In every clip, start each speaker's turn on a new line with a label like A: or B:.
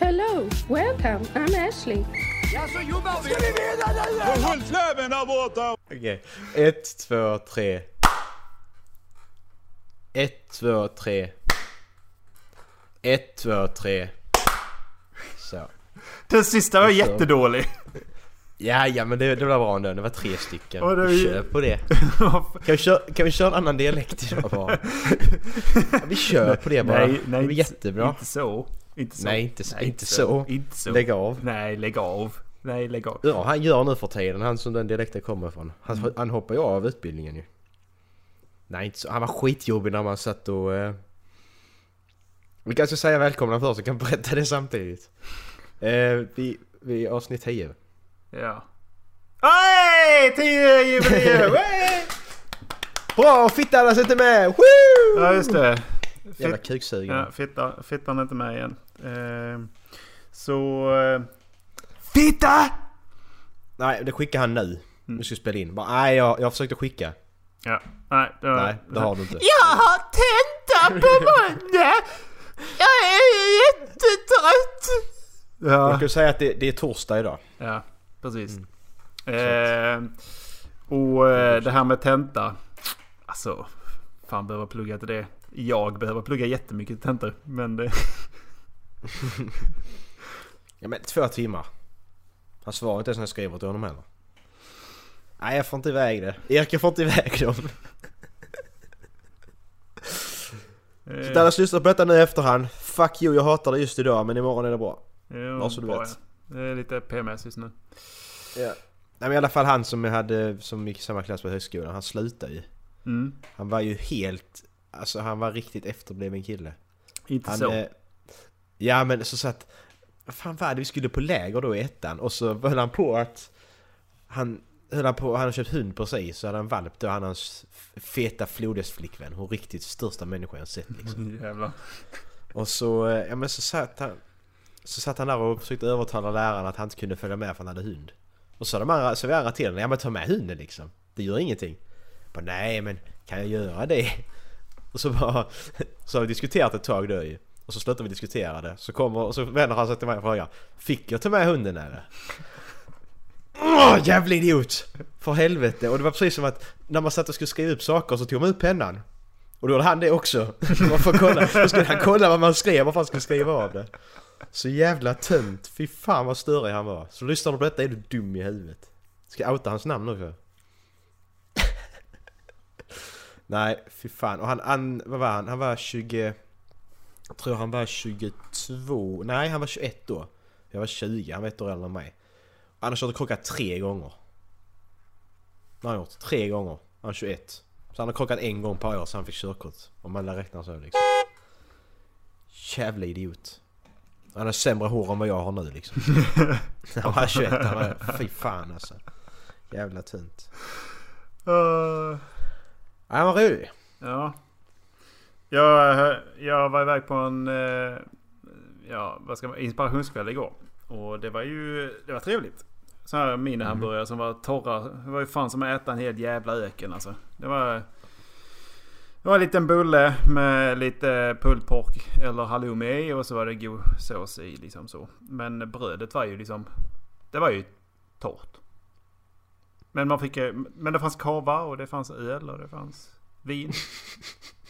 A: Hello, welcome, I'm Ashley.
B: Ja, så jobbar vi. Ska vi vinna nu?
C: Håll fläven där borta!
D: Okej. Ett, två, tre. Ett, två, tre. Ett, två, tre. Så.
E: Den sista var
D: Och så-
E: jättedålig.
D: Ja, ja men det, det var bra ändå. Det var tre stycken.
E: Och det är ju-
D: Kör på det. Kan vi, köra, kan vi köra en annan dialekt idag bara? Ja, vi kör på det bara.
E: Nej, nej,
D: det blir jättebra.
E: Inte så. Inte så.
D: Nej, inte så- inte så.
E: Inte så.
D: Lägg av.
E: Nej, lägg av. Nej, lägg av.
D: Ja, han gör nu för tiden, han som den dialekten kommer ifrån. Han, han hoppar ju av utbildningen ju. Nej, inte så. Han var skitjobbig när man satt och... Eh... Vi kanske säga välkomna först, så kan berätta det samtidigt. Eh, vi, vi är avsnitt 10.
E: Ja. Hej! Tio jubileum! Hey!
D: Bra! Fittan är inte med! Woo!
E: Ja, just det.
D: Jävla kuksugen.
E: Ja, fitta, fittan är inte med igen. Eh, så... Eh, fitta!
D: Nej, det skickar han nu. Nu ska vi spela in. Bara, nej, jag, jag försökte skicka.
E: Ja, nej. Det var,
D: Nej, det har du inte.
B: Jag har tenta på måndag. Jag är jättetrött.
D: Jag
E: Ja,
D: kan säga att det, det är torsdag idag.
E: ja precis. Eh, och eh, det här med tenta. Alltså, fan behöver plugga till det. Jag behöver plugga jättemycket tentor. Men det...
D: Ja men två timmar. Han svarar inte ens när jag skriver till honom heller. Nej jag får inte iväg det. Erik jag får inte iväg dem. Så där har lyssnat på detta nu i efterhand. Fuck you, jag hatar det just idag men imorgon är det bra.
E: Jo,
D: Bara så du vet.
E: ja. Det är lite PMS just nu.
D: Ja. Nej men i alla fall han som jag hade, som gick i samma klass på högskolan, han slutade ju.
E: Mm.
D: Han var ju helt, alltså han var riktigt efterbliven kille.
E: Inte
D: Han,
E: så.
D: eh, ja men så satt... Vad fan var det? Vi skulle på läger då i ettan och så höll han på att... Han höll han på, han hade köpt hund precis så hade han valp då han hans feta flodhästflickvän. Hon riktigt största människa jag sett liksom.
E: Jävlar.
D: Och så, eh, ja men så satt han... Så satt han där och försökte övertala läraren att han inte kunde följa med för han hade hund. Och så de andra, så vi andra till honom, ja men ta med hunden liksom. Det gör ingenting. Bara, nej men kan jag göra det? Och så bara, så har vi diskuterat ett tag då ju. Och så slutar vi diskutera det. Så kommer, och så vänder han sig till mig och frågar Fick jag ta med hunden eller? Åh jävla idiot! För helvete! Och det var precis som att när man satt och skulle skriva upp saker så tog man ut pennan. Och då hade han det också. Man får kolla, då skulle han kolla vad man skrev, vad fan skulle skriva av det. Så jävla tönt. Fy fan vad störig han var. Så lyssnar du på detta är du dum i huvudet. Ska jag outa hans namn också? Nej, fy fan. Och han, han, vad var han? Han var 20... Jag tror han var 22... Nej, han var 21 då. Jag var 20, han var ett år äldre än mig. Han har kört krockat tre gånger. Det har han gjort. Tre gånger. Han är 21. Så han har krockat en gång per år så han fick körkort. Om man lär räkna så liksom. Jävla idiot. Han har sämre hår än vad jag har nu liksom. Han var 21, han var... Fy fan alltså. Jävla tunt.
E: Uh,
D: Han var rolig.
E: ja. Jag, jag var iväg på en eh, ja, vad ska man, inspirationskväll igår. Och det var ju det var trevligt. Så här minihamburgare som var torra. Det var ju fan som att äta en hel jävla öken alltså. Det var... Det var en liten bulle med lite pulled pork eller halloumi i och så var det god sås i liksom så. Men brödet var ju liksom... Det var ju torrt. Men man fick... Men det fanns kava och det fanns öl och det fanns vin.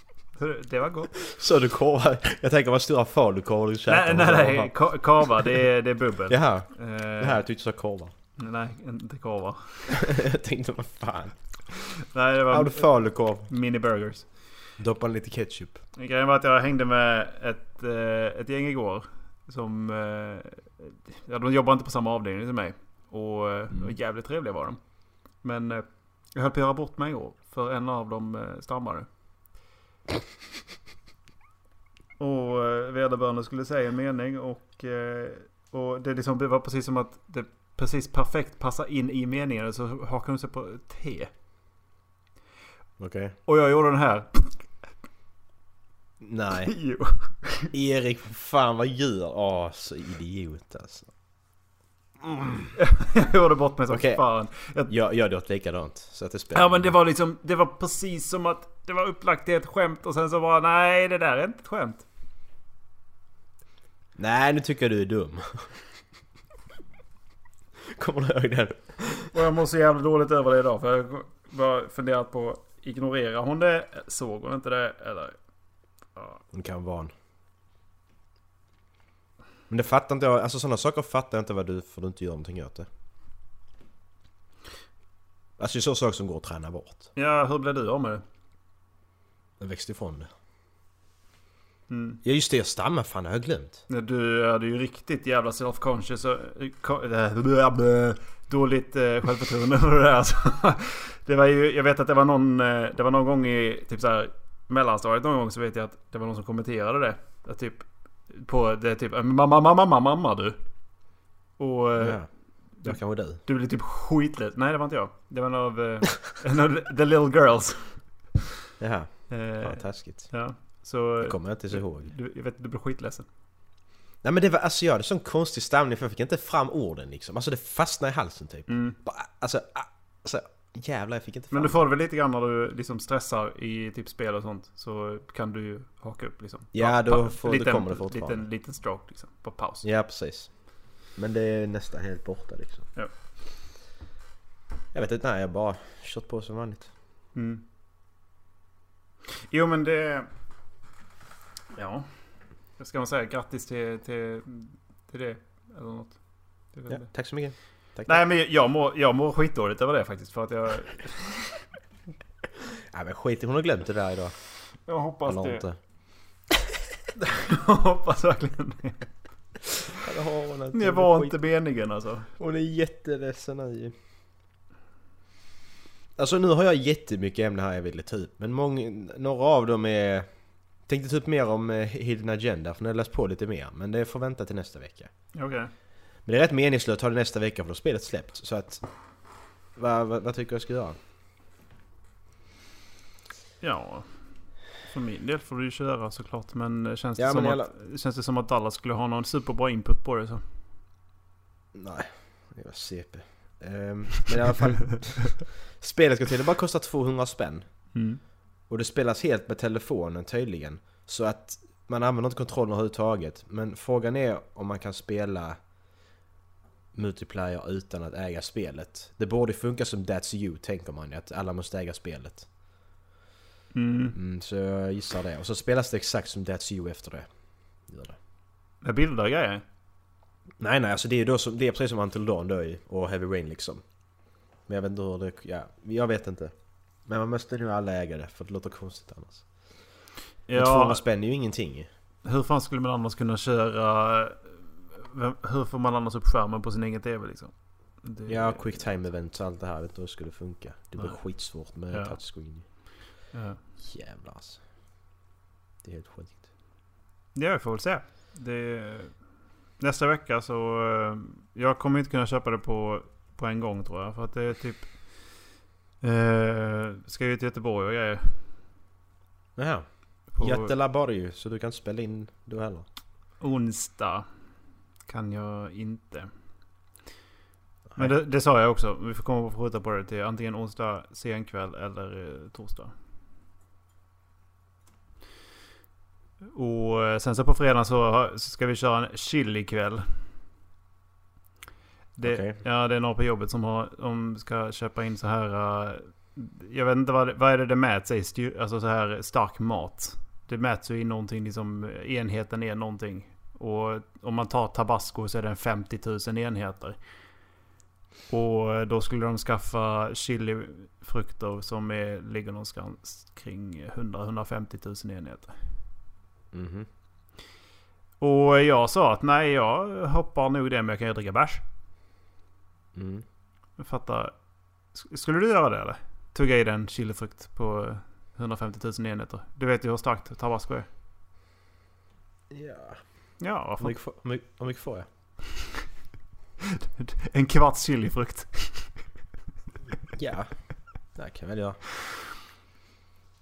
E: Det- var gott.
D: Så du korvar? Jag tänker vad stora falukorvar du käkar.
E: Nej, nej, Kava, det är, det är bubbel.
D: Jaha,
E: Eh,
D: det här tyckte jag sa korvar.
E: Nej, inte kava.
D: jag tänkte vad fan.
E: Nej, det
D: Har
E: var
D: du falukorv?
E: mini burgers.
D: Doppa lite ketchup.
E: Grejen var att jag hängde med ett, eh, ett gäng igår. Som... eh, Ja, de jobbar inte på samma avdelning som mig. Och, eh, och jävligt trevliga var de. Men jag höll på att göra bort mig igår. För en av dem stammade. Och eh, vederbörande skulle säga en mening och... eh, Och det, liksom, det var precis som att det precis perfekt passade in i meningen. Så hakade hon sig på T.
D: Okej.
E: Och jag gjorde den här.
D: Nej.
E: Jo.
D: Erik, fan vad gör? Åh, så idiot alltså.
E: jag gjorde bort mig som
D: Okej.
E: fan. Jag,
D: Jag, jag hade gjort likadant. Så att det spelar
E: Ja men det var liksom, det var precis som att det var upplagt till ett skämt och sen så bara nej det där är inte ett skämt.
D: Nej, nu tycker jag du är dum. Kommer du ihåg den?
E: Och jag mår så jävla dåligt över det idag för jag bara funderat på ignorera hon det? Såg hon inte det? Eller?
D: Hon kan vara en. Men det fattar inte jag. Alltså sådana saker fattar jag inte vad du för du inte gör någonting åt det. Alltså det är så saker som går att träna bort.
E: Ja hur blev du av med det?
D: Jag växte ifrån det.
E: Mm.
D: Ja just det, jag stammar fan, det har jag glömt.
E: Du hade ju riktigt jävla self-conscious och eh, äh, dåligt eh, självförtroende och det där. Alltså. Det var ju, jag vet att det var någon, eh, det var någon gång i typ så här mellanstadiet någon gång så vet jag att det var någon som kommenterade det. Att typ på det typ mamma mamma mamma mamma du. Och
D: Ja. Det kan vara du.
E: du blev typ skitlätt. Nej det var inte jag. Det var en av, en av the little girls.
D: Jaha, fan taskigt.
E: ja. Så
D: Det kommer jag inte så ihåg.
E: du, jag vet du blev skitledsen.
D: Nej men det var, alltså jag hade sån konstig stamning för jag fick inte fram orden liksom. Alltså det fastnade i halsen typ.
E: Mm.
D: Bara, Alltså, alltså jävlar jag fick inte fram
E: Men du får det väl lite grann när du liksom stressar i typ spel och sånt. Så kan du ju haka upp liksom.
D: Ja, då får- då kommer det fortfarande.
E: Liten, liten stroke liksom. På paus.
D: Ja precis. Men det är nästan helt borta liksom.
E: Ja.
D: Jag vet inte, nej jag bara kört på som vanligt.
E: Mm. Jo men det... Ja. Ska man säga? Grattis till, till, till det. Eller något. Vet
D: Ja,
E: inte.
D: tack så mycket. Tack,
E: Nej men jag mår, jag mår skitdåligt över det faktiskt. För att jag...
D: Nej men skit hon har glömt det där idag.
E: Jag hoppas
D: Eller
E: det.
D: inte.
E: Jag hoppas verkligen det. Det var inte meningen alltså.
D: Hon är jätteledsen nu. Alltså nu har jag jättemycket ämnen här jag ville ta upp. Men många, några av dem är... Tänkte ta upp mer om eh, Hidden Agenda för nu har jag läst på lite mer. Men det får vänta till nästa vecka.
E: Okej.
D: Men det är rätt meningslöst att ha det nästa vecka för då spelet släppt. Så att... Vad, vad, vad tycker du jag ska göra?
E: Ja. För min del får du ju köra såklart. Men känns det,
D: Ja,
E: som,
D: men
E: att, känns det som att Dallas skulle ha någon superbra input på det så.
D: Nej, det var CP. Ehm, men i alla fall. spelet ska tydligen bara kosta 200 spänn.
E: Mm.
D: Och det spelas helt med telefonen tydligen. Så att man använder inte kontrollen överhuvudtaget. Men frågan är om man kan spela multiplayer utan att äga spelet. Det borde funka som That's You tänker man ju, att alla måste äga spelet.
E: Mm.
D: Mm, så jag gissar det. Och så spelas det exakt som That's You efter det. Gör det.
E: Med bilder och grejer.
D: Nej nej, alltså det är, då som, det är precis som Until Dawn då ju, och Heavy Rain liksom. Men jag vet inte hur det... Ja, jag vet inte. Men man måste nu alla äga det, för det låter konstigt annars. Men 200
E: Ja,
D: spänn är ju ingenting ju.
E: hur fan skulle man annars kunna köra... vem- Hur får man annars upp skärmen på sin egen TV liksom? Det-
D: Ja, quick time events och allt det här. Vet inte hur skulle funka. Det blir
E: Nej.
D: skitsvårt med
E: Ja.
D: touchscreen.
E: Ja.
D: Jävlar alltså. Det är helt sjukt.
E: Ja, jag får väl se. Det, nästa vecka så... eh, Jag kommer inte kunna köpa det på, på en gång tror jag. För att det är typ... Eh, ska ju till Göteborg och grejer.
D: Jaha.
E: På
D: Götelaborg så du kan spela in då heller.
E: onsdag kan jag inte. Men det, det sa jag också. Vi får komma och skjuta på det till antingen onsdag sen kväll eller eh, torsdag. Och eh, sen så på fredag så, ska vi köra en chili-kväll. Det,
D: Okej.
E: Ja, det är några på jobbet som har, de ska köpa in så här... eh, jag vet inte vad, vad är det det mäts i? Styr, alltså så här stark mat. Det mäts ju i någonting, liksom enheten är någonting. Och om man tar tabasco så är den 50 000 enheter. Och då skulle de skaffa chilifrukter som är, ligger någonstans kring 100-150 000 enheter.
D: Mhm.
E: Och jag sa att nej, jag hoppar nog det men jag kan ju dricka bärs.
D: Mm.
E: Jag fattar. Sk- Skulle du göra det eller? Tugga i den chilifrukt på 150 000 enheter. Du vet ju hur starkt tabasco är.
D: Ja.
E: Ja,
D: Hur
E: varför
D: mycket, får, hur mycket, hur mycket får jag?
E: En kvarts chilifrukt.
D: Ja. Det kan jag väl göra.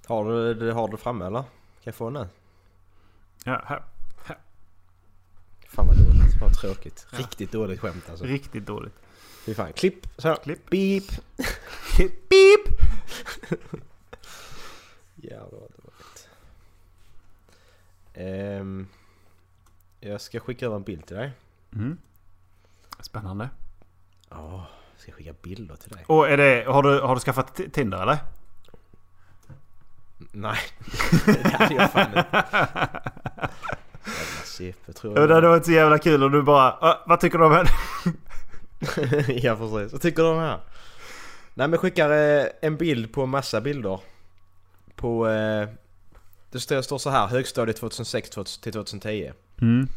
D: Har du har du framme eller? Kan jag få den nu?
E: Ja, här.
D: Fan vad dåligt. Vad tråkigt. Riktigt dåligt skämt alltså.
E: Riktigt dåligt.
D: Fy fan. Klipp. Så.
E: Klipp.
D: Beep.
E: Beep!
D: Jävlar vad dåligt. Ehm, jag ska skicka över en bild till dig.
E: Mm. Spännande.
D: Ja, jag ska skicka bilder till dig.
E: Och är det, har du, har du skaffat Tinder eller?
D: Nej, det hade jag fan inte. Jävla CP tror
E: Det hade
D: jag.
E: varit så jävla kul om du bara "Ah, Vad tycker du om henne?
D: ja precis. Vad tycker du om det här? Nej men skickar eh, en bild på massa bilder. På... Eh, det står, står så här högstadiet 2006 till 2010.
E: Mm.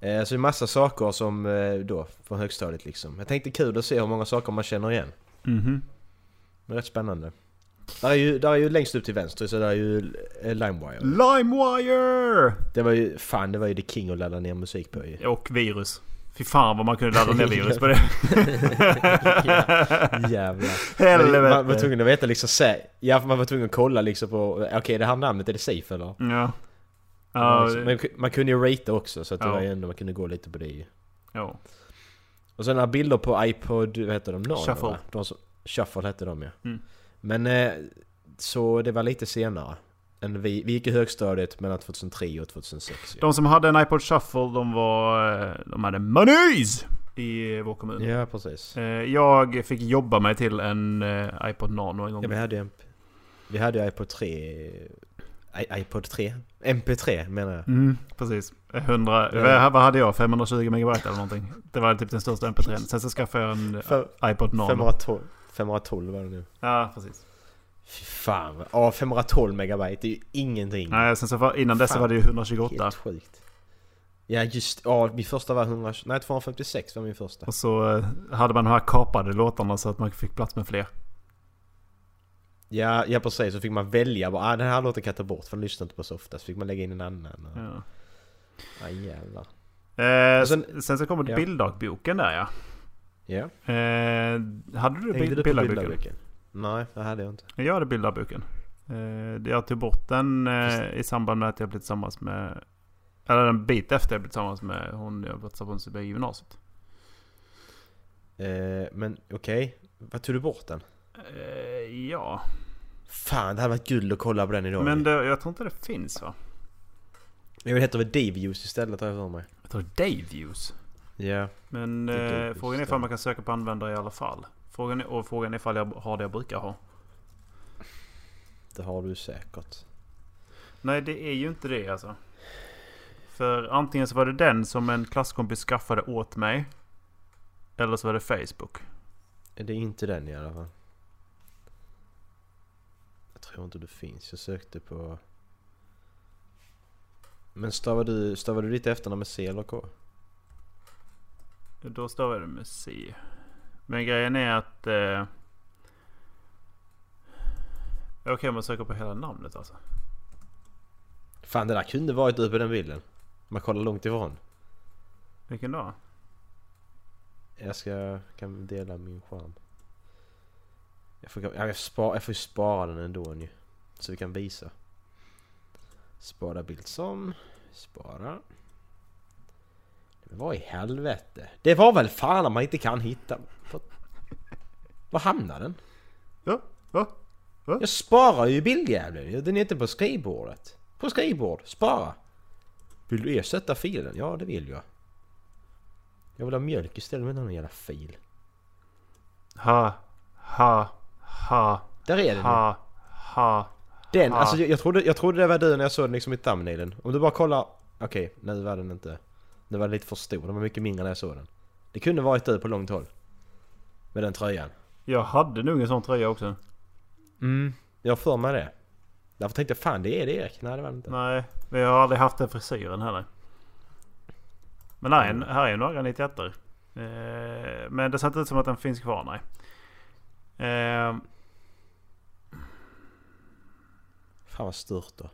D: Eh, så det är massa saker som då från högstadiet liksom. Jag tänkte kul att se hur många saker man känner igen.
E: Mhm.
D: Men rätt spännande. Där är ju, där är ju längst upp till vänster så där är ju eh, LimeWire.
E: LimeWire!
D: Det var ju, fan det var ju the king att ladda ner musik på ju.
E: Och virus. Fy fan vad man kunde ladda ner virus på det.
D: Jävlar.
E: Helvete.
D: Man var tvungen att veta liksom, sä- ja man var tvungen att kolla liksom på, okej det här namnet, är det safe eller?
E: Ja. Ja,
D: Men man kunde ju ratea också så att det
E: Ja.
D: var ju ändå, man kunde gå lite på det ju.
E: ja.
D: Och sen några bilder på iPod, vad heter de? Nano,
E: Shuffle.
D: De som, Shuffle hette de ja.
E: Mm.
D: Men eh, så det var lite senare. Än vi, vi gick i högstadiet mellan 2003 och 2006 ju.
E: De som hade en iPod Shuffle, de var... eh, De hade monies! I vår kommun.
D: Ja precis.
E: Eh, Jag fick jobba mig till en iPod Nano en gång.
D: Ja, vi hade ju vi hade iPod 3, i, iPod 3? MP3 menar jag.
E: Mm, precis. 100,
D: Ja.
E: vad- hade jag? 520 megabyte eller någonting. Det var typ den största MP3. Sen så skaffade jag en
D: För-
E: iPod Nano.
D: 512, 512 var det nu.
E: Ja, precis.
D: Fy fan. Ja 512 megabyte, det är ju ingenting.
E: Nej, sen så var, innan dess var det ju 128.
D: Helt sjukt. Ja just ja min första var 100, nej 256 var min första.
E: Och så eh, hade man de här kapade låtarna så att man fick plats med fler.
D: Ja, ja precis, så fick man välja bara, ah, den här låten kan jag ta bort för den lyssnar inte på så ofta. Så fick man lägga in en annan. Och,
E: Ja.
D: ah, jävlar.
E: Eh,
D: sen-
E: sen, så kommer det
D: ja.
E: bilddagboken där ja.
D: Ja.
E: Eh, hade du
D: Hängde
E: bild,
D: du
E: bilddagboken?
D: Nej, det hade jag inte.
E: Jag hade bilddagboken. Eh, jag tog bort den eh, i samband med att jag blev tillsammans med... Eller en bit efter jag blev tillsammans med hon jag var tillsammans med i gymnasiet.
D: Eh, men okej, vad tog du bort den?
E: Eh, ja.
D: Fan, det hade varit guld att kolla på den idag.
E: Men det, jag tror inte det finns va?
D: Jag vet heter väl Dave-Use istället har jag för mig.
E: Jag tror Dave
D: Ja.
E: Men eh, frågan är ifall man kan söka på användare i alla fall. Frågan är, och frågan är ifall jag har det jag brukar ha.
D: Det har du säkert.
E: Nej det är ju inte det alltså. För antingen så var det den som en klasskompis skaffade åt mig. Eller så var det Facebook.
D: Det är inte den i alla fall. Jag tror inte det finns. Jag sökte på... Men stavar du, stavar du ditt efternamn med C eller K?
E: Då stavar det med C. Men grejen är att... Eh, Okej om man söker på hela namnet alltså.
D: Fan det där kunde varit du på den bilden. Man kollar långt ifrån.
E: Vilken då?
D: Jag ska, kan dela min skärm. Jag får, ja, jag, spara, jag får ju spara den ändå nu. Så vi kan visa. Spara bild som. Spara. Men vad i helvete? Det var väl fan om man inte kan hitta. Var, hamnar den?
E: Ja, va?
D: Jag sparar ju bildjäveln. Den är inte på skrivbordet. På skrivbord. Spara. Vill du ersätta filen? Ja det vill jag. Jag vill ha mjölk istället med någon jävla fil.
E: Ha, ha, ha,
D: Där är den
E: ha, ha,
D: Den,
E: Ja.
D: alltså jag, jag, trodde, jag trodde det var du när jag såg den liksom i thumbnailen. Om du bara kollar... Okej, nu var den inte... Nu var den lite för stor, den var mycket mindre när jag såg den. Det kunde varit du på långt håll. Med den tröjan.
E: Jag hade nog en sån tröja också.
D: Mm. Jag har för mig det. Därför tänkte jag fan det är det Erik. Nej det var det inte.
E: Nej, men jag har aldrig haft den frisyren heller. Men nej,
D: Mm.
E: här är några 91 eh, Men det ser inte ut som att den finns kvar nej. Eh,
D: Fan vad stört då.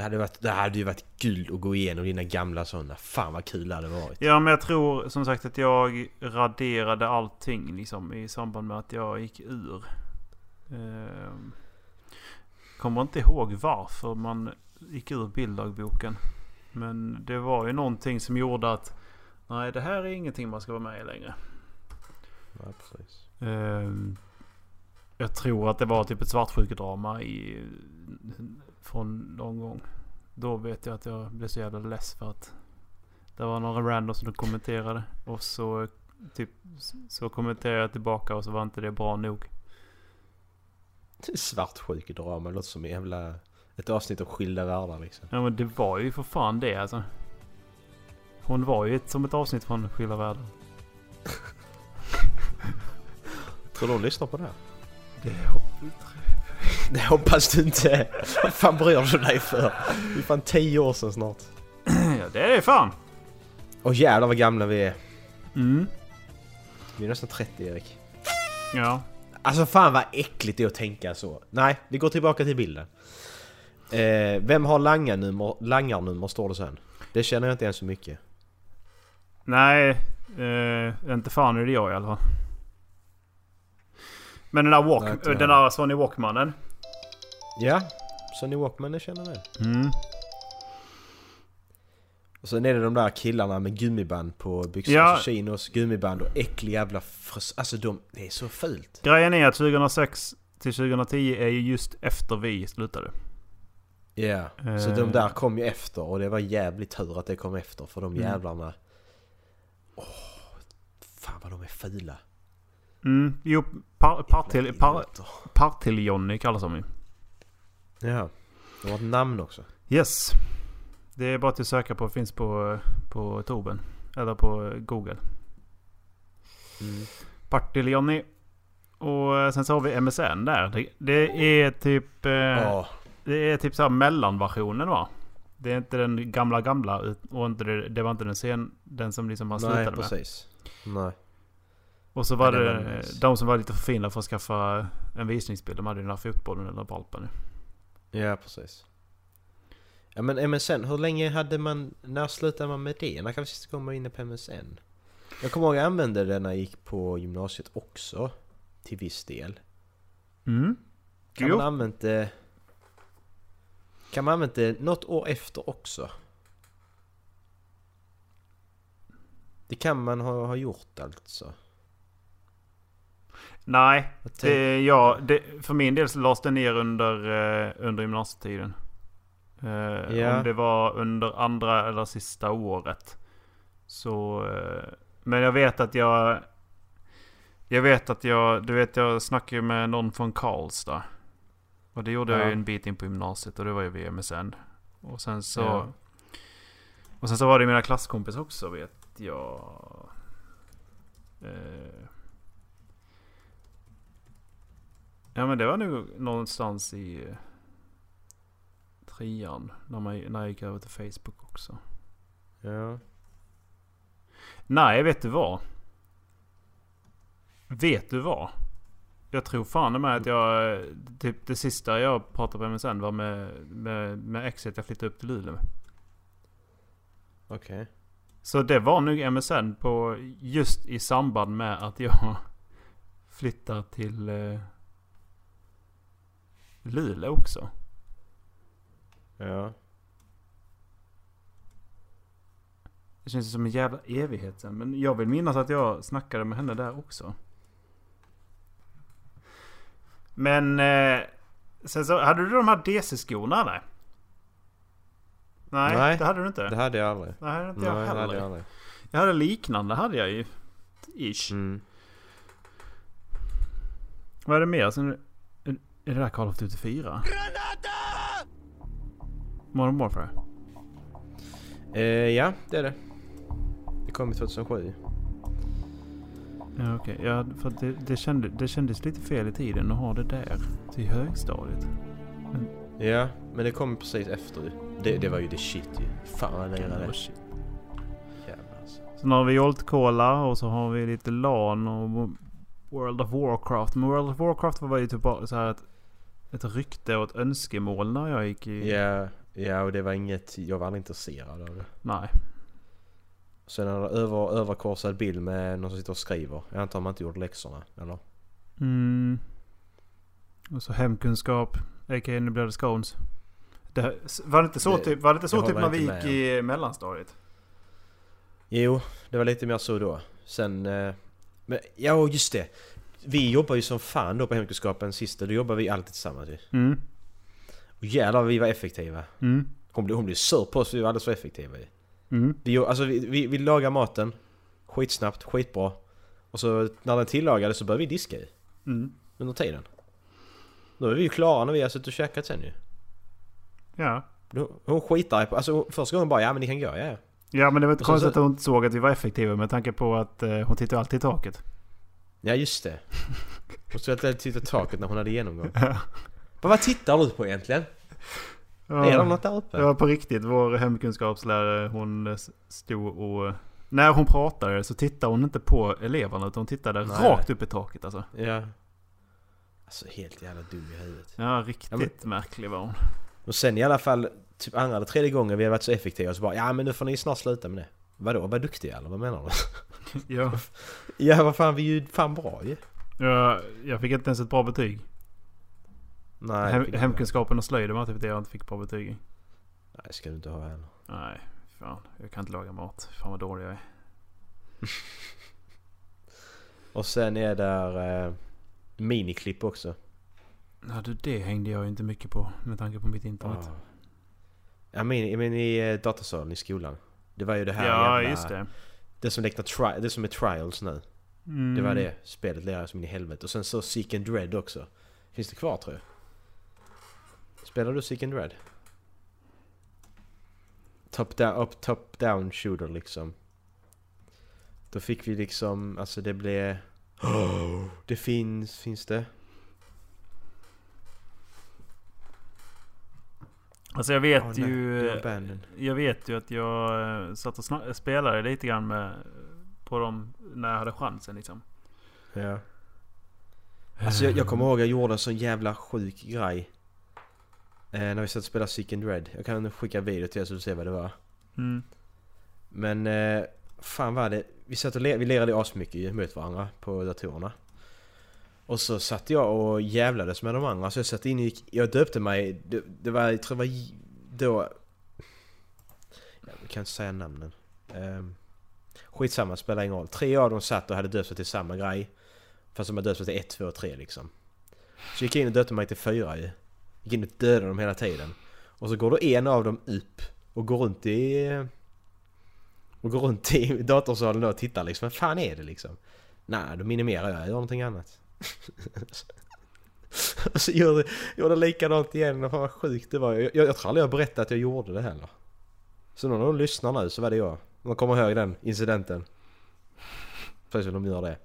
D: Det hade, varit, det hade ju varit guld att gå igenom dina gamla sådana. Fan vad kul det hade varit.
E: ja men jag tror som sagt att jag raderade allting liksom i samband med att jag gick ur. Eh, kommer inte ihåg varför man gick ur bilddagboken. Men det var ju någonting som gjorde att nej det här är ingenting man ska vara med i längre.
D: Ja, precis.
E: Ehm, jag tror att det var typ ett svartsjukedrama i, från någon gång. Då vet jag att jag blev så jävla less för att det var några random som kommenterade. Och så typ så kommenterade jag tillbaka och så var inte det bra nog.
D: Svartsjukedrama låter som en jävla... Ett avsnitt av Skilda Världar liksom.
E: Ja men det var ju för fan det alltså. Hon var ju ett, som ett avsnitt från Skilda Världar.
D: Tror du hon lyssnar på det här?
E: Det
D: Det hoppas du inte. Vad fan bryr du dig för? Det är fan tio år sedan snart.
E: ja det är det fan.
D: Åh jävlar vad gamla vi är.
E: Mm.
D: Vi är nästan 30 Erik.
E: Ja.
D: Alltså fan vad äckligt det är att tänka så. Nej, vi går tillbaka till bilden. Eh, vem har langarnummer, langarnummer står det sen. Det känner jag inte ens så mycket.
E: Nej, eh, inte fan är det jag i alla fall. Men den där, walk,
D: Nej,
E: den där Sony Walkmanen.
D: Ja, Sonny Walkman jag känner det.
E: Mm.
D: Och sen är det de där killarna med gummiband på byxorna.
E: Ja.
D: Alltså chinos, gummiband och äcklig jävla fris... Alltså de, det är så fult.
E: Grejen är att 2006 till 2010 är ju just efter vi slutade.
D: Ja, så
E: Eh.
D: de där kom ju efter och det var jävligt tur att det kom efter för de
E: Mm.
D: jävlarna... Åh, fan vad de är fula.
E: Mm, jo, par, partil,
D: Jävla
E: par,
D: idioter.
E: Partil-Johnny kallas de ju.
D: Ja, de har ett namn också.
E: Yes. Det är bara att söka på, finns på, på Torben. Eller på Google.
D: Mm.
E: Partil-Johnny. Och eh, sen så har vi MSN där. Det, det är typ... Eh,
D: Ja,
E: Det är typ så här mellanversionen va? Det är inte den gamla gamla och inte det, det var inte den sen, den som liksom
D: nej
E: slutade med.
D: precis. Nej.
E: Och så var
D: Nej, det
E: det, de som var lite för fina för att skaffa en visningsbild. De hade ju den här fotbollen eller valpen.
D: Ja, precis. Ja men MSN, hur länge hade man... När slutade man med det? När kan vi sist var inne på MSN? Jag kommer ihåg jag använde det när jag gick på gymnasiet också. Till viss del.
E: Mm.
D: Kan
E: Jo.
D: man använt det... Kan man använt det något år efter också? Det kan man ha, ha gjort alltså.
E: Nej,
D: Jag
E: det, ja, det, för min del så lades det ner under, eh, under gymnasietiden.
D: Ja.
E: Om det var under andra eller sista året. Så... Eh, men jag vet att jag... Jag vet att jag... Du vet jag snackade med någon från Karlstad. Och det gjorde jag
D: Ja.
E: ju en bit in på gymnasiet och det var ju vid MSN. Och sen så...
D: Ja.
E: Och sen så var det mina klasskompisar också vet jag. Eh, Ja men det var nog någonstans i eh, trean. När, man, när jag gick över till Facebook också.
D: Ja.
E: Nej, vet du vad? Vet du vad? Jag tror fan med att jag... eh, Typ det sista jag pratade på MSN var med, med, med exet jag flyttade upp till Luleå.
D: Okej.
E: Så det var nog MSN på just i samband med att jag flyttade till Luleå också.
D: Ja.
E: Det känns som en jävla evighet sen. Men jag vill minnas att jag snackade med henne där också. Men... Eh, sen så, hade du de här DC-skorna eller? Nej,
D: Nej,
E: det hade du inte.
D: Det hade jag aldrig.
E: det hade inte
D: Nej,
E: jag
D: det
E: heller.
D: hade jag aldrig.
E: Jag hade liknande hade jag ju. Ish.
D: Mm.
E: Vad är det mer? Är det där Call of Duty 4? Modern Warfare?
D: Eh, ja, det är det. Det kom 2007.
E: Ja okej, ja, för att det, det, kände, det kändes lite fel i tiden att ha det där till högstadiet.
D: Ja, men det kom precis efter. Det, det var ju the shit ju. Fan vad jag lirade det.
E: shit.
D: Jävlar alltså.
E: Sen har vi Jolt Cola och så har vi lite LAN och World of Warcraft. Men World of Warcraft var ju typ bara så här ett, ett rykte och ett önskemål när jag gick i...
D: Ja, ja, och det var inget... Jag var aldrig intresserad av det.
E: Nej.
D: Sen är det över, överkorsad bild med någon som sitter och skriver. Jag antar man inte gjorde läxorna, eller?
E: Mm. Och så hemkunskap. A.k.a. nu blir det scones. Det, var det inte så
D: Det-
E: typ, var det inte så typ när vi gick i mellanstadiet?
D: Jo, det var lite mer så då. Sen... Eh, men, ja, just det. Vi jobbar ju som fan då på hemkunskapen sista. Då jobbar vi alltid tillsammans ju.
E: Mm.
D: Och jävlar vi var effektiva.
E: Mm.
D: Hon blev, hon blev sur på oss, vi var alldeles för effektiva ju.
E: Mm.
D: Vi, alltså, vi, vi, vi lagar maten skitsnabbt, skitbra. Och så när den tillagades så började vi diska ju.
E: Mm.
D: Under tiden. Då är vi ju klara när vi har suttit och käkat sen ju.
E: Ja.
D: Då- Hon skitar på... Alltså första gången bara ja men ni kan gå, ja ja.
E: Men det var inte
D: Och så-
E: konstigt att hon inte såg att vi var effektiva med tanke på att eh, hon tittar alltid i taket.
D: Ja just det. Hon stod alltid och tittade taket när hon hade genomgång. Men vad tittar du på egentligen? Är det något där uppe?
E: Var på riktigt. Vår hemkunskapslärare hon stod och... När hon pratade så tittade hon inte på eleverna utan hon tittade
D: Nej.
E: rakt upp i taket alltså.
D: Ja. Alltså helt jävla dum i huvudet.
E: Ja, riktigt
D: Ja, men-
E: märklig var hon.
D: Och sen i alla fall, typ andra eller tredje gången vi har varit så effektiva så bara ja men nu får ni snart sluta med det. Vadå? Var duktiga eller vad menar du?
E: Ja.
D: ja vad fan vi är ju fan bra ju.
E: Jag, jag fick inte ens ett bra betyg.
D: Nej.
E: Hem, hemkunskapen och slöjden var typ det jag inte fick bra betyg i.
D: Nej ska du inte ha heller.
E: Nej, fan. Jag kan inte laga mat. Fan vad dålig jag är.
D: Och sen är där eh, miniklipp också.
E: Ja du, det hängde jag ju inte mycket på med tanke på mitt internet.
D: Ah. Ja men, men i eh, datasalen i skolan. Det var ju det här
E: ja,
D: jävla...
E: just det.
D: Det som liknar tri- det som är trials nu.
E: Mm.
D: Det var det spelet lirade som in i helvete. Och sen så Seek and Dread också. Finns det kvar tror jag? Spelar du Seek and Dread? Top down, up, top down shooter liksom. Då fick vi liksom, alltså det blev... det finns, finns det?
E: Alltså jag vet
D: Oh,
E: ju... Jag vet ju att jag eh, satt och spelade lite grann med... På dem när jag hade chansen liksom.
D: Ja. Alltså jag, jag kommer ihåg jag gjorde en sån jävla sjuk grej. Eh, när vi satt och spelade Seek and Dread. Jag kan skicka video till er så du ser vad det var.
E: Mm.
D: Men eh, fan var det? Vi satt och le- vi lirade asmycket mot varandra på datorerna. Och så satt jag och jävlades med de andra så jag satt in och gick, Jag döpte mig, det, det var, jag tror det var då... Jag kan inte säga namnen. Um, skitsamma, spelar ingen roll. Tre av dem satt och hade döpt sig till samma grej. Fast de hade döpt sig till ett, två och tre liksom. Så gick jag in och döpte mig till fyra ju. Gick in och dödade dem hela tiden. Och så går då en av dem upp och går runt i... Och går runt i datorsalen och tittar liksom. Vad fan är det liksom? Nej, då minimerar jag. Jag gör någonting annat och så gjorde jag likadant igen. Och fan vad sjukt det var. Jag, jag, jag tror aldrig jag berättade att jag gjorde det heller. Så någon av dem lyssnar nu så var det jag. Man kommer ihåg den incidenten. Precis som de gör det.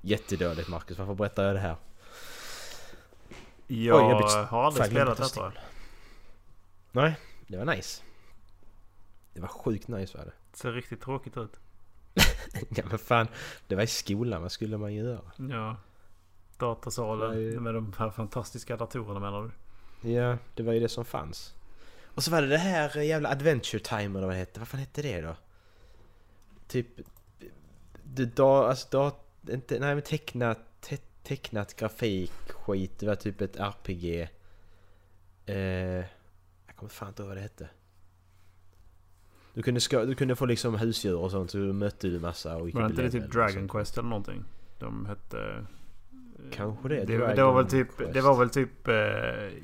D: Jättedåligt Marcus. Varför berättar jag det här?
E: Jag
D: Oj, jag blir-
E: har aldrig spelat detta.
D: ta Nej, det var nice. Det var sjukt nice var det.
E: Det ser riktigt tråkigt ut.
D: Ja men fan, det var i skolan, vad skulle man göra?
E: Ja. Datasalen
D: Nej.
E: med de här fantastiska datorerna menar du?
D: Ja, det var ju det som fanns. Och så var det det här jävla Adventure Time eller vad det hette. Vad fan hette det då? Typ... Det da, alltså da, inte, nej men tecknat, te, tecknat grafik, skit. Det var typ ett RPG. Eh, jag kommer fan inte ihåg vad det hette. Du kunde, ska, du kunde få liksom husdjur och sånt så du mötte du massa och gick
E: Var inte det typ Dragon. Quest eller någonting? De hette...
D: Kanske det,
E: Det, det var väl typ,
D: Quest.
E: det var väl typ eh,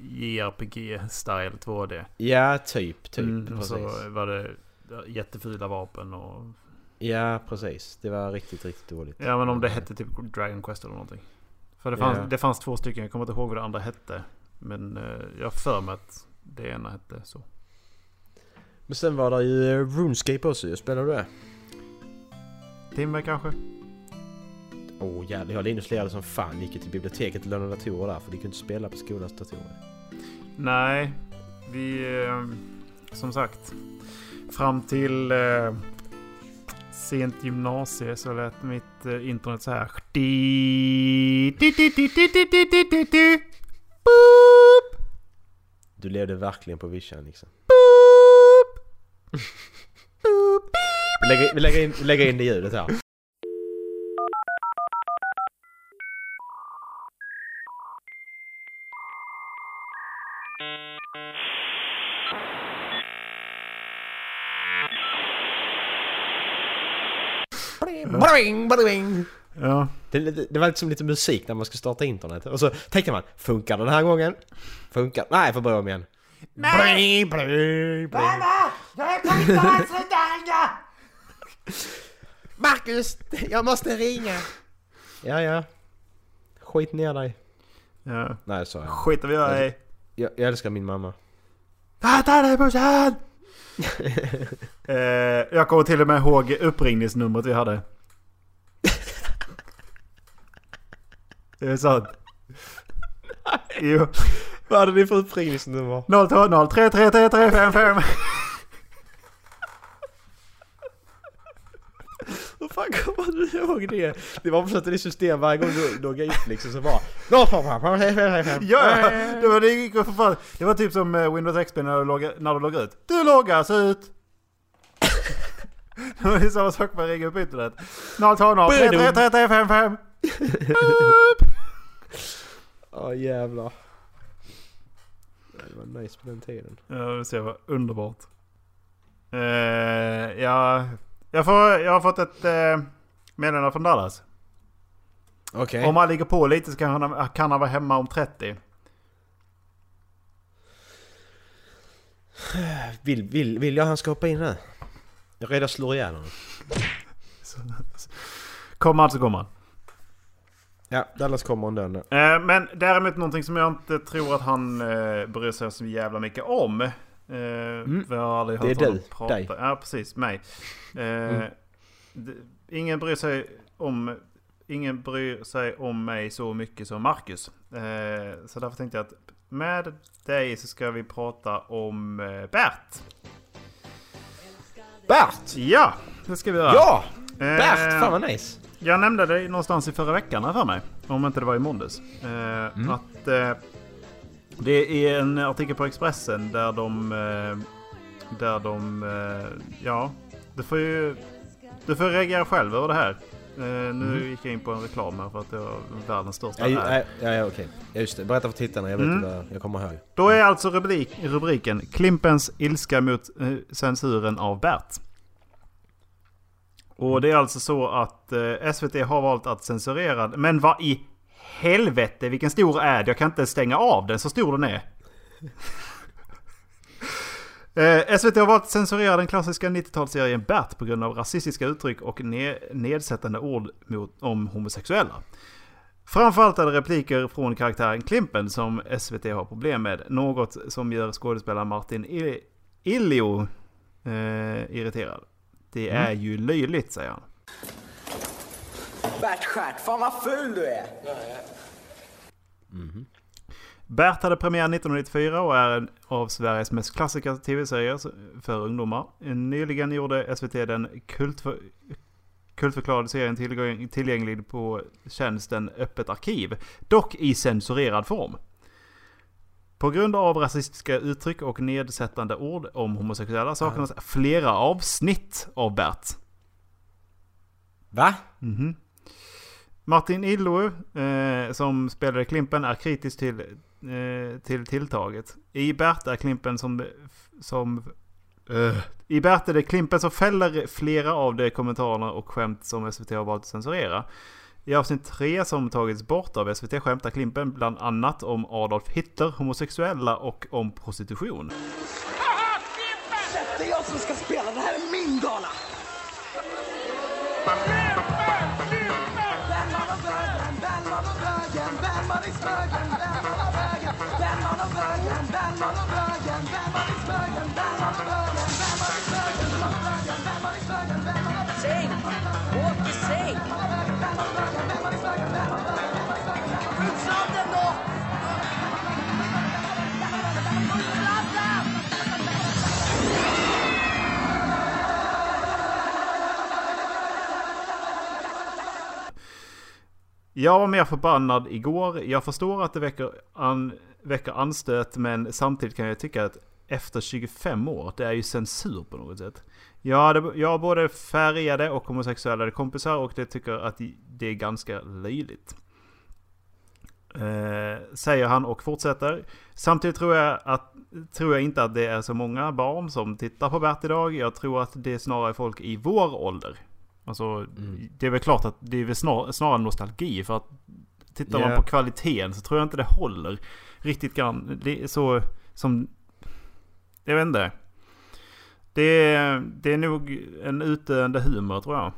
E: JRPG-style 2D.
D: Ja, typ, typ.
E: Mm, och
D: precis.
E: så var det jättefula vapen och...
D: Ja, precis. Det var riktigt, riktigt dåligt.
E: Ja men om det hette typ Dragon Quest eller någonting. För det fanns,
D: Ja.
E: det fanns två stycken, jag kommer inte ihåg vad det andra hette. Men eh, jag för mig att det ena hette så.
D: Men sen var det ju eh, RuneScape också ju. Spelar du det?
E: Timme kanske?
D: Åh oh, jävlar, jag Linus lirade som fan. Gick till biblioteket och lånade datorer där för de kunde inte spela på skolans datorer.
E: Nej, vi... Eh, som sagt. Fram till eh, sent gymnasie så lät mitt eh, internet så här.
D: Du levde verkligen på vischan liksom. Boop! Boop! Vi lägger, vi, lägger in, vi lägger in det ljudet här. Bring, bring.
E: Ja.
D: Det, det, det var liksom lite musik när man ska starta internet. Och så tänkte man, funkar den här gången? Funkar? Nej, får börja om igen. Bring, bring, bring. Marcus, jag måste ringa. Ja, ja. Skit ner dig.
E: ja.
D: Nej, så jag.
E: Skiter vi i.
D: jag. Jag älskar min mamma.
E: Ta dig brorsan! eh, jag kommer till och med ihåg uppringningsnumret vi hade. Det är sant. Jo.
D: Vad hade ni för uppringningsnummer?
E: 020 333
D: Hur fan kommer du ihåg det? Det var på ett system varje gång du loggade in liksom så bara... Ja,
E: Ja, det var, det, gick för fan. det var typ som eh, Windows XP när du loggar ut. Du loggas ut! det var ju samma sak med att ringa upp internet. 020 333 55
D: Ja jävlar. Det var nice på den tiden.
E: Ja, det ser vad underbart. Eh, ja, jag, får, jag har fått ett eh, meddelande från Dallas.
D: Okej.
E: Om han ligger på lite så kan han, kan han vara hemma om 30.
D: Vill, vill, vill jag han ska hoppa in nu? Jag redan slår ihjäl honom.
E: Kommer han så kommer han.
D: Ja, Dallas kommer ändå nu.
E: Eh, men däremot någonting som jag inte tror att han eh, bryr sig så jävla mycket om. Eh, för jag har aldrig
D: Mm. Det
E: hört
D: är
E: honom
D: du,
E: prata.
D: dig. Mm.
E: Ja, precis. Mig. Eh, d- ingen bryr sig om... Ingen bryr sig om mig så mycket som Marcus. Eh, så därför tänkte jag att med dig så ska vi prata om eh, Bert.
D: Bert!
E: Ja, det ska vi göra.
D: Ja!
E: Eh,
D: Bert! Fan vad nice!
E: Jag nämnde det någonstans i förra veckan för mig. Om inte det var i måndags. Eh,
D: Mm.
E: Att eh, det är en artikel på Expressen där de... Eh, där de... Eh, ja, du får ju... Du får reagera själv över det här. Eh, nu gick jag in på en reklam här för att det var världens största
D: Mm. Ja, ja, ja, ja okej. Ja, just det. Berätta för tittarna, jag vet
E: Mm.
D: vad jag kommer ihåg.
E: Då är alltså rubrik, rubriken Klimpens ilska mot eh, censuren av Bert. Och det är alltså så att eh, SVT har valt att censurera Men vad i helvete vilken stor ad. Jag kan inte stänga av den så stor den är. Eh, SVT har valt att censurera den klassiska 90-talsserien Bert på grund av rasistiska uttryck och ne- nedsättande ord mot, om homosexuella. Framförallt är det repliker från karaktären Klimpen som SVT har problem med. Något som gör skådespelaren Martin Ilio Illio eh, irriterad. Det är ju löjligt säger han.
B: Bert Stjärt, fan vad ful du är!
E: Bert hade premiär 1994 och är en av Sveriges mest klassiska tv-serier för ungdomar. Nyligen gjorde SVT den kultför, kultförklarade serien tillgäng- tillgänglig på tjänsten Öppet arkiv. Dock i censurerad form. På grund av rasistiska uttryck och nedsättande ord om homosexuella saknas flera avsnitt av Bert.
D: Va?
E: Martin Illo, eh, som spelade Klimpen, är kritisk till, eh, till tilltaget. I Bert är Klimpen som... som eh, I Bert är det Klimpen som fäller flera av de kommentarerna och skämt som SVT har valt att censurera. I avsnitt 3 som tagits bort av SVT skämtar Klimpen bland annat om Adolf Hitler, homosexuella och om prostitution. Haha, Klimpen!
B: Det är jag som ska spela, det här är min gala!
E: Jag var mer förbannad igår. Jag förstår att det väcker, an, väcker anstöt men samtidigt kan jag tycka att efter 25 år, det är ju censur på något sätt. Jag, hade, jag har både färgade och homosexuella kompisar och det tycker att det är ganska löjligt. Eh, säger han och fortsätter. Samtidigt tror jag, att, tror jag inte att det är så många barn som tittar på Bert idag. Jag tror att det är snarare folk i vår ålder. Alltså, det är väl klart att det är väl snar, snarare nostalgi. För att tittar man
D: Ja.
E: på kvaliteten så tror jag inte det håller riktigt grann. Det är så som... Jag vet inte. Det är, det är nog en utdöende humor tror jag.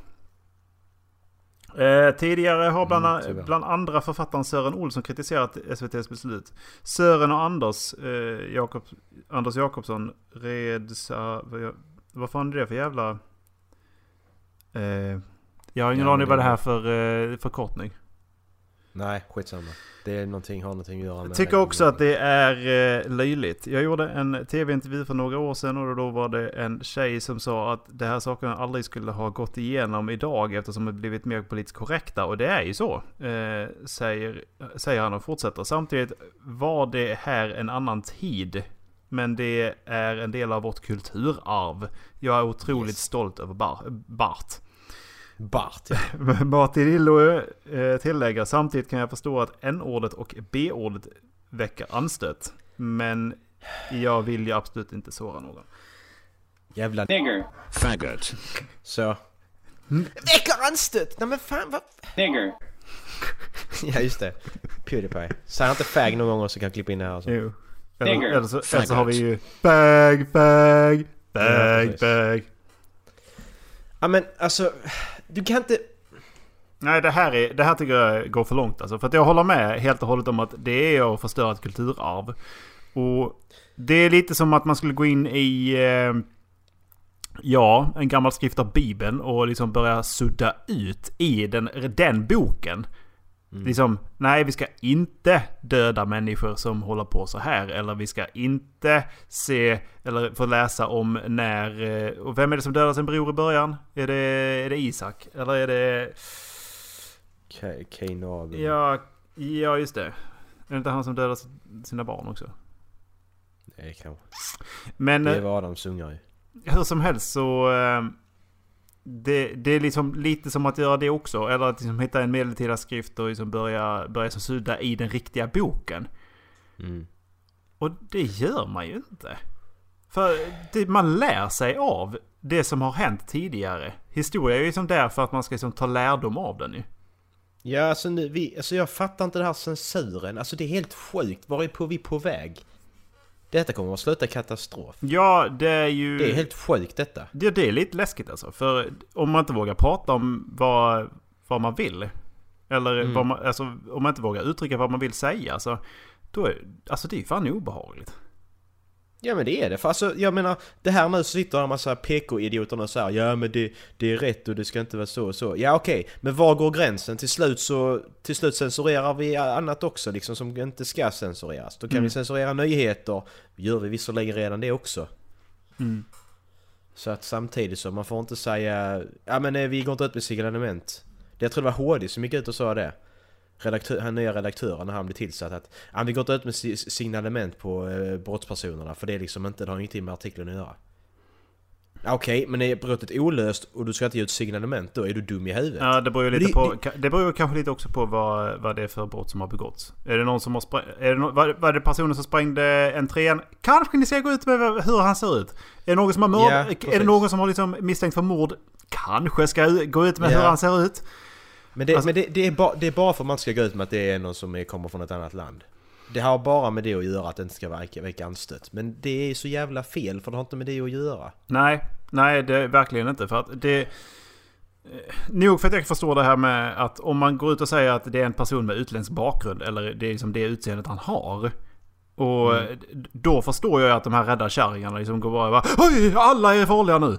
E: Eh, tidigare har bland,
D: Mm,
E: bland andra författaren Sören Olsson kritiserat SVTs beslut. Sören och Anders, eh, Jakob, Anders Jakobsson redsa... Vad, vad fan är det för jävla... Eh, jag har ingen
D: Ja,
E: aning vad
D: det
E: här för eh, förkortning.
D: Nej, skitsamma. Det är någonting, har någonting att göra med...
E: Jag tycker också att det är eh, löjligt. Jag gjorde en tv-intervju för några år sedan och då var det en tjej som sa att det här sakerna aldrig skulle ha gått igenom idag eftersom det blivit mer politiskt korrekta. Och det är ju så, eh, säger, säger han och fortsätter. Samtidigt var det här en annan tid. Men det är en del av vårt kulturarv. Jag är otroligt stolt över Bar- Bart.
D: Bart, ja.
E: Martin Lillo eh, tillägger samtidigt kan jag förstå att n-ordet och b-ordet väcker anstöt. Men jag vill ju absolut inte såra någon.
D: Jävla...
F: Nigger. Faggot.
D: Så. Väcker anstöt! Nej men fan vad...
F: Nigger.
D: Ja just det. Pewdiepie. Säg inte fag någon gång så kan jag klippa in det här alltså.
E: Jo. Eller,
F: Nigger.
E: eller, så, eller så har vi ju bag, bag,
D: Ja,
E: bag,
D: precis.
E: bag.
D: Ja men alltså... Du kan inte...
E: Nej det här, är, det här tycker jag går för långt alltså. För att jag håller med helt och hållet om att det är att förstöra ett kulturarv. Och det är lite som att man skulle gå in i... Eh, ja, en gammal skrift av Bibeln och liksom börja sudda ut i den, den boken. Liksom, nej vi ska inte döda människor som håller på så här. Eller vi ska inte se, eller få läsa om när... eh, Och vem är det som dödar sin bror i början? Är det, är det Isak? Eller är det...
D: K- Cain och Abel.
E: Ja, ja just det. Är det inte han som dödar sina barn också?
D: Nej kanske.
E: Men
D: Det
E: eh,
D: var Adams ungar ju.
E: hur som helst så... Det, det är liksom lite som att göra det också. Eller att liksom hitta en medeltida skrift och liksom börja, börja så sudda i den riktiga boken.
D: Mm.
E: Och det gör man ju inte. För det, man lär sig av det som har hänt tidigare. Historia är ju liksom där för att man ska liksom ta lärdom av den ju.
D: Ja alltså, nu, vi, alltså jag fattar inte den här censuren. Alltså det är helt sjukt. Var är på, vi på väg? Detta kommer att sluta katastrof.
E: Ja, det är ju...
D: Det är helt sjukt detta.
E: Ja, det är lite läskigt alltså. För om man inte vågar prata om vad, vad man vill. Eller vad man, alltså, om man inte vågar uttrycka vad man vill säga. Så, då är, alltså det är ju fan obehagligt.
D: Ja men det är det. För alltså jag menar, det här nu så sitter en massa PK-idioter och säger ja men det, det är rätt och det ska inte vara så och så. Ja okej, men var går gränsen? Till slut så till slut censurerar vi annat också liksom som inte ska censureras. Då kan vi censurera nyheter. Gör vi visserligen redan det också. Så att samtidigt så man får inte säga ja men nej, vi går inte ut med signalement. Det jag tror det var HD som gick ut och sa det. Redaktör, han nya redaktören när han blev tillsatt att ja, vi går inte ut med si- signalement på eh, brottspersonerna för det är liksom inte, det har ingenting med artikeln att göra. Okej, men är brottet olöst och du ska inte ge ut signalement då är du dum i huvudet.
E: Ja, det beror ju lite
D: det-
E: på... ka- Det beror kanske lite också på vad, vad det är för brott som har begåtts. Är det någon som har spräng, är det no, var, var det personen som sprängde entrén? Kanske ni ska gå ut med hur han ser ut. Är det någon som har mörd,
D: Ja,
E: Är det någon som har liksom misstänkt för mord? Kanske ska gå ut med
D: Ja.
E: hur han ser ut.
D: Men, det,
E: Alltså-
D: men det, det, är ba, det är bara för att man ska gå ut med att det är någon som är, kommer från ett annat land. Det har bara med det att göra att det inte ska väcka, väcka anstöt. Men det är så jävla fel för det har inte med det att göra.
E: Nej, nej det är verkligen inte. För att det... Nog för att jag förstår det här med att om man går ut och säger att det är en person med utländsk bakgrund eller det är liksom det utseendet han har. Och
D: Mm.
E: då förstår jag att de här rädda kärringarna liksom går bara och bara Oj, alla är farliga nu!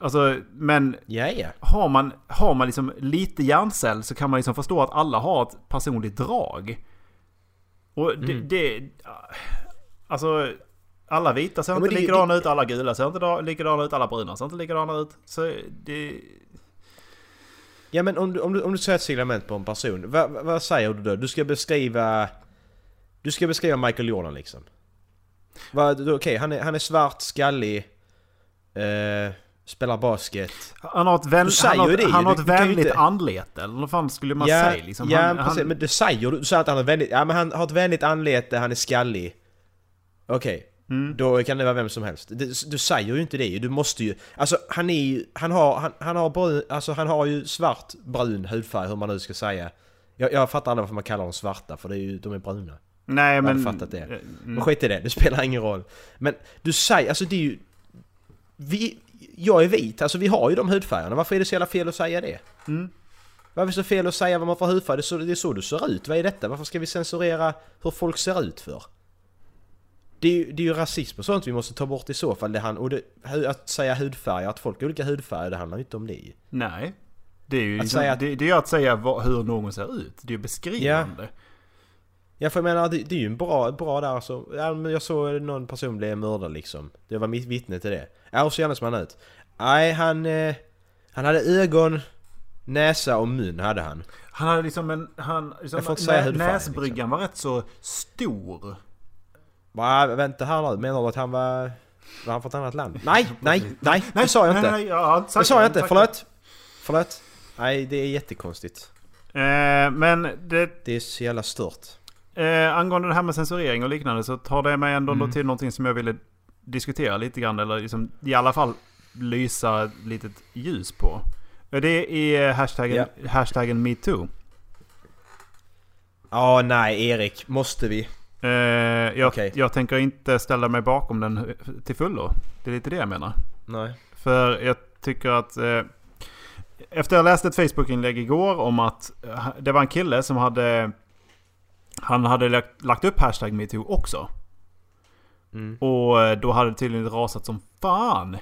E: Alltså, men
D: ja.
E: har man, har man liksom lite hjärncell så kan man liksom förstå att alla har ett personligt drag. Och det...
D: Mm.
E: det alltså... Alla vita ser
D: Ja,
E: inte
D: det-
E: likadana ut, alla gula ser inte da- likadana ut, alla bruna ser inte likadana ut. Så det...
D: Ja men om du, om du, om du säger ett signalement på en person, vad, vad, säger du då? Du ska beskriva... Du ska beskriva Michael Jordan liksom. Okej, han, är, han är svart, skallig, eh, spelar basket.
E: Han har ett, vän,
D: Du säger
E: han har,
D: det
E: han har
D: Du-
E: ett
D: du
E: vänligt
D: inte-
E: anlete. Eller vad fan skulle man
D: ja,
E: säga liksom?
D: ja
E: han,
D: precis,
E: han,
D: men det säger du. Du säger att han har vänligt... Ja men han har ett vänligt anlete, han är skallig. Okej.
E: Mm.
D: Då kan det vara vem som helst. Det, du säger ju inte det. Du måste ju... Alltså han är ju... Han har, han, han har brun... Alltså han har ju svart, brun hudfärg, hur man nu ska säga. Jag, jag fattar aldrig varför man kallar dem svarta, för det är ju, de är bruna.
E: nej
D: Jag
E: men...
D: hade fattat det.
E: Mm.
D: Men skit i det, det spelar ingen roll. Men du säger, alltså det är ju... Vi, jag är vit, alltså vi har ju de hudfärgerna. Varför är det så jävla fel att säga det?
E: Mm.
D: Varför är det så fel att säga vad man får hudfärg? Det är, så, det är så du ser ut. Vad är detta? Varför ska vi censurera hur folk ser ut för? Det är, ju, det är ju rasism och sånt vi måste ta bort i så fall. Det han, och det, att säga hudfärg, att folk har olika hudfärger, det handlar ju inte om det.
E: Nej. Det är ju
D: Att säga
E: det, det är att säga vad, hur någon ser ut. Det är ju beskrivande.
D: Ja för jag menar det, det är ju en bra, bra där alltså. Ja, men jag såg någon person bli mördad liksom. Det var mitt vittne till det. Ja hur ser som han ut? Nej han... Eh, han hade ögon, näsa och mun hade han.
E: Han hade liksom en... Han, liksom,
D: Jag får inte säga
E: nä,
D: hudfärg,
E: näsbryggan
D: liksom.
E: var rätt så stor.
D: Va, vänta här nu, menar du att han var... Var han från ett annat land? Nej, nej, nej! Det sa jag inte!
E: Nej, nej, inte
D: Det sa jag inte, förlåt! Förlåt! Nej, det är jättekonstigt.
E: Eh, men det,
D: Det är så jävla stört.
E: Eh, angående det här med censurering och liknande så tar det mig ändå
D: Mm.
E: till någonting som jag ville diskutera lite grann. Eller liksom, i alla fall lysa ett litet ljus på. Det är hashtaggen, hashtaggen metoo.
D: Ja, nej Erik, måste vi?
E: Eh, jag,
D: Okej.
E: jag tänker inte ställa mig bakom den till fullo. Det är lite det jag menar.
D: Nej.
E: För jag tycker att... Eh, efter jag läste ett Facebook-inlägg igår om att eh, det var en kille som hade... Han hade lagt, lagt upp hashtag metoo också.
D: Mm.
E: Och eh, då hade det tydligen rasat som fan.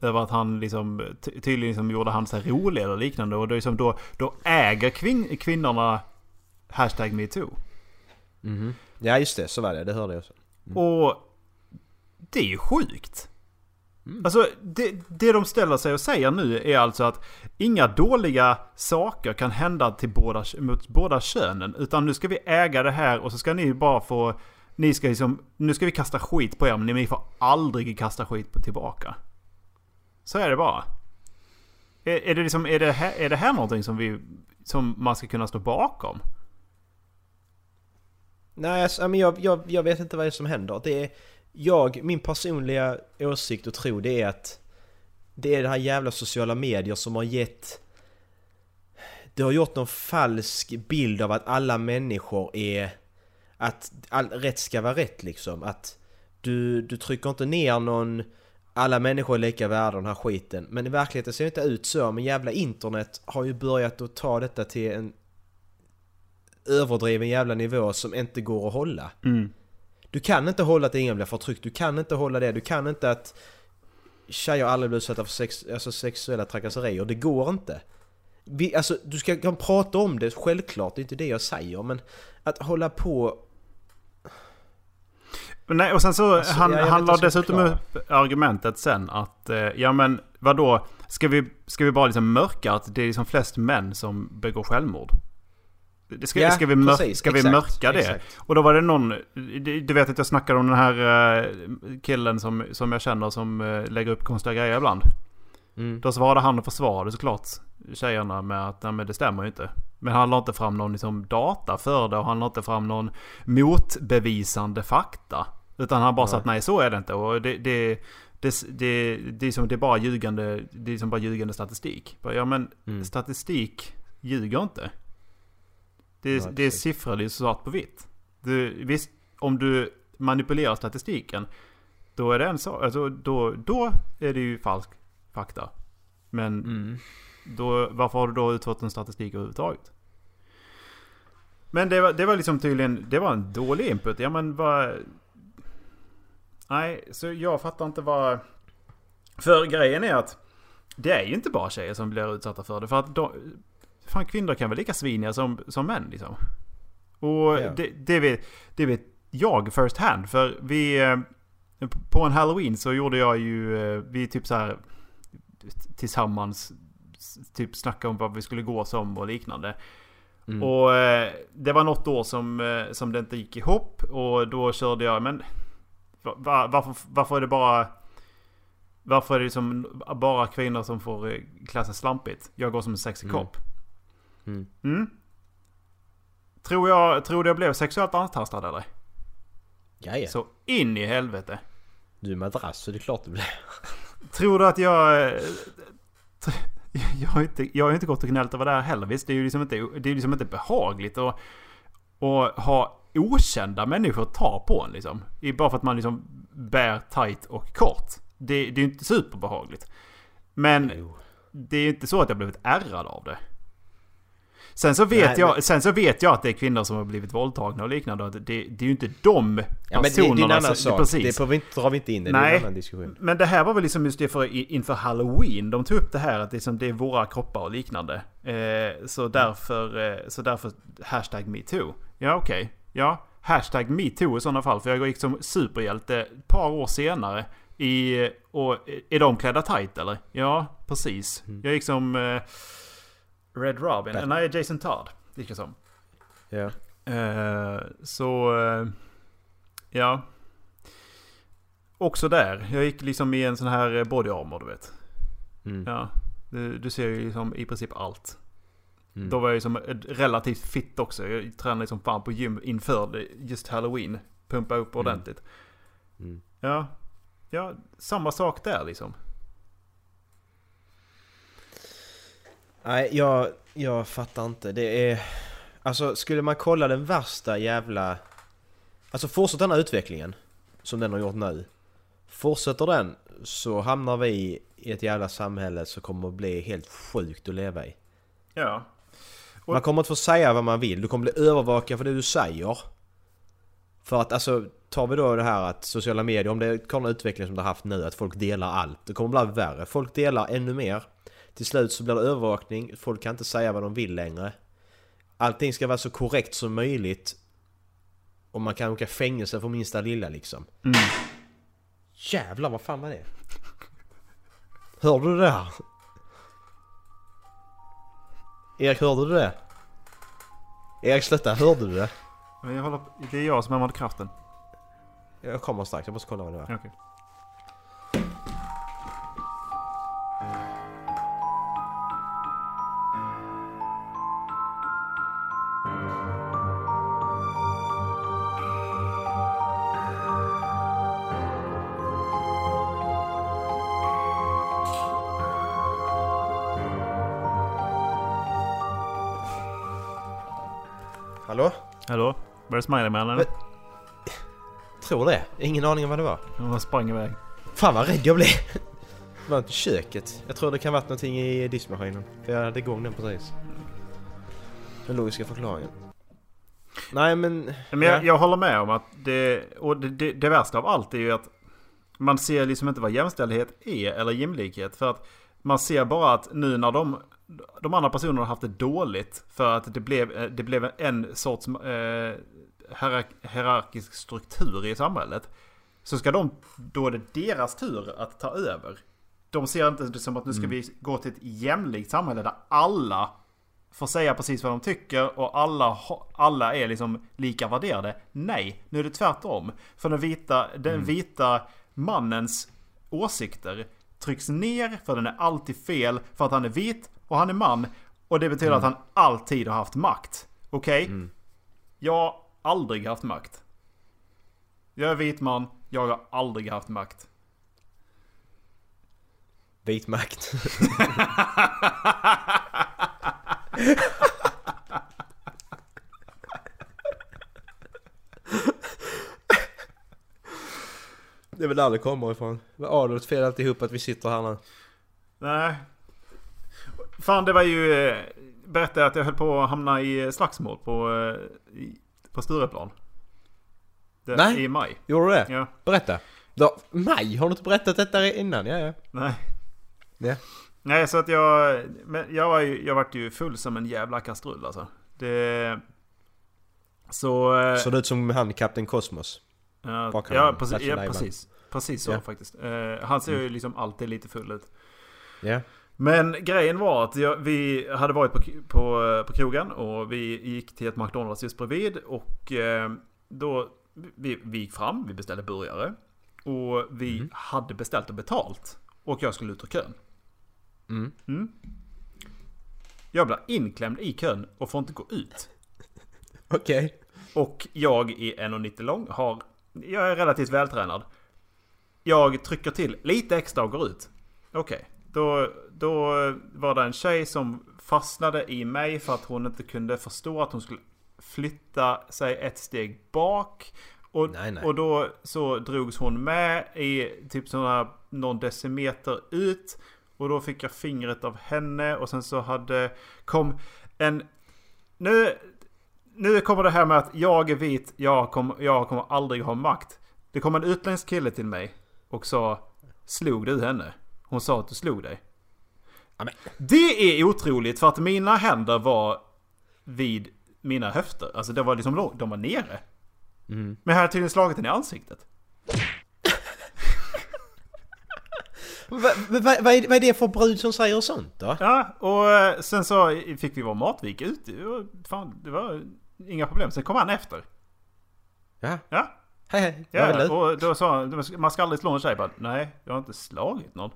E: Över att han liksom ty- tydligen liksom gjorde han här rolig eller liknande. Och då, liksom då, då äger kvin, kvinnorna hashtag metoo.
D: Mhm. Ja just det, så var det. Det hörde jag också.
E: Och det är ju sjukt. Alltså det, det de ställer sig och säger nu är alltså att inga dåliga saker kan hända till båda, mot båda könen. Utan nu ska vi äga det här och så ska ni bara få... Ni ska liksom, nu ska vi kasta skit på er men ni får aldrig kasta skit på tillbaka. Så är det bara. Är, är, det, liksom, är, det, här, är det här någonting som, vi, som man ska kunna stå bakom?
D: Nej, alltså, jag, jag, jag vet inte vad det är som händer. Det är, jag, min personliga åsikt och tro det är att det är det här jävla sociala medier som har gett... Det har gjort någon falsk bild av att alla människor är... Att all, rätt ska vara rätt liksom. Att du, du trycker inte ner någon... Alla människor är lika värda den här skiten. Men i verkligheten ser det inte ut så. Men jävla internet har ju börjat att ta detta till en överdriven jävla nivå som inte går att hålla. Mm. Du kan inte hålla att ingen blir förtryckt. Du kan inte hålla det. Du kan inte att tjejer aldrig blir utsatta för sex, alltså sexuella trakasserier. Det går inte. Vi, alltså, du ska kan prata om det, självklart. Det är inte det jag säger. Men att hålla på...
E: Nej, och sen så
D: Alltså,
E: han,
D: jag- jag
E: han la dessutom upp argumentet sen att eh, ja men vadå, ska vi, ska vi bara liksom mörka att det är liksom flest män som begår självmord? Det ska,
D: Ja,
E: ska, vi, mör,
D: precis,
E: ska vi
D: exakt,
E: mörka det?
D: exakt.
E: Och då var det någon, du vet att jag snackade om den här eh, killen som, som jag känner som eh, lägger upp konstiga grejer ibland.
D: Mm.
E: Då svarade han och försvarade såklart tjejerna med att nej, men det stämmer ju inte. Men han la inte fram någon liksom, data för det och han la inte fram någon motbevisande fakta. Utan han bara sa att nej så är det inte. Och det, det, det, det, det, är, som, det är bara ljugande, det är som bara ljugande statistik. Ja men
D: Mm.
E: statistik ljuger inte. Det, är-
D: Nej,
E: det är siffror, det är svart på vitt. Du, visst, om du manipulerar statistiken. Då är det en sak, alltså, då, då är det ju falsk fakta. Men
D: Mm.
E: Då, varför har du då utfört en statistik överhuvudtaget? Men det var, det var liksom tydligen, det var en dålig input. Ja men vad... Nej, så jag fattar inte vad... För grejen är att det är ju inte bara tjejer som blir utsatta för det. För att de, fan kvinnor kan vara lika sviniga som, som män liksom. Och
D: Ja.
E: det, det, vet, det vet jag first hand. För vi... eh, På en halloween så gjorde jag ju... eh, Vi typ så här tillsammans typ snacka om vad vi skulle gå som och liknande.
D: Mm.
E: Och eh, det var något år som, som det inte gick ihop och då körde jag men va, va, varför, varför är det bara Varför är det liksom bara kvinnor som får klassa slampigt? Jag går som en sexig kopp.
D: Mm.
E: Mm. Tror jag, tror du jag blev sexuellt antastad eller?
D: Jaja.
E: Så in i helvete.
D: Du är madrass så det är klart det blir.
E: Tror du att jag... eh, Jag har, inte, jag har inte gått och gnällt över det här heller. Visst, det är ju liksom inte, det är liksom inte behagligt att, att ha okända människor ta på en liksom. Bara för att man liksom bär tight och kort. Det, det är ju inte superbehagligt. Men
D: Jo.
E: det är ju inte så att jag blivit ärrad av det. Sen så, vet
D: Nej,
E: jag,
D: men-
E: sen så vet jag att det är kvinnor som har blivit våldtagna och liknande. Det, det är ju inte de
D: Ja men det, är en
E: personerna
D: annan sak.
E: Precis.
D: Det får vi inte, drar vi inte in i. Det är
E: Nej.
D: en annan diskussion.
E: Men det här var väl liksom just det för, inför halloween. De tog upp det här att liksom det är våra kroppar och liknande. Eh, så därför, eh, så därför hashtag metoo. Ja okej. Ja, hashtag metoo i sådana fall. För jag gick som superhjälte ett par år senare. I, och är de klädda tight eller? Ja, precis. Jag gick som eh, Red Robin.
D: Bat-
E: Nej, Jason Todd. Gick jag som.
D: Ja.
E: Eh, så, eh, ja. Också där. Jag gick liksom i en sån här eh, body armor du vet.
D: Mm.
E: Ja. Du, du ser ju liksom i princip allt.
D: Mm.
E: Då var jag ju som relativt fit också. Jag tränade liksom fan på gym inför det- just halloween. Pumpa upp ordentligt.
D: Mm.
E: Ja. Ja, samma sak där liksom.
D: Nej, jag, jag fattar inte. Det är... Alltså, skulle man kolla den värsta jävla... Alltså fortsätter den här utvecklingen, som den har gjort nu. Fortsätter den så hamnar vi i ett jävla samhälle som kommer att bli helt sjukt att leva i.
E: Ja. Och-
D: Man kommer inte få säga vad man vill. Du kommer bli övervakad för det du säger. För att alltså, tar vi då det här att sociala medier, om det kommer en utveckling som det har haft nu, att folk delar allt. Det kommer bli värre. Folk delar ännu mer. Till slut så blir det övervakning. Folk kan inte säga vad de vill längre. Allting ska vara så korrekt som möjligt. Och man kan åka fängelse för minsta lilla liksom.
E: Mm.
D: Jävlar vad fan var det? Hörde du det här? Erik, hörde du det? Erik sluta, hörde du det?
E: Jag håller, det är jag som använder kraften.
D: Jag kommer strax, jag måste kolla vad det var.
E: Okej. Var det Spiderman eller?
D: Tror det. Ingen aning om vad det var.
E: Han sprang iväg.
D: Fan vad rädd jag blev. Det var inte köket. Jag tror det kan varit någonting i diskmaskinen. För jag hade igång den precis. Den logiska förklaringen. Nej men...
E: Men jag,
D: ja.
E: jag håller med om att det, och det, det, det värsta av allt är ju att man ser liksom inte vad jämställdhet är eller jämlikhet. För att man ser bara att nu när de, de andra personerna har haft det dåligt för att det blev, det blev en sorts eh, hierarkisk struktur i samhället. Så ska de, då är det deras tur att ta över. De ser inte det som att nu ska vi gå till ett jämlikt samhälle där alla får säga precis vad de tycker och alla, alla är liksom lika värderade. Nej, nu är det tvärtom. För den vita, den vita mannens åsikter trycks ner för den är alltid fel för att han är vit och han är man. Och det betyder att han alltid har haft makt. Okej? Jag har aldrig haft makt. Jag är vit man, jag har aldrig haft makt.
D: Vit makt. det är väl där det kommer ifrån. Vad Adolf fel alltihop att vi sitter här nu.
E: Nej. Fan det var ju... eh, Berättade jag att jag höll på att hamna i slagsmål på, eh, i, på Stureplan. Det,
D: Nej.
E: I maj.
D: Gjorde du det?
E: Ja.
D: Berätta. Då, maj? Har du inte berättat detta innan? Ja, ja.
E: Nej.
D: Ja.
E: Nej så att jag... Men jag var ju, jag vart ju full som en jävla kastrull alltså. Det... Så... eh,
D: Såg det ut som han Kapten Kosmos?
E: Ja, ja, precis, ja precis. Precis så
D: Ja.
E: faktiskt. Eh, han ser ju liksom alltid lite full ut.
D: Ja.
E: Men grejen var att jag, vi hade varit på, på, på krogen och vi gick till ett McDonalds just bredvid. Och eh, då, vi, vi gick fram, vi beställde burgare. Och vi hade beställt och betalt. Och jag skulle ut ur kön.
D: Mm.
E: Jag blir inklämd i kön och får inte gå ut.
D: Okej.
E: Och jag är 1,90 lång, har... Jag är relativt vältränad. Jag trycker till lite extra och går ut. Okej. Då, då var det en tjej som fastnade i mig för att hon inte kunde förstå att hon skulle flytta sig ett steg bak. Och,
D: Nej, nej.
E: och då så drogs hon med i typ sådana någon decimeter ut. Och då fick jag fingret av henne och sen så hade kom en... Nu, nu kommer det här med att jag är vit, jag kommer, jag kommer aldrig ha makt. Det kom en utländsk kille till mig och sa Slog du henne? Hon sa att du slog dig.
D: Ja, men-
E: Det är otroligt för att mina händer var vid mina höfter. Alltså det var liksom de var nere. Men jag hade tydligen slagit henne i ansiktet.
D: Vad va, va, vad är, det för brud som säger sånt då?
E: Ja, och eh, sen så fick vi vår mat, vi gick ut. Det var, fan, det var inga problem. Sen kom han efter.
D: Ja.
E: Ja,
D: Hej hej.
E: Ja och då sa han, man ska aldrig slå en tjej. Bara, Nej, jag har inte slagit någon.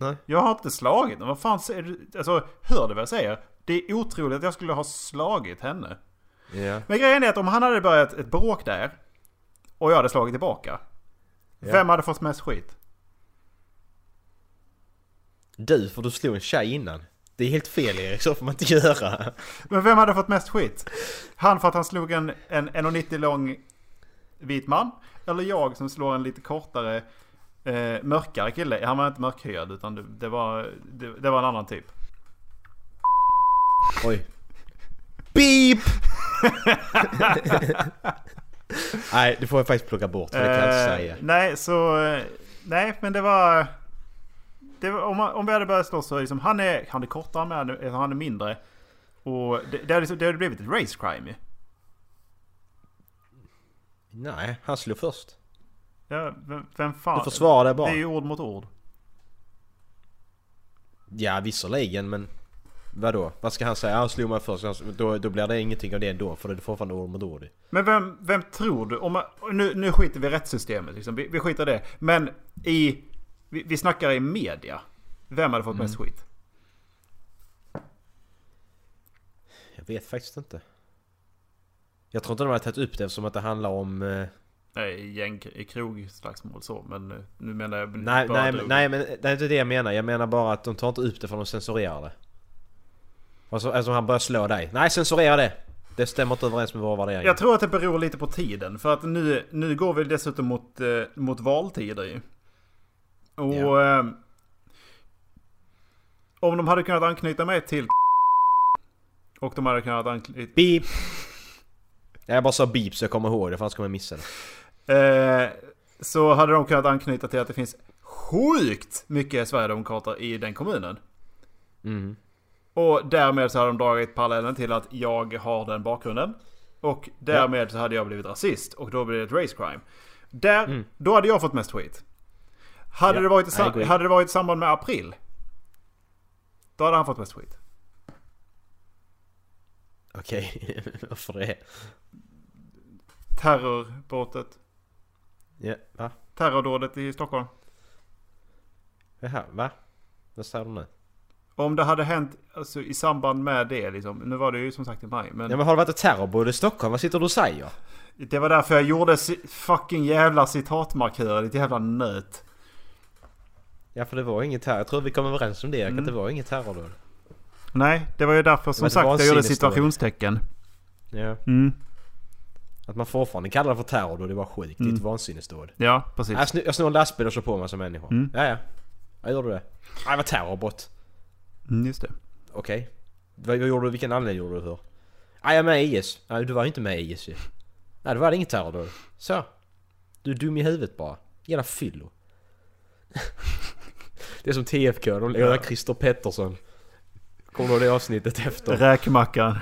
D: Nej.
E: Jag har inte slagit någon. Vad fan säger du? Alltså, hör du vad jag säger? Det är otroligt att jag skulle ha slagit henne.
D: Ja.
E: Men grejen är att om han hade börjat ett bråk där och jag hade slagit tillbaka.
D: Ja.
E: Vem hade fått mest skit?
D: Du, för du slog en tjej innan. Det är helt fel Erik, så får man inte göra.
E: Men vem hade fått mest skit? Han för att han slog en, en 1,90 lång vit man? Eller jag som slår en lite kortare, eh, mörkare kille? Han var inte mörkhyad utan det, det, var, det, det var en annan typ.
D: Oj. Beep! Nej, det får jag faktiskt plocka bort, för det kan jag inte
E: Eh,
D: säga.
E: Nej, så... eh, Nej, men det var... Det var om, man, om vi hade börjat slåss så liksom, han är, han är kortare med, han är- han är mindre. Och det, det, har liksom, det har blivit ett race crime ju.
D: Nej, han slog först.
E: Ja, vem, vem fan...
D: Du försvarar det bara.
E: Det är ju ord mot ord.
D: Ja, visserligen, men... Vadå? Vad ska han säga? Han slog mig först. Då, då blir det ingenting av det ändå, för det är fortfarande ord mot ord.
E: Men vem, vem tror du? Om man, nu, nu skiter vi i rättssystemet liksom. Vi, vi skiter i det. Men i... Vi, vi snackar i media. Vem hade fått mest
D: Mm.
E: skit?
D: Jag vet faktiskt inte. Jag tror inte de har tagit upp det eftersom att det handlar om...
E: Nej, gäng i krogslagsmål så. Men eh, nu menar jag
D: Nej, nej,
E: drog.
D: men- nej men det är inte det jag menar. Jag menar bara att de tar inte upp det för de censurerar det. Alltså, alltså han börjar slå dig. Nej, censurera det! Det stämmer inte överens med våra värderingar.
E: Jag tror att det beror lite på tiden. För att nu, nu går vi dessutom mot, eh, mot valtider ju. Och...
D: Ja.
E: Eh, om de hade kunnat anknyta mig till och de hade kunnat anknyta...
D: Beep! Jag bara sa beep så jag kommer ihåg det för annars kommer jag missa det.
E: Eh, så hade de kunnat anknyta till att det finns sjukt mycket Sverigedemokrater i den kommunen.
D: Mm.
E: Och därmed så hade de dragit parallellen till att jag har den bakgrunden. Och därmed så hade jag blivit rasist och då blir det ett race crime. Där, Då hade jag fått mest skit. Hade,
D: Ja,
E: det varit i hade det varit i samband med april. Då hade han fått mest skit.
D: Okej, varför det?
E: Terrorbrottet.
D: Ja, va?
E: Terrordådet i Stockholm.
D: Jaha, va? Vad säger du nu?
E: Om det hade hänt alltså, i samband med det liksom. Nu var det ju som sagt i maj. Men
D: Ja men har det varit ett terrorbord i Stockholm? Vad sitter du och säger?
E: det var därför jag gjorde fucking jävla citatmarkörer. Ditt jävla nöt.
D: Ja för det var inget terror. Jag tror vi kom överens om det,
E: Mm.
D: att det var inget terrordåd.
E: Nej, det var ju därför som sagt jag gjorde situationstecken.
D: Ja.
E: Mm.
D: Att man fortfarande kallar det för terrordåd, det var sjukt. Det är
E: Mm.
D: ett vansinnesdåd.
E: Ja, precis.
D: Jag, snor, jag snor en lastbil och kör på en massa människor.
E: Mm.
D: Ja, ja. Jag gjorde det. Nej, det var terrorbrott.
E: Mm, just det.
D: Okej. Vad, vad gjorde du? Vilken anledning gjorde du för? Ah, jag är med i IS. Nej, du var inte med i IS ju. Nej, det var inget terror då. Så. Du är dum i huvudet bara. Jävla fyllo. det är som TFK, de lever Christer Pettersson. Kommer du ihåg det avsnittet efter?
E: Räkmackan.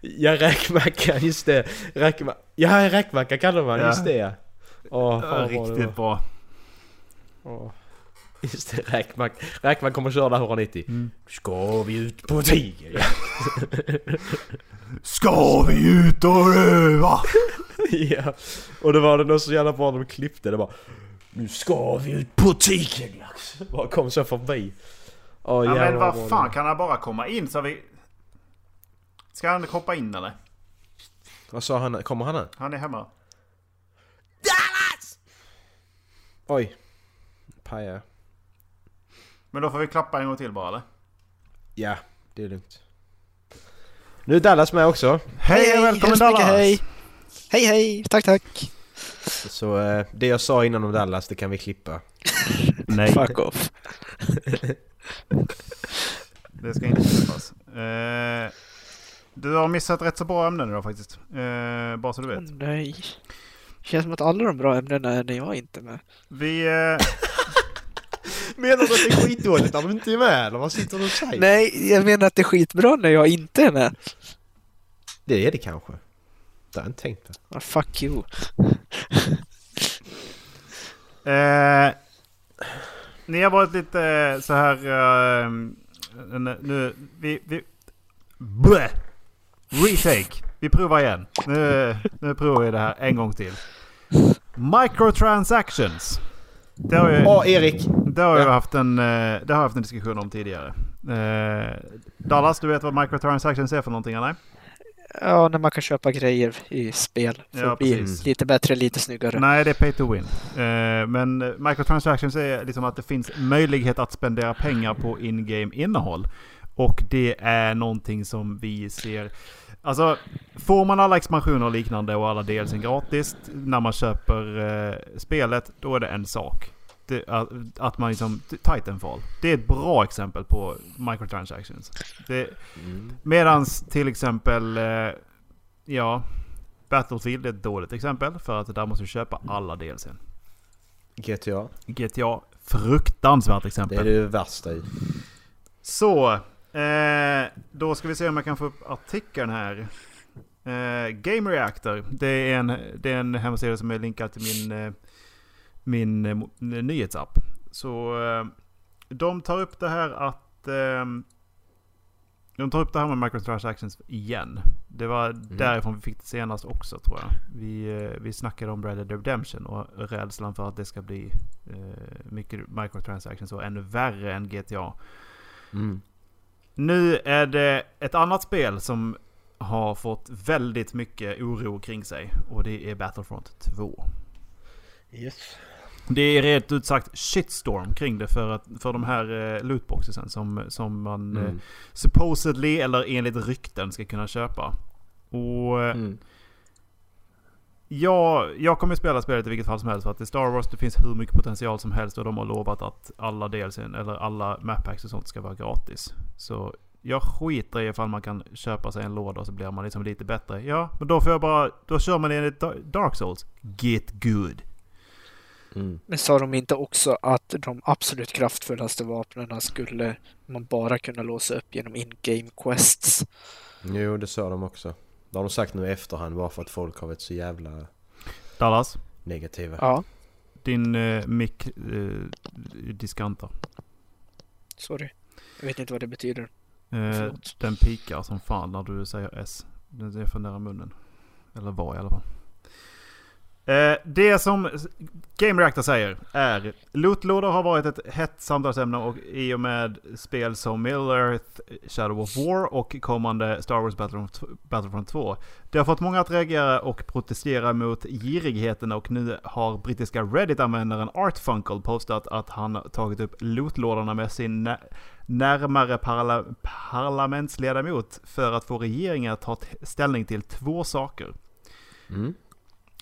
D: Ja, räkmackan, just det. Räkma... Ja, räkmacka kallar man,
E: Ja.
D: just det. Åh,
E: Ja,
D: fan det var.
E: riktigt bra.
D: Åh. Just det, räkmack. Räkmack kommer köra där 190.
E: Mm.
D: Ska vi ut på tiger? Ja.
E: Ska vi ut och röva?
D: ja. Och det var det nog så jävla bra de klippte det bara. Nu ska vi ut på tigerjakt. Bara kom så förbi. Åh
E: Ja, men vad fan, kan han bara komma in så vi... Ska han hoppa in eller?
D: Vad sa han? Kommer han nu?
E: Han är hemma.
D: Oj. Paja.
E: Men då får vi klappa en gång till bara eller?
D: Ja, det är lugnt. Nu är Dallas med också.
E: Hej och välkommen Dallas!
B: Hej. hej, hej. Tack, tack.
D: Så eh, det jag sa innan om Dallas, det kan vi klippa.
E: Nej,
B: Fuck off.
E: det ska inte klippas. Eh, du har missat rätt så bra ämnen idag faktiskt. Eh, bara så du vet.
B: nej. Känns som att alla de bra ämnena är när jag inte är med.
E: Vi... Eh,
D: Menar du att det är skitdåligt när du inte är med eller vad sitter du och säger?
B: Nej, jag menar att det är skitbra när jag inte är med.
D: Det är det kanske. Det har jag inte tänkt på.
B: Ah, fuck you.
E: Eh, ni har varit lite så här... eh, nu... Vi... vi bleh. Retake. Vi provar igen. Nu, nu provar vi det här en gång till. Microtransactions. Det har, ju,
D: Åh, Erik!
E: det har jag
D: ja.
E: haft en, eh, det har jag haft en diskussion om tidigare. Eh, Dallas, du vet vad microtransactions är för någonting eller?
B: Ja, när man kan köpa grejer i spel för
E: Ja,
B: att bli
E: precis.
B: lite bättre, lite snyggare.
E: Nej, det är pay to win. Eh, men microtransactions är liksom att det finns möjlighet att spendera pengar på in-game innehåll. Och det är någonting som vi ser... Alltså, får man alla expansioner och liknande och alla DLC gratis när man köper eh, spelet, då är det en sak. Det, att, att man liksom... Titanfall. Det är ett bra exempel på microtransactions. Det, medans till exempel... Eh, ja... Battlefield är ett dåligt exempel för att där måste du köpa alla DLCn.
D: GTA.
E: GTA, fruktansvärt
D: Det
E: exempel.
D: är det värsta i.
E: Så, eh, då ska vi se om jag kan få upp artikeln här. Eh, Game Reactor, det är, en, det är en hemsida som är linkad till min, eh, min eh, nyhetsapp. Så eh, de tar upp det här att... Eh, de tar upp det här med microtransactions igen. Det var därifrån vi fick det senast också tror jag. Vi, eh, vi snackade om Red Dead Redemption och rädslan för att det ska bli eh, mycket microtransactions och ännu värre än GTA.
D: Mm.
E: Nu är det ett annat spel som har fått väldigt mycket oro kring sig. Och det är Battlefront 2.
D: Yes.
E: Det är rätt ut sagt shitstorm kring det för, att, för de här eh, lootboxesen som, som man eh,
D: Mm.
E: supposedly eller enligt rykten ska kunna köpa. Och eh,
D: Mm.
E: Jag, jag kommer spela spelet i vilket fall som helst för att är Star Wars, det finns hur mycket potential som helst och de har lovat att alla DLCn eller alla map packs och sånt ska vara gratis. Så jag skiter i ifall man kan köpa sig en låda och så blir man liksom lite bättre. Ja, men då får jag bara, då kör man enligt Da- Dark Souls. Get good.
D: Mm.
B: Men sa de inte också att de absolut kraftfullaste vapnen skulle man bara kunna låsa upp genom in-game quests?
D: Jo, det sa de också. Det har de sagt nu i efterhand bara för att folk har varit så jävla
E: Dallas,
D: negativa.
B: Ja,
E: din eh, mick eh, diskantar.
B: sorry. Jag vet inte vad det betyder.
E: Eh,
B: Förlåt.
E: den pikar som fan när du säger S. Den är för nära munnen. Eller var i alla fall. Eh, det som Game Reactor säger är Lootlådor har varit ett hett samtalsämne och i och med spel som Middle-earth, Shadow of War och kommande Star Wars Battlefront, Battlefront 2. Det har fått många att reagera och protestera mot girigheten och nu har brittiska Reddit-användaren Artfunkel postat att han tagit upp lootlådorna med sin nä- närmare parla- parlamentsledamot för att få regeringen att ta ställning till två saker.
D: Mm.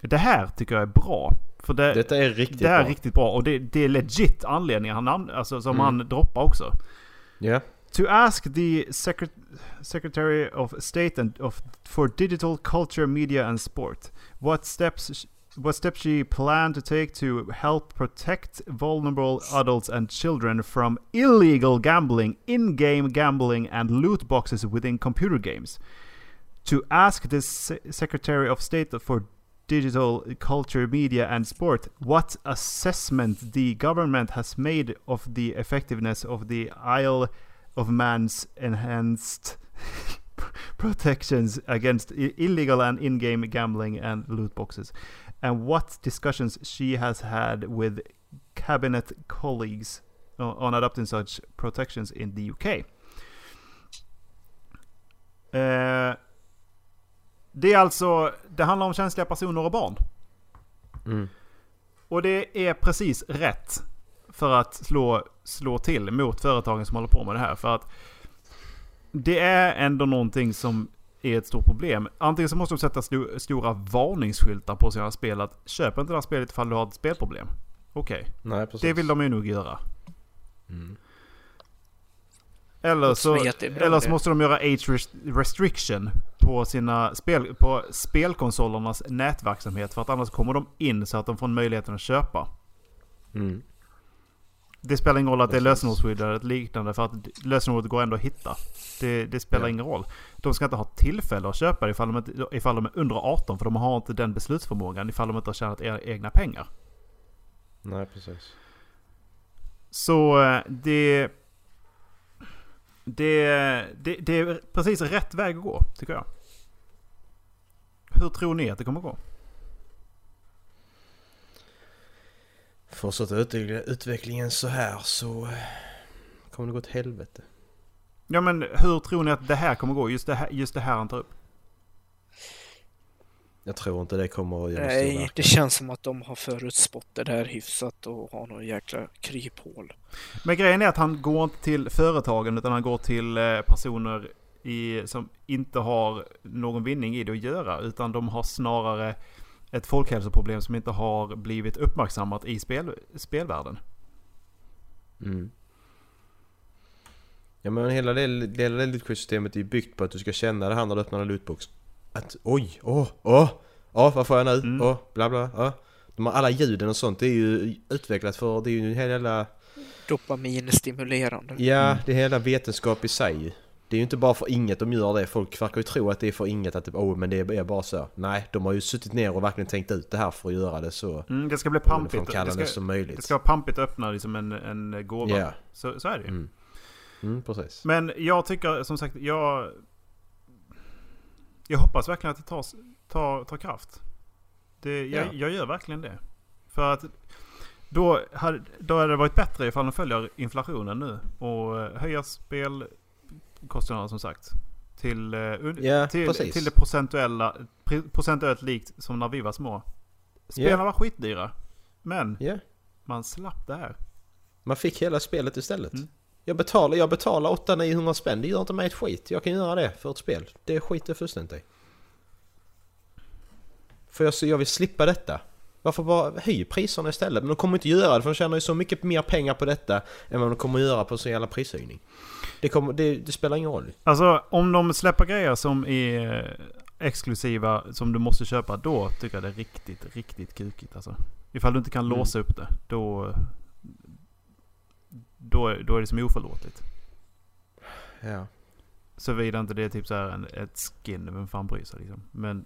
E: Det här tycker jag är bra. För det,
D: Detta är riktigt
E: det är
D: bra.
E: riktigt bra och det, det är legit anledningar han namn, alltså, som
D: Mm.
E: han droppar också.
D: Ja.
E: to ask the secret- Secretary of State and of for Digital Culture, Media and Sport what steps what steps she planned to take to help protect vulnerable adults and children from illegal gambling, in-game gambling and loot boxes within computer games. To ask the Se- Secretary of State for Digital Culture, Media and Sport what assessment the government has made of the effectiveness of the Isle of Man's enhanced protections against illegal and in-game gambling and loot boxes, and what discussions she has had with cabinet colleagues on adopting such protections in the UK. Eh, det är alltså, det handlar om känsliga personer och barn.
D: Mm.
E: Och det är precis rätt för att slå, slå till mot företagen som håller på med det här. För att det är ändå någonting som är ett stort problem. Antingen så måste de sätta sto- stora varningsskyltar på sina spel att köp inte det här spelet ifall du har ett spelproblem. Okej,
D: precis.
E: det vill de ju nog göra.
D: Mm.
E: Eller så, eller så måste de göra age rest- restriction på sina spel, på spelkonsolernas nätverksamhet. För att annars kommer de in så att de får möjligheten att köpa.
D: Mm.
E: Det spelar ingen roll att det är
D: Precis.
E: lösenordsskydd eller ett liknande för att lösenordet går ändå att hitta. Det, det spelar
D: Ja.
E: ingen roll. De ska inte ha tillfälle att köpa det ifall de, inte, ifall de är under 18 för de har inte den beslutsförmågan ifall de inte har tjänat e- egna pengar.
D: Nej, precis.
E: Så eh, det, det, det... Det är precis rätt väg att gå, tycker jag. Hur tror ni att det kommer gå?
D: Fortsätter utvecklingen så här så kommer det gå åt helvete.
E: Ja men hur tror ni att det här kommer gå? Just det här, just det här han tar upp.
D: Jag tror inte det kommer att göra
B: Nej,
D: verkan.
B: det känns som att de har förutspått det där hyfsat och har någon jäkla kryphål.
E: Men grejen är att han går inte till företagen utan han går till eh, personer i, som inte har någon vinning i det att göra. Utan de har snarare ett folkhälsoproblem som inte har blivit uppmärksammat i spel, spelvärlden.
D: Mm. Ja men hela det, hela det lootquest-systemet är ju byggt på att du ska känna det här när du öppnar en lootbox. Att oj, åh, åh, åh, vad får jag nu?
E: Mm.
D: Åh, bla bla, åh. De har alla ljuden och sånt, det är ju utvecklat för, det är ju hela,
B: Dopaminstimulerande.
D: ja det är hela vetenskap i sig. Det är ju inte bara för inget de gör det, folk verkar ju tro att det är för inget, att typ, oh men det är bara så. Nej, de har ju suttit ner och verkligen tänkt ut det här för att göra det så
E: Mm, det ska bli pampigt. Det ska,
D: som möjligt.
E: det ska vara pampigt att öppna liksom en, en gåva.
D: Ja.
E: Så, så är det ju.
D: Mm. Mm, precis.
E: Men jag tycker som sagt, jag... Jag hoppas verkligen att det tar, tar, tar kraft. Det, jag,
D: Ja.
E: jag gör verkligen det. För att då hade, då hade det varit bättre ifall de följer inflationen nu och eh, höjer spelkostnaderna som sagt. Till,
D: Ja,
E: till,
D: precis.
E: till det procentuella, procentuellt likt som när vi var små. Spelen
D: Ja.
E: var skitdyra. Men
D: Ja.
E: man slapp det här.
D: Man fick hela spelet istället.
E: Mm.
D: Jag betalar, jag betalar 800-900 spänn, det gör inte mig ett skit. Jag kan göra det för ett spel. Det skiter jag fullständigt i. För jag, jag vill slippa detta. Varför bara höj priserna istället? Men de kommer inte göra det för de tjänar ju så mycket mer pengar på detta än vad de kommer göra på så jävla prishöjning. Det, kommer, det, det spelar ingen roll.
E: Alltså om de släpper grejer som är exklusiva som du måste köpa då tycker jag det är riktigt, riktigt kukigt alltså. Ifall du inte kan
D: Mm.
E: låsa upp det då, då, då är det som oförlåtligt.
D: Ja.
E: Såvida inte det är typ så här en, ett skin, vem fan bryr sig liksom. Men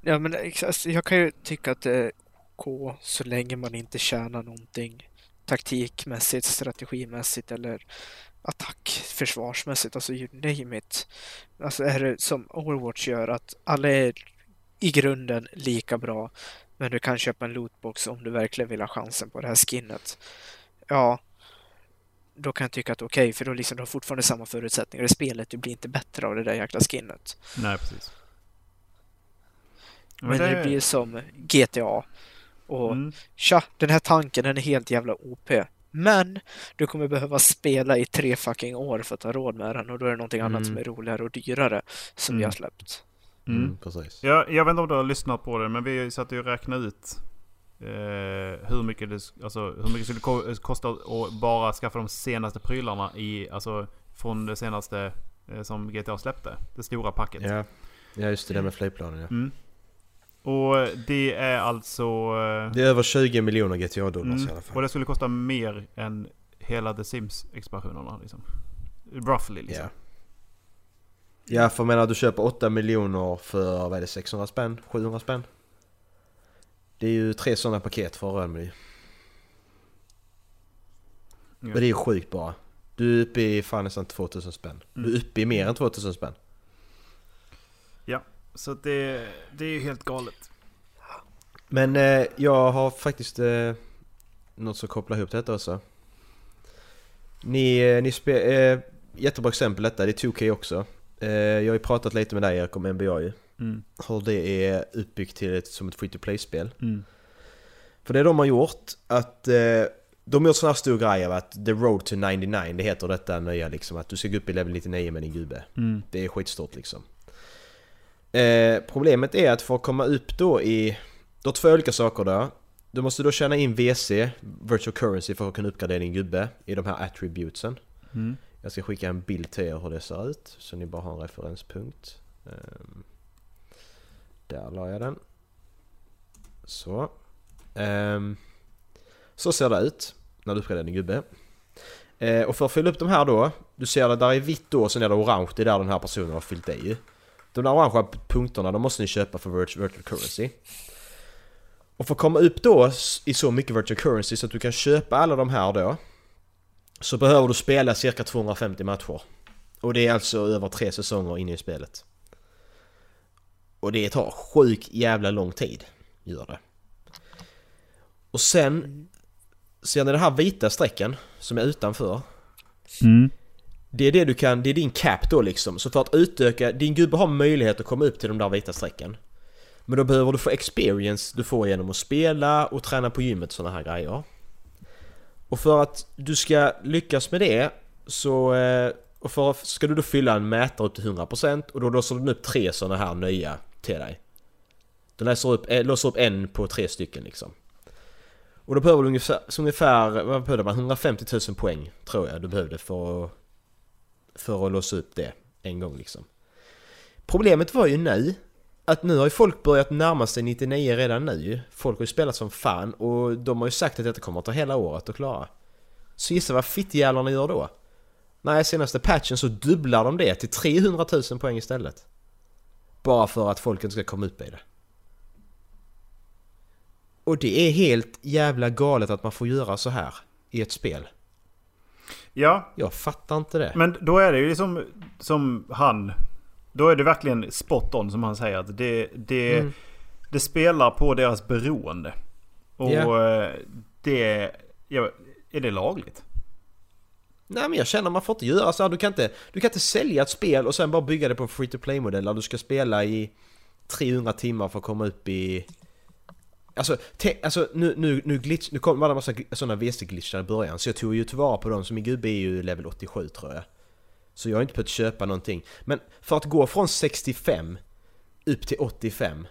B: Ja, men alltså, jag kan ju tycka att det OK så länge man inte tjänar någonting taktikmässigt, strategimässigt eller attack försvarsmässigt, alltså you name it. Alltså är det som Overwatch gör att alla är i grunden lika bra men du kan köpa en lootbox om du verkligen vill ha chansen på det här skinnet. Ja, då kan jag tycka att okej, för då liksom du har fortfarande samma förutsättningar i spelet. Du blir inte bättre av det där jäkla skinnet.
E: nej precis.
B: Men, det... blir som GTA. Och
E: Mm.
B: tja, den här tanken den är helt jävla OP. Men du kommer behöva spela i tre fucking år för att ha råd med den och då är det någonting annat
D: Mm.
B: som är roligare och dyrare som vi
E: Mm.
B: har släppt.
D: Mm.
E: Mm.
D: precis.
E: Jag, jag vet inte om du har lyssnat på det men vi satt ju och räknade ut hur mycket det alltså, hur mycket skulle ko- kosta att bara skaffa de senaste prylarna i, alltså från det senaste eh, som GTA släppte. Det stora packet.
D: Ja, ja just det, det med flygplanen ja.
E: Mm. Och det är alltså... eh,
D: Det är över 20 miljoner GTA-dollar
E: Mm.
D: i alla fall.
E: Och det skulle kosta mer än hela The Sims-expansionerna liksom. Roughly liksom.
D: Ja. Ja, för jag menar du köper 8 miljoner för, vad är det, 600 spänn? 700 spänn? Det är ju tre sådana paket för med
E: Ja.
D: Och det är ju sjukt bara. Du är uppe i fan nästan 2000 spänn. Du är uppe i mer än 2000 spänn.
E: Så att det, det är ju helt galet.
D: Men eh, jag har faktiskt eh, något som kopplar ihop detta också. Ni, eh, ni spe, eh, jättebra exempel detta, det är 2K också. Eh, jag har ju pratat lite med dig Erik om NBA ju.
E: Mm.
D: Hur det är uppbyggt till ett, som ett free to play-spel.
E: Mm.
D: För det de har gjort, att eh, de har gjort sån här stor grej av att The Road to 99, det heter detta nya liksom. Att du ska gå upp i level 99 med din gubbe.
E: Mm.
D: Det är skitstort liksom. Eh, problemet är att för att komma upp då i... Du har två olika saker där. Du måste då tjäna in VC, Virtual Currency, för att kunna uppgradera din gubbe i de här attributesen.
E: Mm.
D: Jag ska skicka en bild till er hur det ser ut, så ni bara har en referenspunkt. Ehm, där la jag den. Så. Um, så ser det ut när du uppgraderar din gubbe. Uh, och för att fylla upp de här då, du ser det där är vitt då och sen är det orange, det är där den här personen har fyllt i. De där orangea punkterna, de måste ni köpa för virtual currency. Och för att komma upp då i så mycket virtual currency så att du kan köpa alla de här då så behöver du spela cirka 250 matcher. Och det är alltså över tre säsonger inne i spelet. Och det tar sjuk jävla lång tid, gör det. Och sen ser ni den här vita strecken som är utanför?
E: Mm.
D: Det är det du kan, det är din cap då liksom. Så för att utöka, din gubbe har möjlighet att komma upp till de där vita strecken. Men då behöver du få experience du får genom att spela och träna på gymmet och såna här grejer. Och för att du ska lyckas med det så... eh, Och för ska du då fylla en mätare upp till 100% och då låser den upp tre såna här nya till dig. Du läser upp, eh, låser upp en på tre stycken liksom. Och då behöver du ungefär, ungefär vad behövde man? 150 000 poäng tror jag du behövde för att, för att låsa upp det en gång liksom. Problemet var ju nu att nu har ju folk börjat närma sig 99 redan nu. Folk har ju spelat som fan och de har ju sagt att detta kommer att ta hela året att klara. Så gissa vad fittjävlarna gör då? Nej, senaste patchen så dubblar de det till 300 000 poäng istället. Bara för att folk inte ska komma upp i det. Och det är helt jävla galet att man får göra så här i ett spel.
E: Ja,
D: Jag fattar inte det.
E: men då är det ju som, som han... Då är det verkligen spot on som han säger. Att det, det,
D: Mm.
E: det spelar på deras beroende. Och eh, det... Ja, är det lagligt?
D: Nej men jag känner man får inte göra så här. Du kan inte, du kan inte sälja ett spel och sen bara bygga det på en free to play modell där du ska spela i 300 timmar för att komma upp i... Alltså, te, alltså nu, nu, nu, glitch, nu kom det en massa sådana VC-glitchar i början så jag tog ju tillvara på dem så min gubbe är ju level 87 tror jag. Så jag har inte behövt köpa någonting. Men för att gå från 65 upp till 85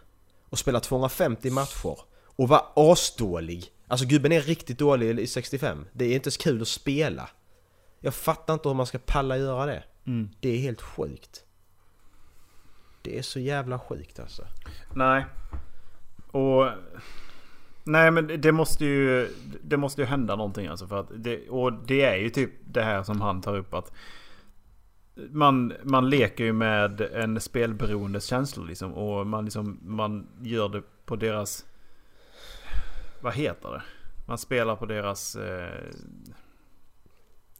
D: och spela 250 matcher och vara asdålig. Alltså gubben är riktigt dålig i 65. Det är inte så kul att spela. Jag fattar inte hur man ska palla göra det.
E: Mm.
D: Det är helt sjukt. Det är så jävla sjukt alltså.
E: Nej. Och... Nej men det- måste ju... Det måste ju hända någonting alltså. För att det, och det är ju typ det här som han tar upp att... Man, man leker ju med en spelberoendes känslor liksom. Och man liksom... Man gör det på deras... Vad heter det? Man spelar på deras... Eh,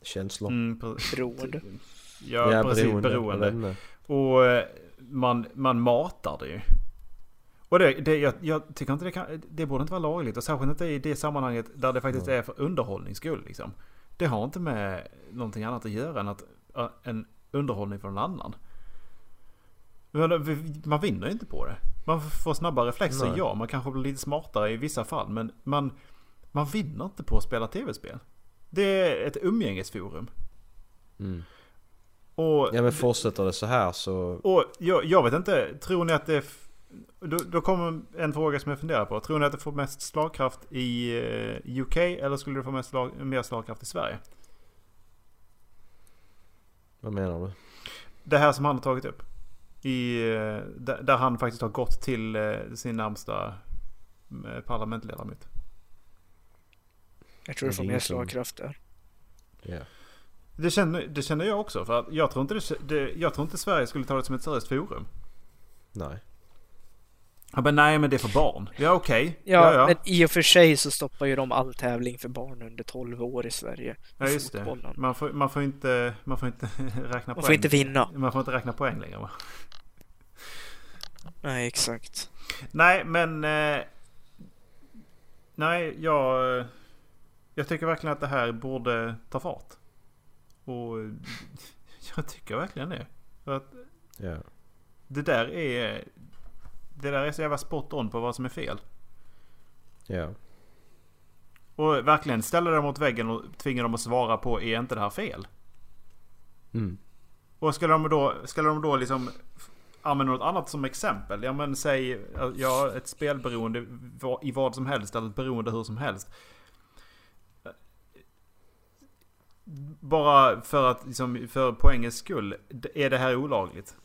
D: Känslor.
E: mm,
B: Beroende.
E: ja, precis. Beroende.
D: inte.
E: Och eh, man, man matar det ju. Och det, det, jag, jag tycker inte det kan... Det borde inte vara lagligt. Och särskilt inte i det sammanhanget där det faktiskt är för underhållnings skull. Liksom. Det har inte med någonting annat att göra än att, äh, en underhållning för någon annan. Man vinner ju inte på det. Man får snabba reflexer,
D: Nej.
E: ja. Man kanske blir lite smartare i vissa fall. Men man, man vinner inte på att spela tv-spel. Det är ett umgängesforum.
D: Mm.
E: Och
D: Ja men fortsätter det så här så...
E: och jag, jag vet inte, tror ni att det... då, då kommer en fråga som jag funderar på. Tror ni att det får mest slagkraft i eh, UK eller skulle det få mest slag, mer slagkraft i Sverige?
D: Vad menar du?
E: Det här som han har tagit upp. I, eh, där, där han faktiskt har gått till eh, sin närmsta parlamentledamot.
B: Jag tror det
D: Det
B: får
D: är
B: mer slagkraft där.
D: Ja.
E: Det känner, det känner jag också. För att jag, tror inte det, det, jag tror inte Sverige skulle ta det som ett seriöst forum.
D: Nej.
E: Han bara, nej men det är för barn. Ja okej.
B: Ja,
E: ja, ja.
B: men i och för sig så stoppar ju de all tävling för barn under 12 år i Sverige.
E: ja just det.
B: fotbollen.
E: Man får, man får inte, man får inte räkna
B: Man
E: poäng.
B: får inte vinna.
E: Man får inte räkna poäng längre va?
B: Nej, exakt.
E: Nej men... Eh, nej jag... Jag tycker verkligen att det här borde ta fart. Och jag tycker verkligen det. För att
D: Ja.
E: det där är... Det där är så jävla spot on på vad som är fel.
D: Ja.
E: Och verkligen ställa dem mot väggen och tvinga dem att svara på är inte det här fel?
D: Mm.
E: Och skulle de då, skulle de då liksom använda något annat som exempel? Ja men säg, ja ett spelberoende i vad som helst eller ett beroende hur som helst. Bara för att liksom, för poängens skull, är det här olagligt?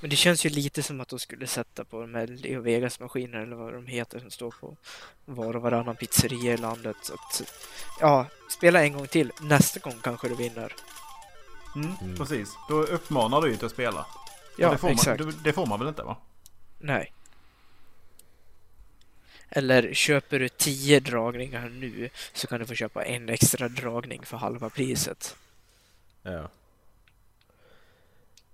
B: Men det känns ju lite som att de skulle sätta på de här Leo Vegas-maskinerna eller vad de heter som står på var och varannan pizzeria i landet. Så att, ja, spela en gång till. Nästa gång kanske du vinner.
E: Mm, Precis, då uppmanar du ju till att spela.
B: Ja,
E: det får
B: exakt.
E: Man, det, det får man väl inte va?
B: Nej. Eller köper du 10 dragningar nu så kan du få köpa en extra dragning för halva priset.
D: Ja.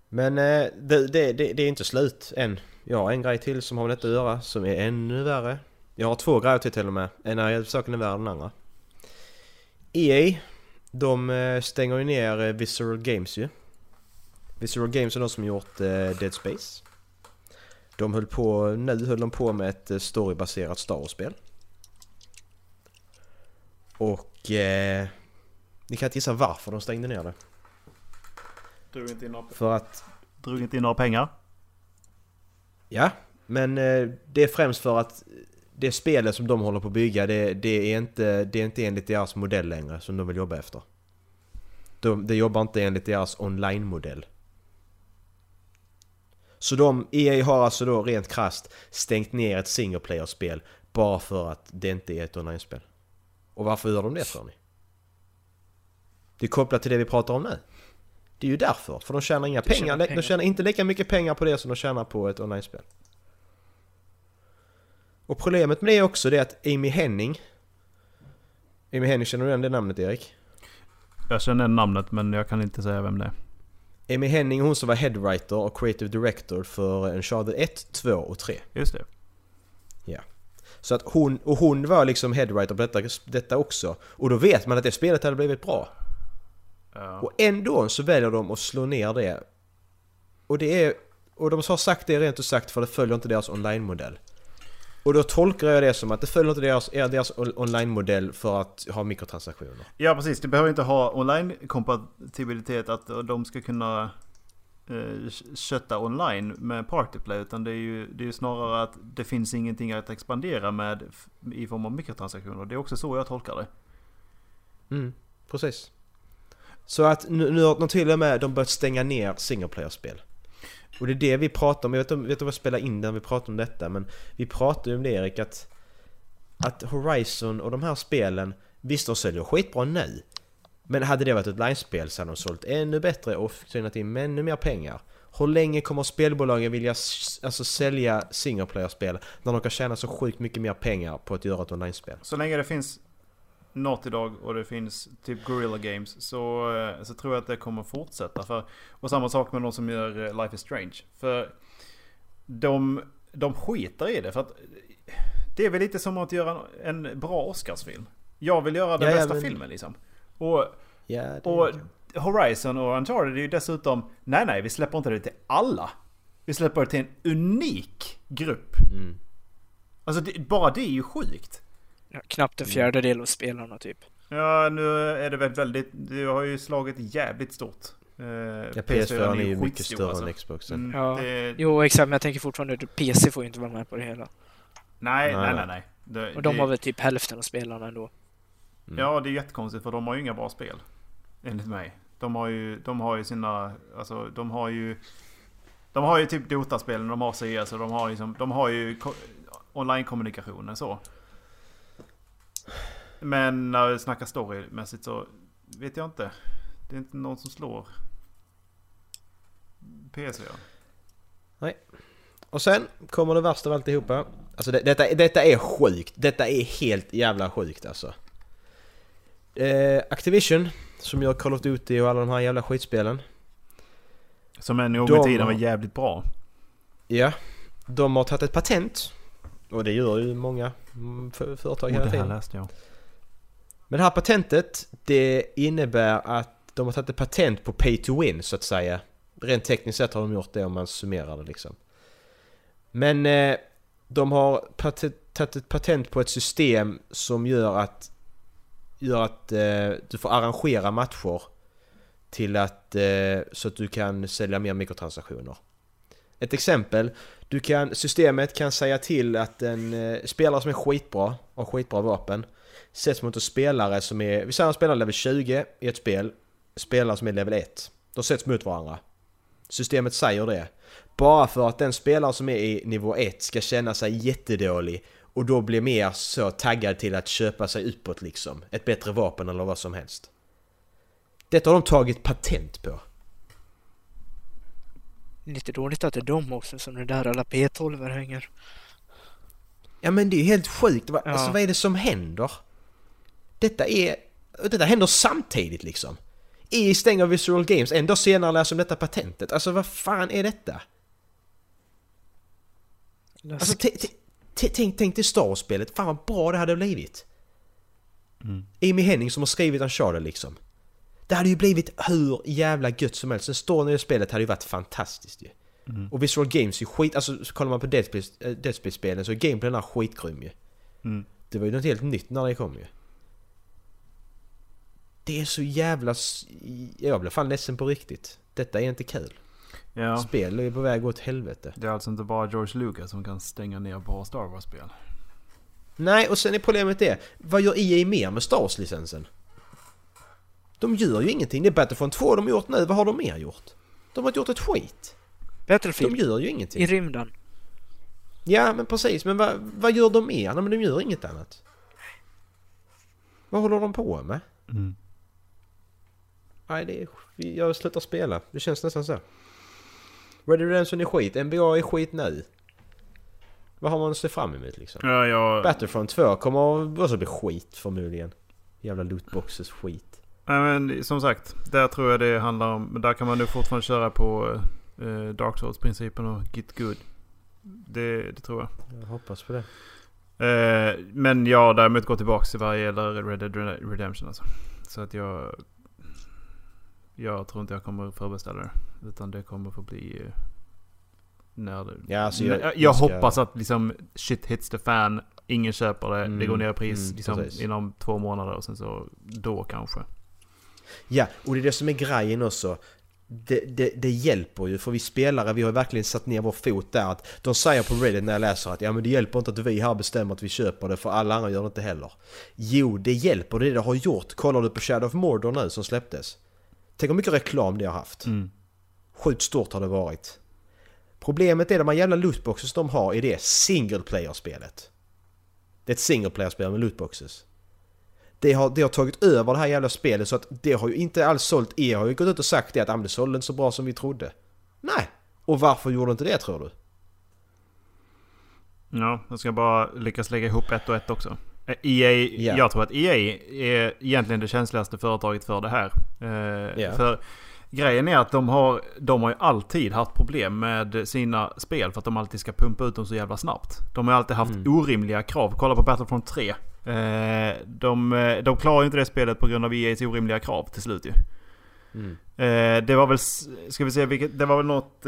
D: Men eh, det, det, det, det är inte slut än. Jag har en grej till som har med detta att göra som är ännu värre. Jag har två grejer till till och med. En är saken är värre än den andra. EA, de eh, stänger ju ner eh, Visceral Games ju. Visceral Games är de som gjort Dead Space. De höll på, nu höll de på med ett eh, storybaserat Star Wars-spel. Och eh, ni kan inte gissa varför de stängde ner det.
E: Drog inte in några,
D: För att
E: drog inte in några pengar?
D: Ja, men eh, det är främst för att det spelet som de håller på att bygga det, det, är, inte, det är inte enligt deras modell längre som de vill jobba efter. De, det jobbar inte enligt deras online-modell. Så de, EA har alltså då rent krasst stängt ner ett single player-spel bara för att det inte är ett online-spel. Och varför gör de det tror ni? Det är kopplat till det vi pratar om nu. Det är ju därför, för de tjänar inga
B: De
D: pengar.
B: tjänar
D: De
B: pengar.
D: tjänar inte lika mycket pengar på det som de tjänar på ett online-spel. Och problemet med det är också det att Amy Henning Amy Henning, känner du igen det namnet Erik?
E: Jag känner namnet men jag kan inte säga vem det är.
D: Amy Henning, hon som var headwriter och creative director för Uncharted 1, 2 och 3.
E: Just det.
D: Så att hon, och hon var liksom headwriter på detta, detta också. Och då vet man att det spelet hade blivit bra.
E: Ja.
D: Och ändå så väljer de att slå ner det. Och det är... Och de har sagt det rent ut sagt för det följer inte deras online-modell. Och då tolkar jag det som att det följer inte deras, deras on- online-modell för att ha mikrotransaktioner.
E: Ja precis, du behöver inte ha online-kompatibilitet att de ska kunna eh, kötta online med Partyplay. Utan det är, ju, det är snarare att det finns ingenting att expandera med i form av mikrotransaktioner. Det är också så jag tolkar det.
D: Mm, precis. Så att nu, nu har de till och med de börjat stänga ner single player-spel. Och det är det vi pratar om. Jag vet inte vet inte vad jag spelar in när vi pratar om detta men vi pratar ju om det Erik att, att Horizon och de här spelen visst de säljer skitbra nu. Men hade det varit ett linespel så hade de sålt ännu bättre och tjänat in ännu mer pengar. Hur länge kommer spelbolagen vilja alltså, sälja single player-spel när de kan tjäna så sjukt mycket mer pengar på att göra ett online-spel?
E: Så länge det finns Naughty Dog och det finns typ Guerrilla Games så, eh, så tror jag att det kommer fortsätta. För, och samma sak med de som gör eh, Life is Strange. För de, de skiter i det. För att det är väl lite som att göra en bra Oscarsfilm. Jag vill göra den
D: Ja,
E: bästa
D: men-
E: filmen liksom. Och,
D: Ja,
E: och Horizon och Uncharted är ju dessutom... Nej, nej, vi släpper inte det till alla. Vi släpper det till en unik grupp.
D: Mm.
E: Alltså det, bara det är ju sjukt.
B: Ja, knappt en fjärdedel av spelarna typ.
E: Ja, nu är det väl väldigt... Det har ju slagit jävligt stort. Eh,
D: Ja, PS4 är ju mycket större
E: alltså.
D: än Xboxen.
E: Mm,
B: Ja.
E: det,
B: Jo, exakt, men jag tänker fortfarande att PC får ju inte vara med på det hela.
E: nej,
D: Nej,
E: nej, nej,
D: nej.
E: Det,
B: Och de
E: det,
B: har väl typ hälften av spelarna ändå.
E: Ja, det är jättekonstigt för de har ju inga bra spel. Enligt mig. De har ju, de har ju sina, alltså de har ju... De har ju typ Dota-spelen, de har CS och de har, liksom, de har ju ko- online-kommunikationen så. Men när vi snackar storymässigt så vet jag inte. Det är inte någon som slår PC. Ja.
D: Och sen kommer det värsta av alltihopa. Alltså det, detta, detta är sjukt. Detta är helt jävla sjukt alltså. Eh, Activision, som gör Call of Duty och alla de här jävla skitspelen.
E: Som en gång i tiden var jävligt bra.
D: Ja, de har tagit ett patent. Och det gör ju många för, företag hela tiden.
E: läste jag.
D: Men det här patentet, det innebär att de har tagit ett patent på pay to win så att säga. Rent tekniskt sett har de gjort det om man summerar det liksom. Men eh, de har tagit ett patent på ett system som gör att, gör att eh, du får arrangera matcher till att, eh, så att du kan sälja mer mikrotransaktioner. Ett exempel, du kan, systemet kan säga till att en eh, spelare som är skitbra och har skitbra vapen sätts mot en spelare som är, vi säger en spelar level 20 i ett spel, spelare som är level 1. De sätts mot varandra. Systemet säger det. Bara för att den spelare som är i nivå 1 ska känna sig jättedålig och då blir mer så taggad till att köpa sig uppåt liksom. Ett bättre vapen eller vad som helst. Detta har de tagit patent på.
B: Lite dåligt att det är de också som det där alla P12 hänger.
D: Ja men det är ju helt sjukt. Va-
B: Ja.
D: Alltså vad är det som händer? Detta är... Detta händer samtidigt liksom. EA stänger Visual Games, en dag senare läser de detta patentet. Alltså vad fan är detta? Alltså tänk, tänk till Star Wars-spelet, fan vad bra det hade blivit. Amy Henning som har skrivit Uncharted liksom. Det hade ju blivit hur jävla gött som helst. Sen storyn i det spelet hade ju varit fantastiskt ju. Och Visual Games är skit, alltså så kollar man på eh, Dead Space-spelen så är gameplayen där skitgrym ju.
E: Mm.
D: Det var ju något helt nytt när det kom ju. Det är så jävla... Jag blev fan ledsen på riktigt. Detta är inte kul.
E: Ja.
D: Spel är på väg åt helvete.
E: Det är alltså inte bara George Lucas som kan stänga ner bra Star Wars-spel.
D: Nej, och sen är problemet det. Vad gör EA mer med Star Wars-licensen? De gör ju ingenting. Det är Battlefront 2 de har gjort nu. Vad har de mer gjort? De har inte gjort ett skit. De
B: Battlefield
D: gör ju
B: i
D: ingenting.
B: rymden.
D: Ja, men precis. Men vad, vad gör de mer? Nej, men de gör inget annat. Vad håller de på med?
E: Mm.
D: Nej, det är... Jag slutar spela. Det känns nästan så. Red Dead Redemption är skit. NBA är skit nu. Vad har man att se fram emot liksom?
E: Ja, jag...
D: Battlefront 2 kommer också bli skit förmodligen. Jävla lootboxes skit.
E: Nej men som sagt, där tror jag det handlar om. Men där kan man nu fortfarande köra på eh, Dark Souls-principen och Git Good. Det, det tror jag.
D: Jag hoppas på det.
E: Eh, men jag har däremot gått tillbaka till vad gäller Red Dead Redemption alltså. Så att jag... Jag tror inte jag kommer förbeställa det. Utan det kommer få bli... eh, När det...
D: Ja, alltså
E: jag,
D: jag-
E: jag, hoppas att liksom shit hits the fan. Ingen köper det. det
D: Mm,
E: går ner i pris
D: mm,
E: liksom, inom två månader och sen så då kanske.
D: Ja, och det är det som är grejen också. Det, det, det hjälper ju för vi spelare, vi har verkligen satt ner vår fot där. Att de säger på Reddit när jag läser att ja men det hjälper inte att vi här bestämmer att vi köper det för alla andra gör det inte heller. Jo, det hjälper, det det har gjort. Kollar du på Shadow of Mordor nu som släpptes. Tänk hur mycket reklam det har haft.
E: Mm.
D: Sjukt stort har det varit. Problemet är de här jävla lootboxes de har i det single player-spelet. Det är ett single player-spel med lootboxes. Det har, det har tagit över det här jävla spelet så att det har ju inte alls sålt. Er har ju gått ut och sagt det att "Ah, det sålde inte så bra som vi trodde. Nej! Och varför gjorde inte det tror du?
E: Ja, jag ska bara lyckas lägga ihop ett och ett också. Eh, EA,
D: Ja.
E: Jag tror att EA är egentligen det känsligaste företaget för det här.
D: Ja.
E: För grejen är att de har, de har ju alltid haft problem med sina spel för att de alltid ska pumpa ut dem så jävla snabbt. De har alltid haft
D: Mm.
E: orimliga krav. Kolla på Battlefront 3. Eh, de, eh, de klarar ju inte det spelet på grund av EAs orimliga krav till slut ju.
D: Mm.
E: Eh, det var väl, ska vi se vilket, det var väl något...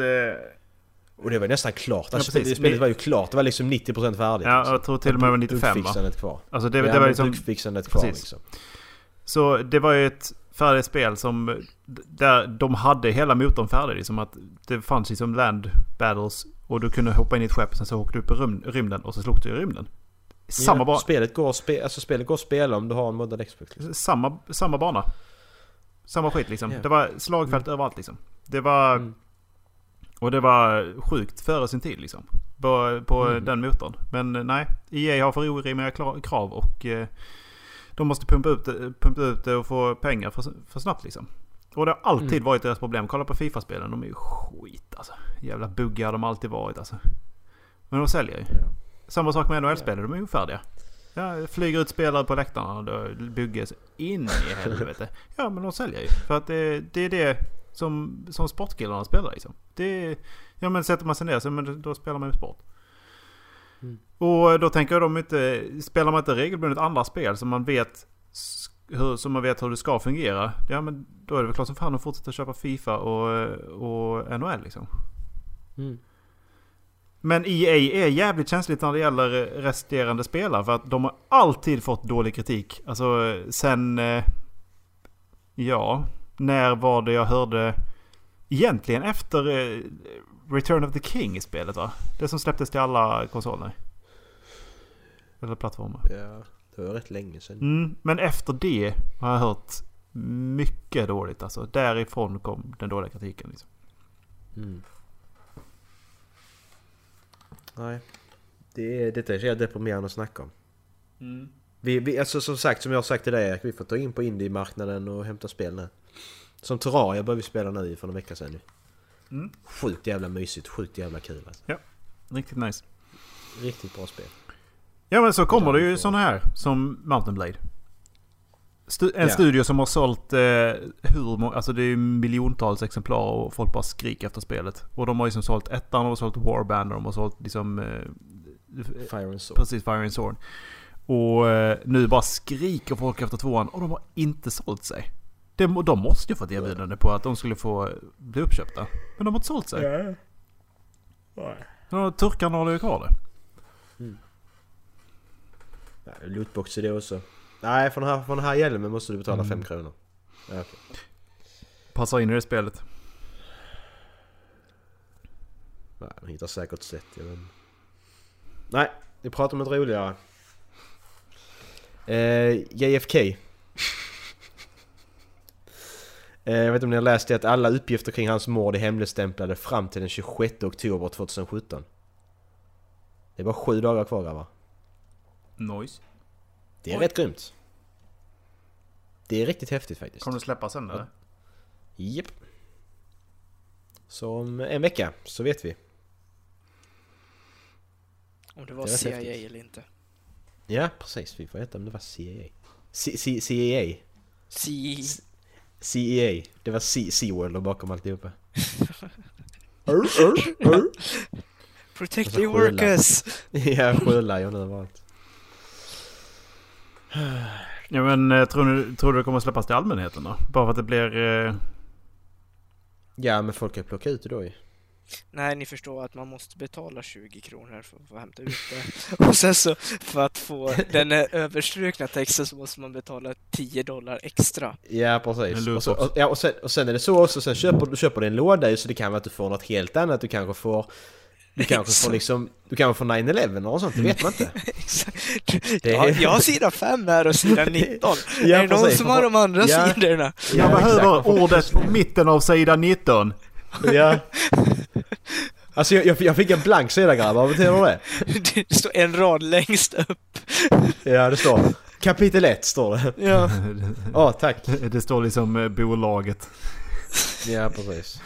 D: Och det var nästan klart.
E: Ja,
D: Alltså, det spelet var ju klart. Det var liksom 90% färdigt.
E: Ja,
D: liksom.
E: jag tror till och med det var 95 va?
D: Bugfixandet kvar.
E: Alltså det,
D: ja,
E: det var liksom...
D: bugfixandet kvar
E: precis.
D: liksom.
E: Så det var ju ett färdigt spel som... Där de hade hela motorn färdig. Liksom att det fanns liksom land battles. Och du kunde hoppa in i ett skepp sen så åkte du upp i rym- rymden och så slog du i rymden. Samma,
D: Ja,
E: ba-
D: spelet, går, spe, alltså, spelet går att spela om du har en moddad Xbox. Liksom.
E: samma, samma bana. Samma skit liksom.
D: Ja.
E: Det var slagfält överallt liksom. Det var...
D: Mm.
E: Och det var sjukt före sin tid liksom. På, på
D: Mm.
E: den motorn. Men eh, nej, EA har för orimliga krav och eh, de måste pumpa ut, det, pumpa ut det och få pengar för, för snabbt liksom. Och det har alltid
D: Mm.
E: varit deras problem. Kolla på Fifa-spelen, de är ju skit alltså. Jävla buggar de alltid varit alltså. Men de säljer ju.
D: Ja.
E: Samma sak med NHL-spelare, de är ju färdiga. Ja, flyger ut spelare på läktarna och då bygges in i helvete. Ja men de säljer ju. För att det, det är det som, som sportkillarna spelar liksom. Det ja men sätter man sig ner så men då spelar man ju sport.
D: Mm.
E: Och då tänker jag de inte, spelar man inte regelbundet andra spel som man vet hur, som man vet hur det ska fungera. Ja men då är det väl klart som fan att fortsätta köpa Fifa och, och NHL liksom.
D: Mm.
E: Men EA är jävligt känsligt när det gäller resterande spelare för att de har alltid fått dålig kritik. Alltså sen... eh, Ja, när var det jag hörde... Egentligen efter eh, Return of the King i spelet va? Det som släpptes till alla konsoler. Eller plattformar.
D: Ja, det var rätt länge sedan.
E: Mm, men efter det har jag hört mycket dåligt alltså. Därifrån kom den dåliga kritiken liksom.
D: Mm. Nej. Det är, detta är så deprimerande att snacka om. Vi, vi, alltså som sagt, som jag har sagt till dig Erik, vi får ta in på indie-marknaden och hämta spel nu. Som Terraria började vi spela nu för några veckor sedan nu.
E: Mm.
D: Sjukt jävla mysigt, sjukt jävla kul alltså.
E: Riktigt nice.
D: Riktigt bra spel.
E: Ja men så kommer det ju sådana här som Mountain Blade. Stu- en
D: Ja.
E: studio som har sålt eh, hur många, alltså det är ju miljontals exemplar och folk bara skriker efter spelet. Och de har ju som sålt ettan, de har sålt Warband och de har sålt liksom... Eh,
D: Fire and Sword.
E: precis, Fire and Sword. Och eh, nu bara skriker folk efter tvåan och de har inte sålt sig. De, de måste ju få ett erbjudande på att de skulle få bli uppköpta. Men de har inte sålt sig. Ja. Turkarna håller ju kvar det.
D: Ja, lootbox är det också. Nej, för den här, för den här hjälmen måste du betala 5
E: Mm.
D: kronor. Ja, okej.
E: Passar in i det spelet.
D: Nej, de hittar säkert sätt. Inte. Nej, vi pratar om något roligare. Eh, JFK. eh, jag vet inte om ni har läst det att alla uppgifter kring hans mord är hemligstämplade fram till den 26 oktober 2017. Det är bara sju dagar kvar grabbar.
E: Nice.
D: Det är
E: Oj.
D: rätt grymt. Det är riktigt häftigt faktiskt.
E: Kommer du släppa sen eller?
D: Japp. Så om en vecka så vet vi.
B: Om det var
D: Det var
B: CIA
D: häftigt.
B: eller inte.
D: Ja precis, vi får veta om det var CIA. C- C- CIA.
B: CIA.
D: CEA. Det var C- SeaWorld bakom alltihopa.
B: Protect the workers!
D: ja, sjölejon överallt.
E: Ja men eh, tror du, tror du det kommer släppas till allmänheten då? Bara för att det blir... Eh,
D: Ja, men folk kan plocka ut det då ju.
B: Nej, ni förstår att man måste betala 20 kronor för att få hämta ut det. Och sen så, för att få den här överstrukna texten så måste man betala 10 dollar extra.
D: Ja, precis. Och, så, och, ja, och, sen, och sen är det så också, sen köper du köper du en låda ju, så det kan vara att du får något helt annat. Du kanske får... Du kanske får liksom... Du kanske får 9-11 och sånt, det vet man inte.
B: Exakt.
D: Det
B: Ja,
D: är-
B: jag har sida 5 här och sida 19.
D: Ja,
B: är det någon som har de andra
D: Ja.
B: sidorna?
E: jag
D: Ja,
E: behöver
D: exakt.
E: ordet på mitten av sidan 19.
D: Ja. Alltså jag, jag, fick en blank sida grabbar, vad betyder det?
B: Det står en rad längst upp.
D: Ja, det står... Kapitel 1 står det.
B: Ja.
D: Ja, tack.
E: Det står liksom eh, bolaget.
D: Ja, precis.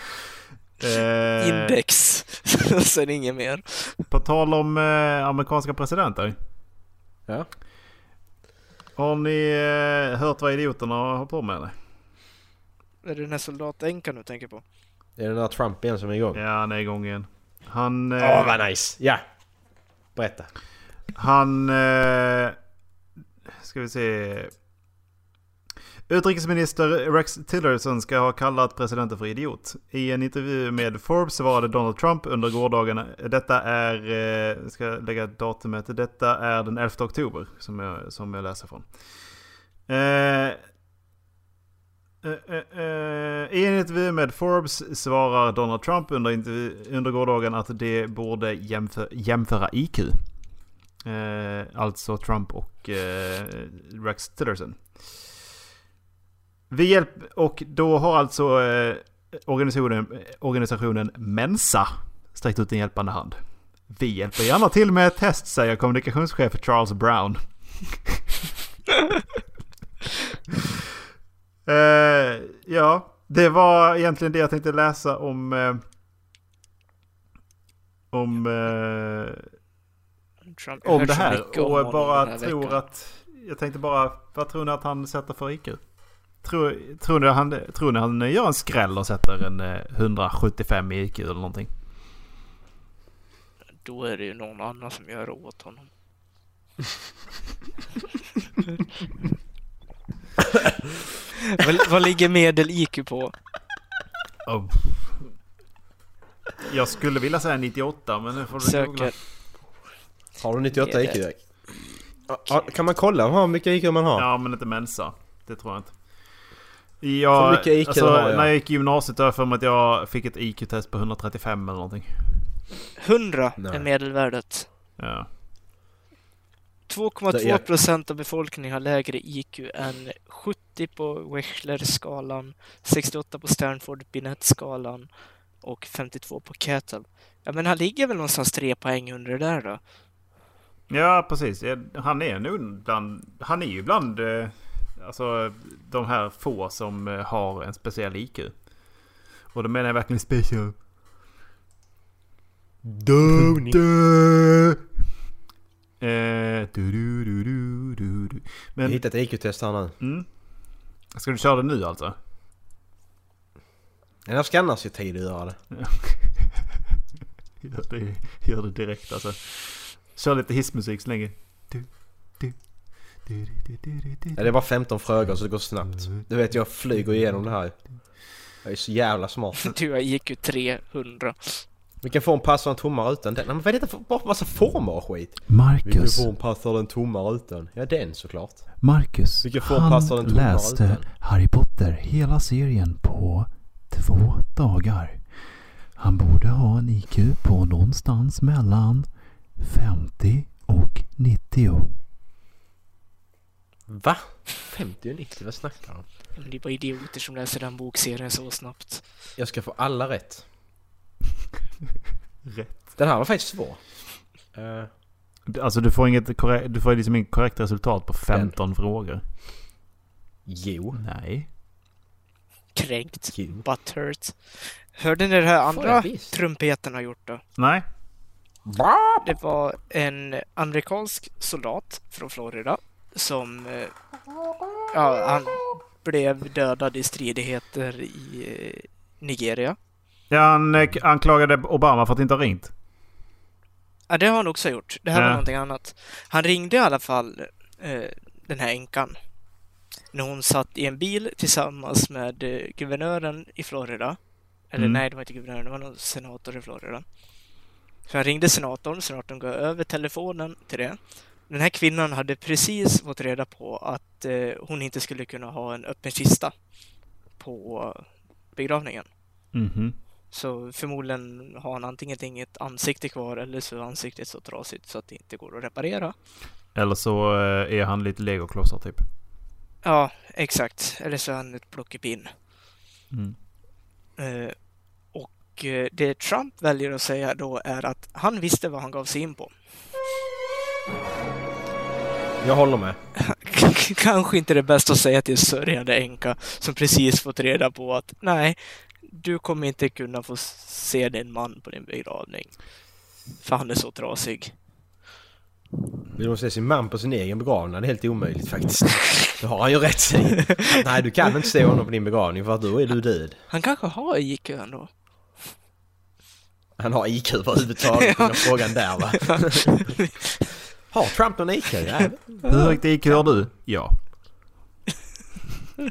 B: Index. Och sen inget mer.
E: På tal om eh, amerikanska presidenter.
D: Ja.
E: Har ni eh, hört vad idioterna har på med? Eller?
B: Är det den här soldatänkan du tänker på?
D: Det är den där Trump igen som är igång.
E: Ja, han är igång igen. Han...
D: Åh,
E: Eh,
D: vad nice! Ja! Berätta.
E: Han... Eh, ska vi se. Utrikesminister Rex Tillerson ska ha kallat presidenten för idiot. I en intervju med Forbes svarade Donald Trump under gårdagen. Detta är... Eh, jag ska lägga datumet. Detta är den 11 oktober som jag, som jag läser från. Eh, eh, Eh, eh, I en intervju med Forbes svarar Donald Trump under, intervju, under gårdagen att det borde jämför, jämföra IQ. Eh, alltså Trump och Rex Tillerson. Vi hjälp, och då har alltså eh, organisationen, organisationen Mensa sträckt ut en hjälpande hand. Vi hjälper gärna till med ett test, säger kommunikationschef Charles Brown. Eh, ja, det var egentligen det jag tänkte läsa om... Eh, om... Eh, om det här. Och bara tror att... Jag tänkte bara, vad tror ni att han sätter för IQ? Tror, tror, ni han, tror ni han gör en skräll och sätter en eh, 175 i IQ eller någonting?
B: Då är det ju någon annan som gör det åt honom. vad, vad ligger medel-IQ på?
E: Oh. Jag skulle vilja säga 98 men nu får du googla.
B: Söker.
D: Har du 98
B: Det
D: IQ? Ja, Kan man kolla hur mycket IQ man har?
E: Ja men inte Mensa. Det tror jag inte. Jag,
D: För mycket IQ
E: alltså,
D: har jag.
E: När jag gick i gymnasiet har jag för mig att jag fick ett IQ-test på 135 eller någonting.
B: 100
D: Nej.
B: är medelvärdet.
E: Ja.
B: 2,2 procent av befolkningen har lägre IQ än 70 på Wechsler-skalan, 68 på Stanford-Binet-skalan och 52 på Kettle. Ja, men han ligger väl någonstans tre poäng under det där då.
E: Ja precis. Han är nog bland... Han är ju bland... Alltså de här få som eh, har en speciell IQ. Och då menar jag verkligen special.
D: Downing.
E: Eh, du, du, du, du, du, du.
D: Jag
E: Men...
D: har hittat IQ-test här nu.
E: Mm. Ska du köra det nu alltså?
D: Den här skannas ju tid att göra det.
E: Gör det, gör det direkt alltså. Kör lite hissmusik så länge. Du, du,
D: Ja, det är bara 15 frågor så det går snabbt. Du vet jag flyger igenom det här. Jag är så jävla smart.
B: Du har IQ 300.
D: Vilken form passar den tomma rutan? Den, men vad är detta för bara massa former och skit? Vilken
F: Marcus,
D: form passar den tomma rutan? Ja den såklart.
F: Marcus,
D: Vilken form
F: han
D: passar den tomma
F: läste
D: rutan?
F: Harry Potter hela serien på två dagar. Han borde ha en IQ på någonstans mellan 50 och 90.
D: Va? 50 och 90? Vad snackar du om?
B: Men det är bara idioter som läser den bokserien så snabbt.
D: Jag ska få alla rätt.
E: Rätt.
D: Den här var faktiskt svår. Eh,
E: Alltså du får inget korrekt, du får liksom inget korrekt resultat på 15 frågor.
D: jo.
E: Nej.
B: Kränkt.
D: Jo.
B: Butthurt. Hörde ni det här andra trumpeten har gjort då?
E: Nej.
B: Det var en amerikansk soldat från Florida som... eh, Ja, han blev dödad i stridigheter i eh, Nigeria.
E: Ja, han eh, anklagade Obama för att inte ha ringt.
B: Ja, det har han också gjort. Det här var
E: Ja.
B: någonting annat. Han ringde i alla fall eh, den här änkan när hon satt i en bil tillsammans med eh, guvernören i Florida. Eller
E: Mm.
B: nej, det var inte guvernören, det var någon senator i Florida. Så han ringde senatorn, senatorn gav över telefonen till det. Den här kvinnan hade precis fått reda på att eh, hon inte skulle kunna ha en öppen kista på begravningen.
E: Mhm.
B: Så förmodligen har han antingen inget ansikte kvar eller så är ansiktet så trasigt så att det inte går att reparera.
E: Eller så eh, är han lite legoklossar typ.
B: Ja, exakt. Eller så är han ett plockepinn.
E: Mm.
B: Eh, och eh, det Trump väljer att säga då är att han visste vad han gav sig in på.
D: Jag håller med.
B: Kanske inte det bästa att säga till en sörjande änka som precis fått reda på att nej, du kommer inte kunna få se din man på din begravning. För han är så trasig.
D: Vill man se sin man på sin egen begravning? Det är helt omöjligt faktiskt. Det har han ju rätt i. Nej, du kan inte se honom på din begravning för att då är du död.
B: Han kanske har IQ ändå.
D: Han har IQ överhuvudtaget. Den frågan där va. Har Trump någon IQ?
E: Hur högt IQ har du? Ja.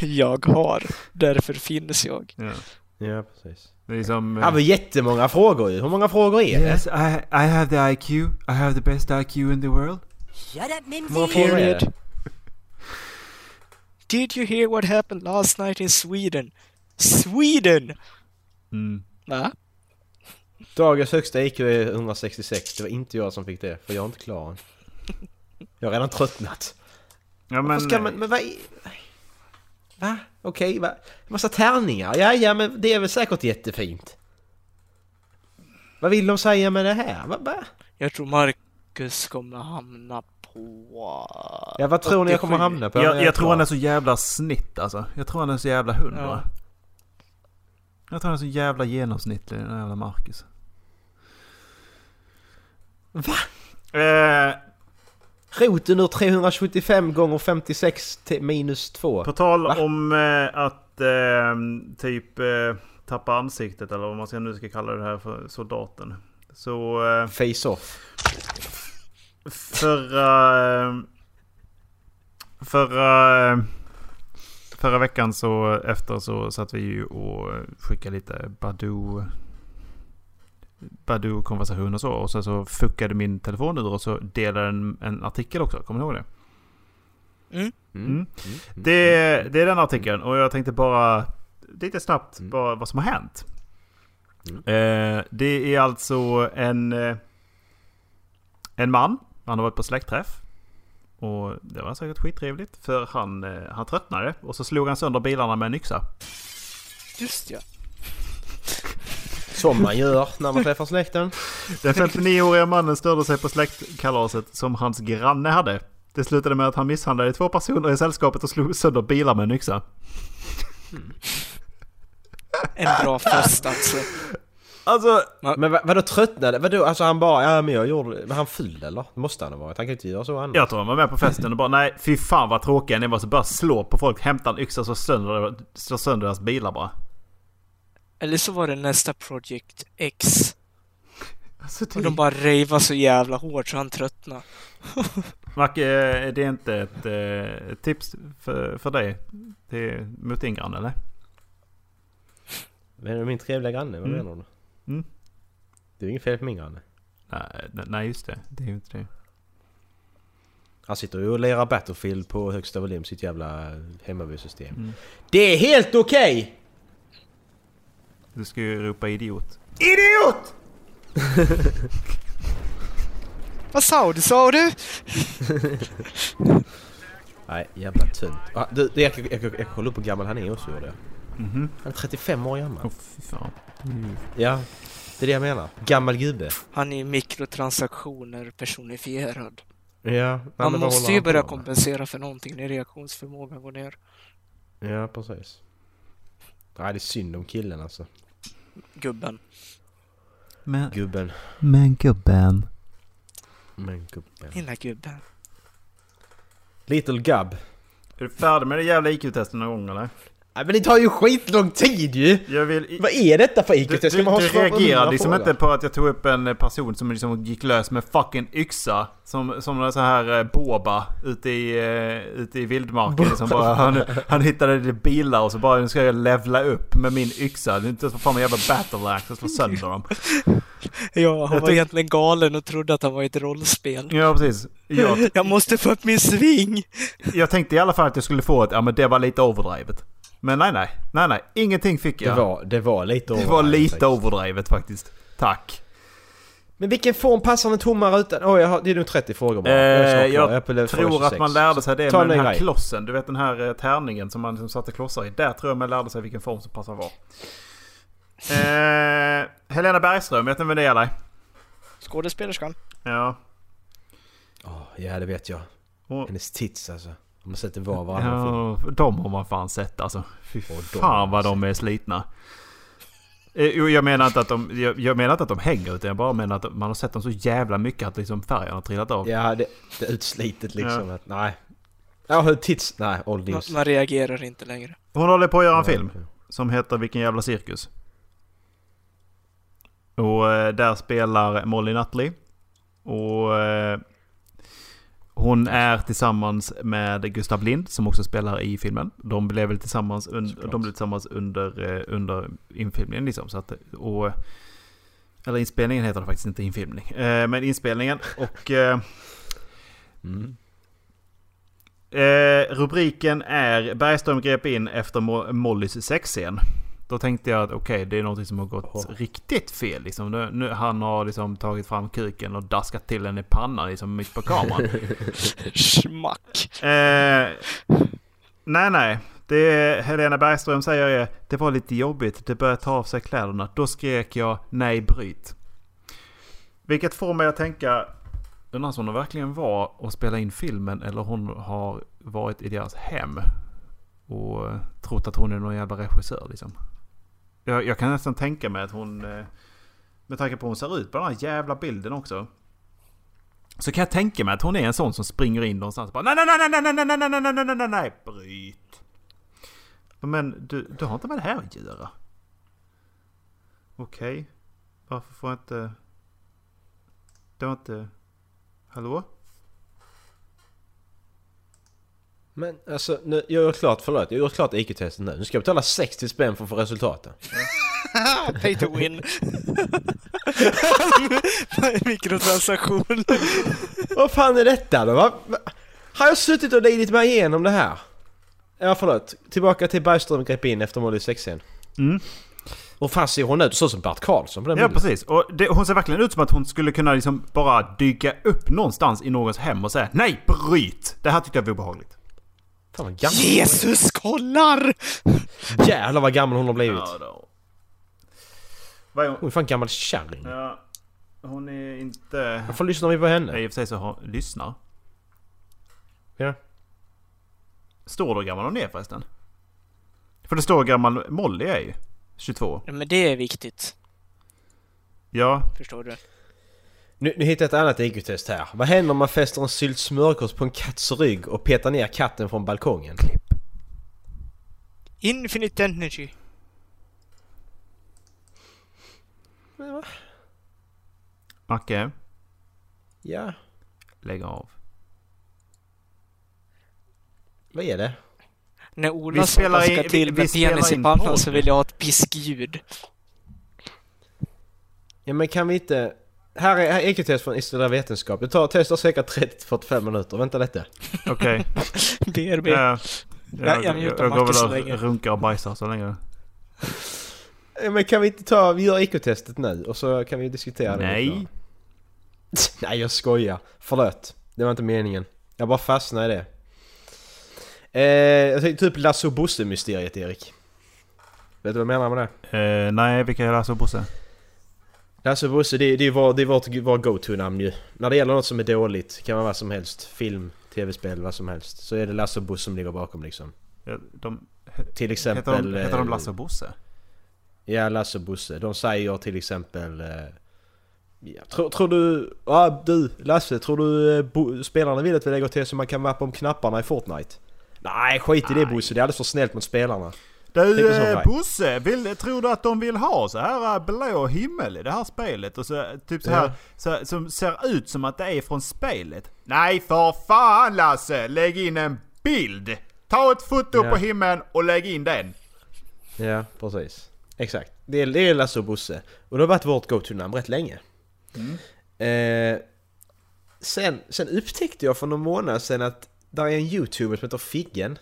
B: jag har. Därför finns jag.
E: ja.
D: ja precis.
E: Det är som...
D: Det var jättemånga frågor ju. Hur många frågor är det?
E: Yes, I, I have the IQ. I have the best IQ in the world.
D: Frågor är det?
B: Period. Did you hear what happened last night in Sweden? Sweden!
E: Mm.
B: Va?
D: Dagens högsta IQ är 166. Det var inte jag som fick det, för jag är inte klar än. Jag har redan tröttnat.
E: Ja, men,
D: ska man... Men vad. Va? Okej, va? Massa tärningar? Ja, ja, men det är väl säkert jättefint. Vad vill de säga med det här? Va? va?
B: Jag tror Marcus kommer hamna på...
D: Ja, vad tror ni jag kommer
B: 87.
D: hamna på?
E: jag,
D: när
E: jag tror han är så jävla snitt alltså. Jag tror han är så jävla hundra.
B: Ja.
E: Jag tror han är så jävla genomsnittlig den jävla Marcus.
D: Va?
E: Eh,
D: Roten ur 375 gånger 56 till minus 2.
E: på tal
D: Va?
E: om eh, att eh, typ eh, tappa ansiktet eller vad man ska, nu ska kalla det här för soldaten. Så eh,
D: Face-off.
E: förra... eh, Förra... Förra veckan så efter så satt vi ju och skickade lite Badoo... Badoo-konversation och så. Och sen så fuckade min telefon ur och så delade en, en artikel också. Kommer ni ihåg det?
B: Mm.
E: Mm. Det, det är den artikeln och jag tänkte bara lite snabbt
D: Mm.
E: bara vad som har hänt. Eh, det är alltså en, eh, en man. Han har varit på släktträff. Och det var säkert skittrevligt för han, eh, han tröttnade och så slog han sönder bilarna med en yxa.
B: Just ja.
D: Som man gör när man träffar släkten.
E: Den 59-åriga mannen störde sig på släktkalaset som hans granne hade. Det slutade med att han misshandlade två personer i sällskapet och slog sönder bilar med en yxa.
B: En bra fest alltså.
E: Alltså,
D: Men vad, vadå tröttnade? Vadå? Alltså han bara, ja men jag gjorde. Men han full eller? Det måste han ha varit. Han kan inte göra så annars.
E: Jag tror han var med på festen och bara nej fy fan vad tråkiga ni var. Så bara slå på folk, hämta en yxa och slå sönder, slå sönder deras bilar bara.
B: Eller så var det nästa Project X.
E: Alltså,
B: Och de bara rejvar så jävla hårt så han tröttnade.
E: Macke, är det inte ett, eh, ett tips för, för dig till, mot din granne eller?
D: Men är det min trevliga granne? Vad
E: Mm.
D: menar du?
E: Mm.
D: Det är ju inget fel på min granne.
E: Nej, nej, just det. Det är ju inte det.
D: Han sitter ju och lirar Battlefield på högsta volym, sitt jävla hemmabysystem.
E: Mm.
D: Det är helt okej!
E: Du ska ju ropa idiot.
D: Idiot!
B: Vad sa du, sa du?
D: Nej, jävla tunt. Ah, du, du, jag, jag, jag, jag kollade upp hur gammal han är också gjorde jag.
E: Mhm.
D: Han är 35 år gammal.
E: Åh fy fan. Mm.
D: Ja, det är det jag menar. Gammal gubbe.
B: Han är mikrotransaktioner personifierad.
D: Ja,
B: Man måste ju börja kompensera för någonting när reaktionsförmågan går ner.
D: Ja, precis. Nej, det är synd om killen alltså.
B: Gubben.
F: Men,
D: Gubben.
F: men gubben.
D: Men gubben.
B: Lilla gubben.
D: Little Gub.
E: Är du färdig med det jävla IQ-testet någon gång eller?
D: Nej men det tar ju skitlång tid ju!
E: Jag vill...
D: Vad är detta för IQ?
E: Du,
D: Ska
E: du,
D: man ha
E: du reagerade liksom inte på att jag tog upp en person som liksom gick lös med fucking yxa. Som, som en sån här eh, boba ute i, eh, ute i vildmarken. Liksom bara, han, han hittade lite bilar och så bara nu ska jag levla upp med min yxa. Det är inte så fan en jävla battle axe och slå sönder dem.
B: Ja, han
E: Jag
B: var
E: tyck-
B: egentligen galen och trodde att han var i ett rollspel.
E: Ja precis. Jag,
B: Jag måste få upp min sving!
E: jag tänkte i alla fall att jag skulle få ett, ja men det var lite overdrivet. Men nej nej, nej nej, ingenting fick
D: Det
E: jag.
D: var, det var lite
E: det var lite
D: faktiskt.
E: overdrivet faktiskt. Tack.
D: Men vilken form passar en tomma ruta? Oj, jag har, det är nog 30 frågor bara.
E: Eh,
D: jag
E: jag
D: Jag
E: tror
D: 26.
E: att man lärde sig det
D: Ta
E: med
D: en
E: den här
D: grej.
E: klossen. Du vet den här eh, tärningen som man liksom satte klossar i. Där tror jag man lärde sig vilken form som passar var. Eh, Helena Bergström, vet ni vem det är?
B: Skådespelerskan.
E: Ja.
D: Åh, ja, det vet jag. Hennes tits alltså. Om man sett det var varannan
E: ja, de har man fan sett alltså. Fy fan vad
D: man
E: de är slitna. Eh, Jo, jag menar inte att de, jag, jag menar inte att de hänger utan jag bara menar att man har sett dem så jävla mycket att liksom färgen har trillat av.
D: Ja, det, det är utslitet liksom. Att, nej. Ja, hur tits... Nej, old
B: Man,
D: news.
B: man reagerar inte längre.
E: Hon håller på att göra en
D: Ja,
E: film. Som heter Vilken jävla cirkus. Och eh, där spelar Molly Nutley. Och eh, hon är tillsammans med Gustav Lind som också spelar i filmen. De blev väl tillsammans, un- de blev tillsammans under, eh, under infilmningen liksom. Så att, och, eller inspelningen heter det faktiskt inte infilmning. Eh, men inspelningen och... Eh,
D: Mm.
E: Rubriken är Bergström grep in efter Mo- Mollys sexscen. Då tänkte jag att okej, det är något som har gått riktigt fel. Liksom. Nu, nu, han har liksom tagit fram kuken och daskat till den i pannan liksom mitt på kameran.
B: Schmack.
E: Eh, nej, nej. Det Helena Bergström säger är det var lite jobbigt. Det började ta av sig kläderna. Då skrek jag nej bryt. Vilket får mig att tänka. Undrar om hon verkligen var och spelade in filmen eller hon har varit i deras hem. Och trott att hon är någon jävla regissör liksom. Jag, jag kan nästan tänka mig att hon... Med tanke på hur hon ser ut på den här jävla bilden också. Så kan jag tänka mig att hon är en sån som springer in någonstans och bara nej, nej, nej, nej, nej, nej, nej, nej, nej, nej, nej, nej, nej, bryt. Men du, du har inte med det här att göra. Okej. Varför får jag inte... Det var inte... Hallå?
D: Men alltså, nu, jag gör klart, förlåt, jag gör klart IQ-testet nu. Nu ska jag betala 60 spänn för att få resultaten.
B: Pay to win. Mikrotransaktion.
D: Vad fan är detta då? Va? Va? Har jag suttit och lidit mig igenom det här? Ja förlåt, tillbaka till Bergström grep in efter mål i sexen.
E: Mm.
D: Och fan ser hon ut? Så som Bert Karlsson på den
E: Ja
D: bilden.
E: precis. Och det, hon ser verkligen ut som att hon skulle kunna liksom bara dyka upp någonstans i någons hem och säga Nej, bryt! Det här tyckte jag var obehagligt.
D: Fan vad gammal
B: Jesus kollar!
D: Jävlar vad gammal hon har blivit.
E: då. Vad är hon?
D: Hon är fan gammal kärring.
E: Ja, hon är inte...
D: Varför lyssnar vi på henne?
E: Nej, i och för sig så har, lyssnar.
D: Ja.
E: Står det hur gammal hon är förresten? För det står hur gammal Molly är ju. 22.
B: Ja, men det är viktigt.
E: Ja,
B: Förstår du?
D: Nu, nu hittar jag ett annat IQ-test här. Vad händer om man fäster en sylt smörgås på en katts rygg och petar ner katten från balkongen?
B: Infinite energy.
E: Macke.
D: Ja,
E: Lägg av.
D: vad är det?
B: När
E: Vi
B: Ola
E: spelar
B: ska till
E: vi-
B: med
E: vi spelar
B: penis i
E: in
B: pannan
E: podd.
B: så vill jag ha ett piskljud.
D: Ja men kan vi inte... Här är, här är IQ-test från Istället Vetenskap. Det tar, testar säkert 30-45 minuter. Vänta lite.
E: Okej.
B: BRB.
E: Ja, jag,
B: jag
E: jag, jag, går väl
B: länge.
E: och runkar och bajsar så länge.
D: Men kan vi inte ta... Vi gör IQ-testet nu och så kan vi diskutera det
E: Nej.
D: lite. Nej jag skojar. Förlåt. Det var inte meningen. Jag bara fastnade i det. Eh, jag tänkte typ Lasse och Bosse-mysteriet Erik. Vet du vad jag menar med det?
E: Eh, nej, vilka är Lasse och Bosse?
D: Och Bosse, det, det är vår, det är vårt, vår go-to-namn ju. När det gäller något som är dåligt, kan vara vad som helst. Film, tv-spel, vad som helst. Så är det Lasse och Bosse som ligger bakom liksom.
E: Ja, De,
D: Till exempel...
E: heter, de, heter de
D: eh,
E: Lasse och Bosse?
D: Ja, Lasse och Bosse. De säger till exempel... Eh, ja, tror, tror du... Ja, du Lasse, tror du eh, bo, spelarna vill att vi lägger till så man kan mappa om knapparna i Fortnite? Nej, skit i det Bosse. Det är alldeles för snällt mot spelarna.
E: Du eh. Bosse, vill, tror du att de vill ha så här eh, blå himmel i det här spelet? Och så, typ så här,
D: Ja.
E: så, som ser ut som att det är från spelet? Nej för fan Lasse! Lägg in en bild! Ta ett foto
D: Ja.
E: på himlen och lägg in den!
D: Ja, precis. Exakt. Det är, det är Lasse och Bosse. Och det har varit vårt go-to-namn rätt länge. Eh, sen, sen upptäckte jag för någon månad sedan att där är en youtuber som heter Figgen.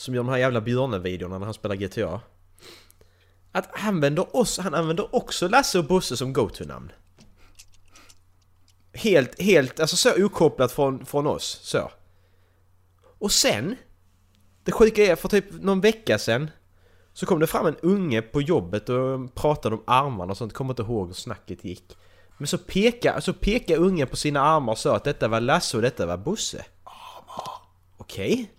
D: Som gör de här jävla björnevideorna när han spelar GTA. Att han använder oss, han använder också Lasse och Bosse som go-to-namn. Helt, helt, alltså så okopplat från, från oss, så. Och sen, det sjuka är för typ någon vecka sen så kom det fram en unge på jobbet och pratade om armarna och sånt, kommer inte ihåg hur snacket gick. Men så pekar så pekade ungen på sina armar och sa att detta var Lasse och detta var Bosse. Okej.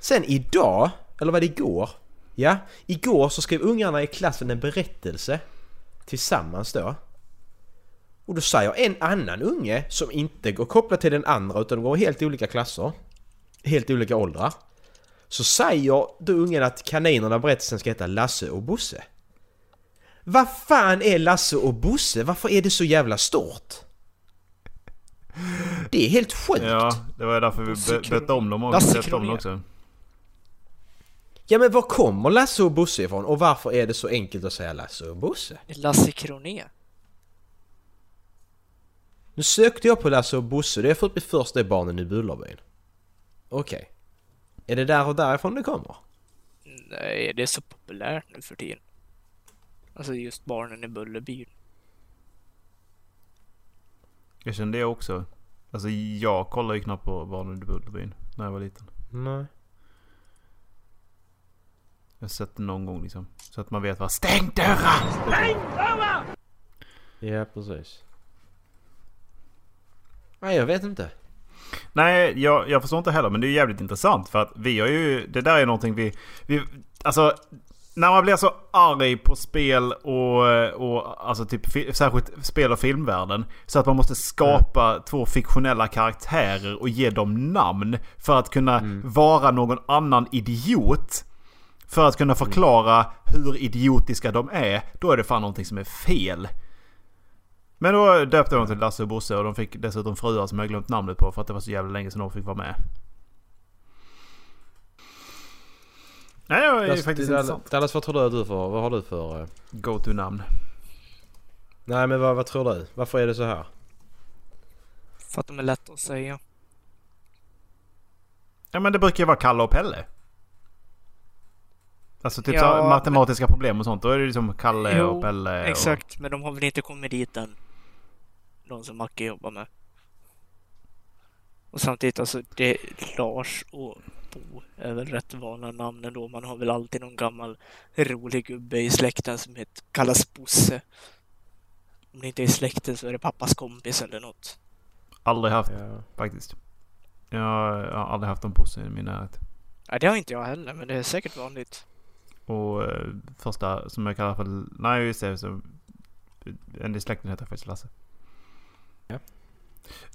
D: Sen idag, eller var det igår? Ja, igår så skrev ungarna i klassen en berättelse tillsammans då. Och då säger en annan unge som inte går kopplat till den andra utan går i helt olika klasser, helt olika åldrar. Så säger då ungen att kaninerna berättelsen ska heta Lasse och Bosse. Vad fan är Lasse och Bosse? Varför är det så jävla stort? Det är helt sjukt.
E: Ja, det var därför vi bette om dem och
B: Lasse
E: om dem också.
D: Ja men var kommer Lasse och Bosse ifrån? Och varför är det så enkelt att säga Lasse och Bosse?
B: Lasse Kroné.
D: Nu sökte jag på Lasse och Bosse, det har jag fått mitt första är barnen i Bullerbyn. Okej. Är det där och därifrån det kommer?
B: Nej, det är så populärt nu för tiden. Alltså just barnen i Bullerbyn.
E: Jag kände det också. Alltså jag kollade ju knappt på Barnen i Bullerbyn när jag var liten.
D: Nej.
E: Jag har sett det någon gång liksom. Så att man vet vad Stäng dörrar!
D: Ja, precis. Nej, jag vet inte.
E: Nej, jag, jag förstår inte heller. Men det är jävligt intressant. För att vi har ju... Det där är någonting vi... vi alltså... När man blir så arg på spel och, och alltså typ särskilt spel och filmvärlden. Så att man måste skapa två fiktionella karaktärer och ge dem namn. För att kunna vara någon annan idiot. För att kunna förklara hur idiotiska de är. Då är det fan någonting som är fel. Men då döpte de till Lasse och Bosse och de fick dessutom fruar som jag glömt namnet på för att det var så jävla länge sedan de fick vara med. Nej, det är
D: Dallas,
E: faktiskt
D: Dallas,
E: intressant.
D: Dallas, vad tror du att du får? Vad har du för... eh,
E: Go-to-namn.
D: Nej, men vad, vad tror du? Varför är det så här?
B: För att de är lätta att säga.
E: Ja men det brukar ju vara Kalle och Pelle. Alltså typ
B: Ja,
E: så här
B: men-
E: matematiska problem och sånt. Då är det liksom Kalle
B: Jo,
E: och Pelle. Och...
B: Exakt, men de har väl inte kommit dit än. De som Macke jobbar med. Och samtidigt alltså, det Lars och Bo är väl rätt vanliga namn ändå. Man har väl alltid någon gammal rolig gubbe i släkten som heter, kallas Bosse. Om det inte är släkten så är det pappas kompis eller något.
E: Aldrig haft
D: Ja.
E: faktiskt. Jag jag har aldrig haft en Bosse i min närhet.
B: Nej, det har inte jag heller, men det är säkert vanligt.
E: Och eh, första som jag kallar för... Nej just det. Så, en i släkten heter faktiskt Lasse.
D: Ja.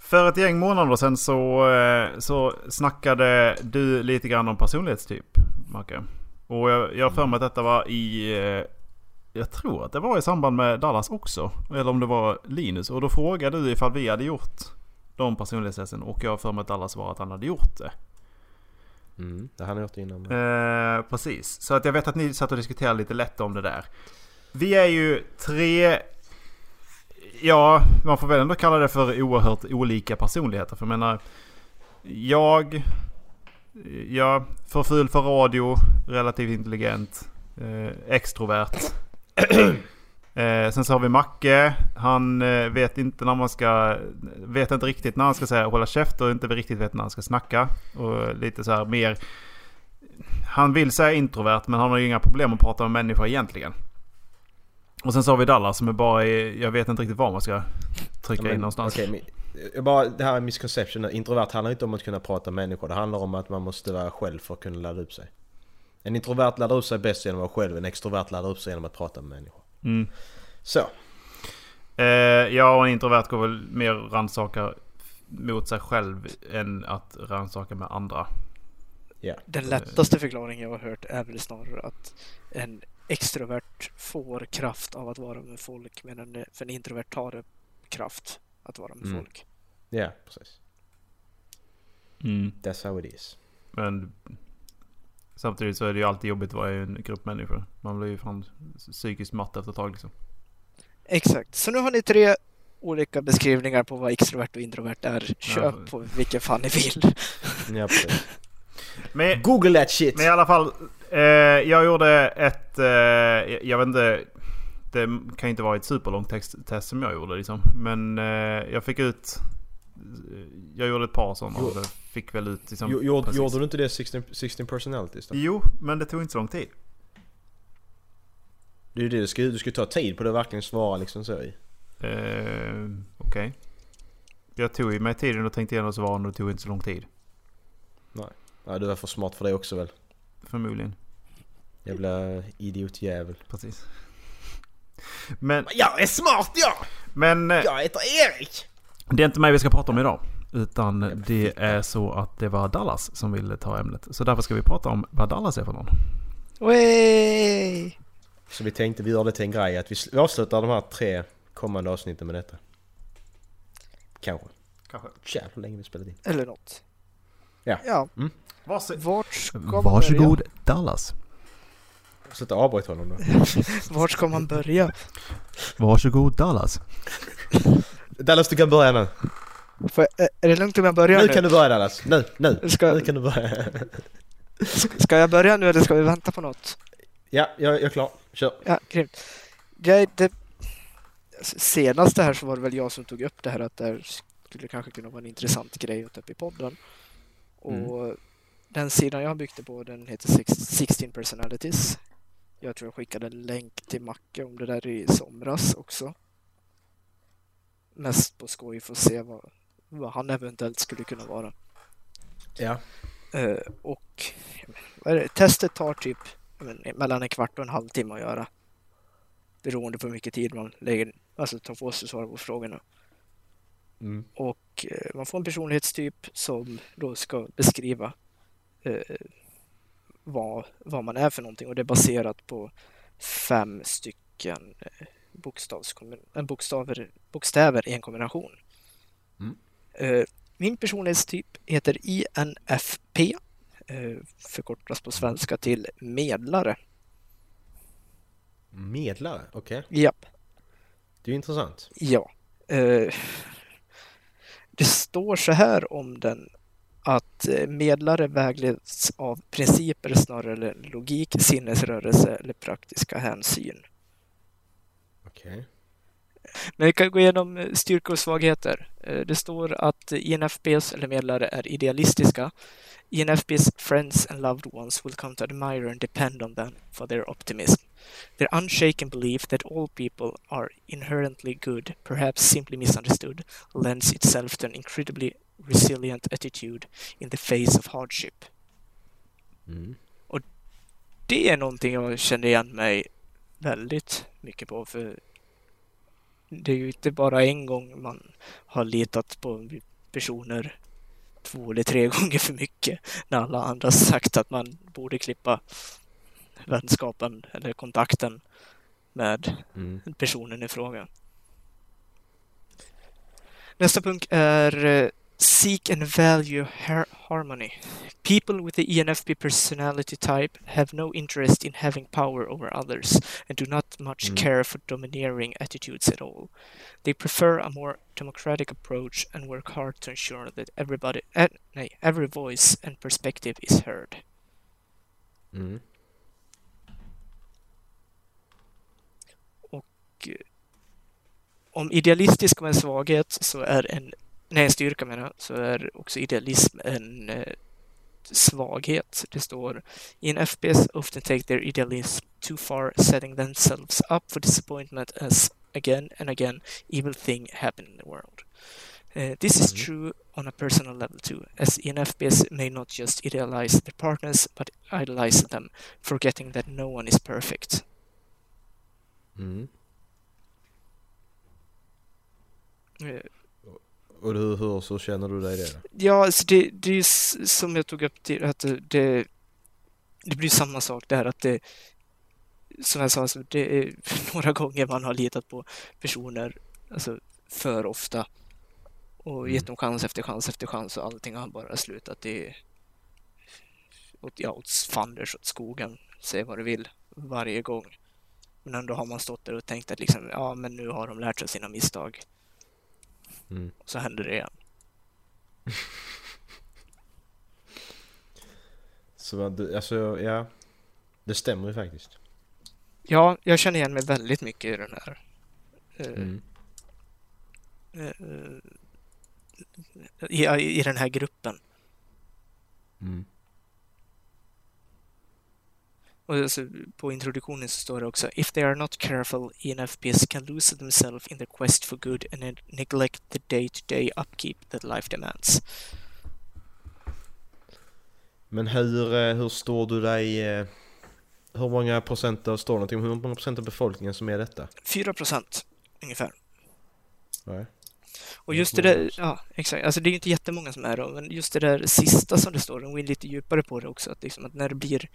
E: För ett gäng månader sedan så, eh, så snackade du lite grann om personlighetstyp, Macke. Och jag, jag har för mig att detta var i... eh, Jag tror att det var i samband med Dallas också. Eller om det var Linus. Och då frågade du ifall vi hade gjort de personlighetstesten. Och jag har för mig att Dallas svarade att han hade gjort det.
D: Mm, det har han gjort innan.
E: Eh, precis. Så att jag vet att ni satt och diskuterade lite lätt om det där. Vi är ju tre... Ja, man får väl ändå kalla det för oerhört olika personligheter. För jag menar... Jag... Ja, för ful för radio, relativt intelligent, eh, extrovert. Eh, sen så har vi Macke. Han eh, vet inte när man ska... Vet inte riktigt när han ska säga hålla käft och inte riktigt vet när han ska snacka. Och lite så här mer... Han vill säga introvert men han har ju inga problem att prata med människor egentligen. Och sen så har vi Dallas som är bara i, Jag vet inte riktigt var man ska trycka
D: Ja, men,
E: in någonstans.
D: okej, men, bara, det här är misconception. Introvert handlar inte om att kunna prata med människor. Det handlar om att man måste vara själv för att kunna ladda upp sig. En introvert laddar upp sig bäst genom att vara själv. En extrovert laddar upp sig genom att prata med människor.
E: Mm.
D: Så.
E: Eh, ja, och en introvert går väl mer rannsaka mot sig själv än att rannsaka med andra.
D: Ja.
B: Den lättaste förklaringen jag har hört är väl snarare att en extrovert får kraft av att vara med folk medan för en introvert tar det kraft att vara med
D: Mm.
B: folk.
D: Ja, precis.
E: Mm.
D: That's how it is.
E: Men samtidigt så är det ju alltid jobbigt att vara i en grupp människor. Man blir ju fan psykiskt matt efter ett tag liksom.
B: Exakt, så nu har ni tre olika beskrivningar på vad extrovert och introvert är. Köp
E: Ja.
B: på vilken fan ni vill.
D: Ja.
E: Men,
D: Google that shit!
E: men i alla fall. Eh, jag gjorde ett... Eh, jag vet inte. Det kan ju inte vara ett superlångt text, test som jag gjorde liksom. Men eh, jag fick ut... Jag gjorde ett par sådana fick väl ut liksom...
D: Jo- gjorde, du inte det 16, 16 personalities då?
E: Jo, men det tog inte så lång tid.
D: Det är ju det du ska, du ska ta tid på det och verkligen svara liksom så i.
E: Eh, Okej. Jag tog ju mig tiden och tänkte igenom svaren och det tog inte så lång tid.
D: Ja, du var för smart för det också väl?
E: Förmodligen.
D: Jävla idiotjävel.
E: Precis. Men,
D: Jag är smart jag!
E: men eh,
D: Jag heter Erik!
E: det är inte mig vi ska prata om idag. Utan det är så att det var Dallas som ville ta ämnet. Så därför ska vi prata om vad Dallas är för någon.
B: Wey!
D: Så vi tänkte vi gör det till en grej att vi sl- vi avslutar de här tre kommande avsnitten med detta. Kanske.
E: Kanske.
D: Jävlar hur länge vi spelat in.
B: Eller något.
D: Ja.
B: ja.
E: Varsågod.
B: Vart ska man
F: Varsågod Dallas.
D: Sluta avbryta honom då.
B: börja? Vart ska man börja?
F: Varsågod Dallas.
D: Dallas du kan börja nu.
B: Jag, är det lugnt om jag börjar
D: Nu
B: nu?
D: kan du börja Dallas. Nu, nu.
B: Ska-
D: Nu kan du börja.
B: Ska jag börja nu eller ska vi vänta på något?
D: Ja, jag, jag är klar. Kör.
B: Ja, grymt. Jag, det, senast det här så var det väl jag som tog upp det här att det här skulle kanske kunna vara en intressant grej att ta upp i podden. Och den sidan jag byggde på den heter Six- 16 personalities. Jag tror jag skickade en länk till Macke om det där i somras också. Mest på skoj för att se vad, vad han eventuellt skulle kunna vara.
D: Ja.
B: Eh, och det? testet tar typ jag men, mellan en kvart och en halvtimme att göra. Beroende på hur mycket tid man lägger, alltså tar på sig att svara på frågorna.
D: Mm.
B: Och eh, man får en personlighetstyp som då ska beskriva eh, vad, vad man är för någonting och det är baserat på fem stycken eh, bokstaver, bokstäver i en kombination. Eh, min personlighetstyp heter INFP, eh, förkortas på svenska till medlare.
D: Medlare, okej.
B: Japp.
D: Det är intressant.
B: Ja. Eh, det står så här om den att medlare vägleds av principer snarare än logik, sinnesrörelse eller praktiska hänsyn.
D: Okej.
B: Men vi kan gå igenom eh, styrkor och svagheter. Eh, Det står att INFPs eller medlare är idealistiska. INFPs friends and loved ones will come to admire and depend on them for their optimism. Their unshaken belief that all people are inherently good, perhaps simply misunderstood, lends itself to an incredibly resilient attitude in the face of hardship.
D: Mm.
B: Det är någonting jag känner igen mig väldigt mycket på, för det är ju inte bara en gång man har litat på personer två eller tre gånger för mycket när alla andra sagt att man borde klippa vänskapen eller kontakten med
D: Mm.
B: personen i fråga. Nästa punkt är eh, Seek and value har- harmony. People with the ENFP personality type have no interest in having power over others and do not much
D: Mm.
B: care for domineering attitudes at all. They prefer a more democratic approach and work hard to ensure that everybody, eh, nej, every voice and perspective is heard.
D: Mm.
B: om idealistisk en svaghet så är en, nej styrka menar jag, så är också idealism en eh, svaghet. Det står In FPS often take their idealism too far setting themselves up for disappointment as again and again evil thing happen in the world. Uh, this is
D: Mhm.
B: true on a personal level too, as ENFPs may not just idealize their partners but idolize them, forgetting that no one is perfect.
D: Mm.
B: Eh,
D: Och hur, hur så känner du dig det?
B: Ja, alltså det, det är som jag tog upp till att det, det, det blir samma sak där att det, som jag sa, alltså det är några gånger man har litat på personer alltså för ofta och
D: Mm.
B: gett dem chans efter chans efter chans och allting har bara slutat i åt, ja, åt fanders åt skogen, säg vad du vill, varje gång. Men ändå har man stått där och tänkt att liksom, ja men nu har de lärt sig sina misstag.
D: Mm.
B: Och så händer det igen.
D: Så alltså ja. Det stämmer ju faktiskt.
B: Ja, jag känner igen mig väldigt mycket i den här. eh,
D: Mm.
B: eh, i, I den här gruppen.
D: Mm.
B: Och alltså, på introduktionen så står det också If they are not careful, ENFPs can lose themselves in their quest for good and ne- neglect the day-to-day upkeep that life demands.
D: Men hur, eh, hur står du dig... eh, Hur många procent av, står någonting hur många procent av befolkningen som är detta?
B: 4 procent ungefär.
D: Nej.
B: Och just det där, ja exakt, alltså det är ju inte jättemånga som är det, men just det där sista som det står, de går in lite djupare på det också, att, liksom, att när det blir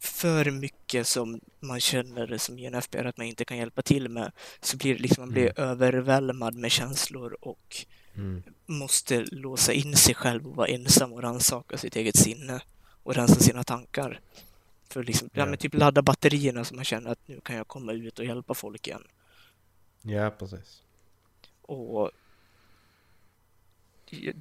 B: för mycket som man känner som INFP att man inte kan hjälpa till med, så blir det liksom, man blir övervälmad med känslor och
D: Mm.
B: måste låsa in sig själv och vara ensam och rannsaka sitt eget sinne och rensa sina tankar. För liksom, ja. Typ ladda batterierna så man känner att nu kan jag komma ut och hjälpa folk igen.
D: Ja, precis.
B: Och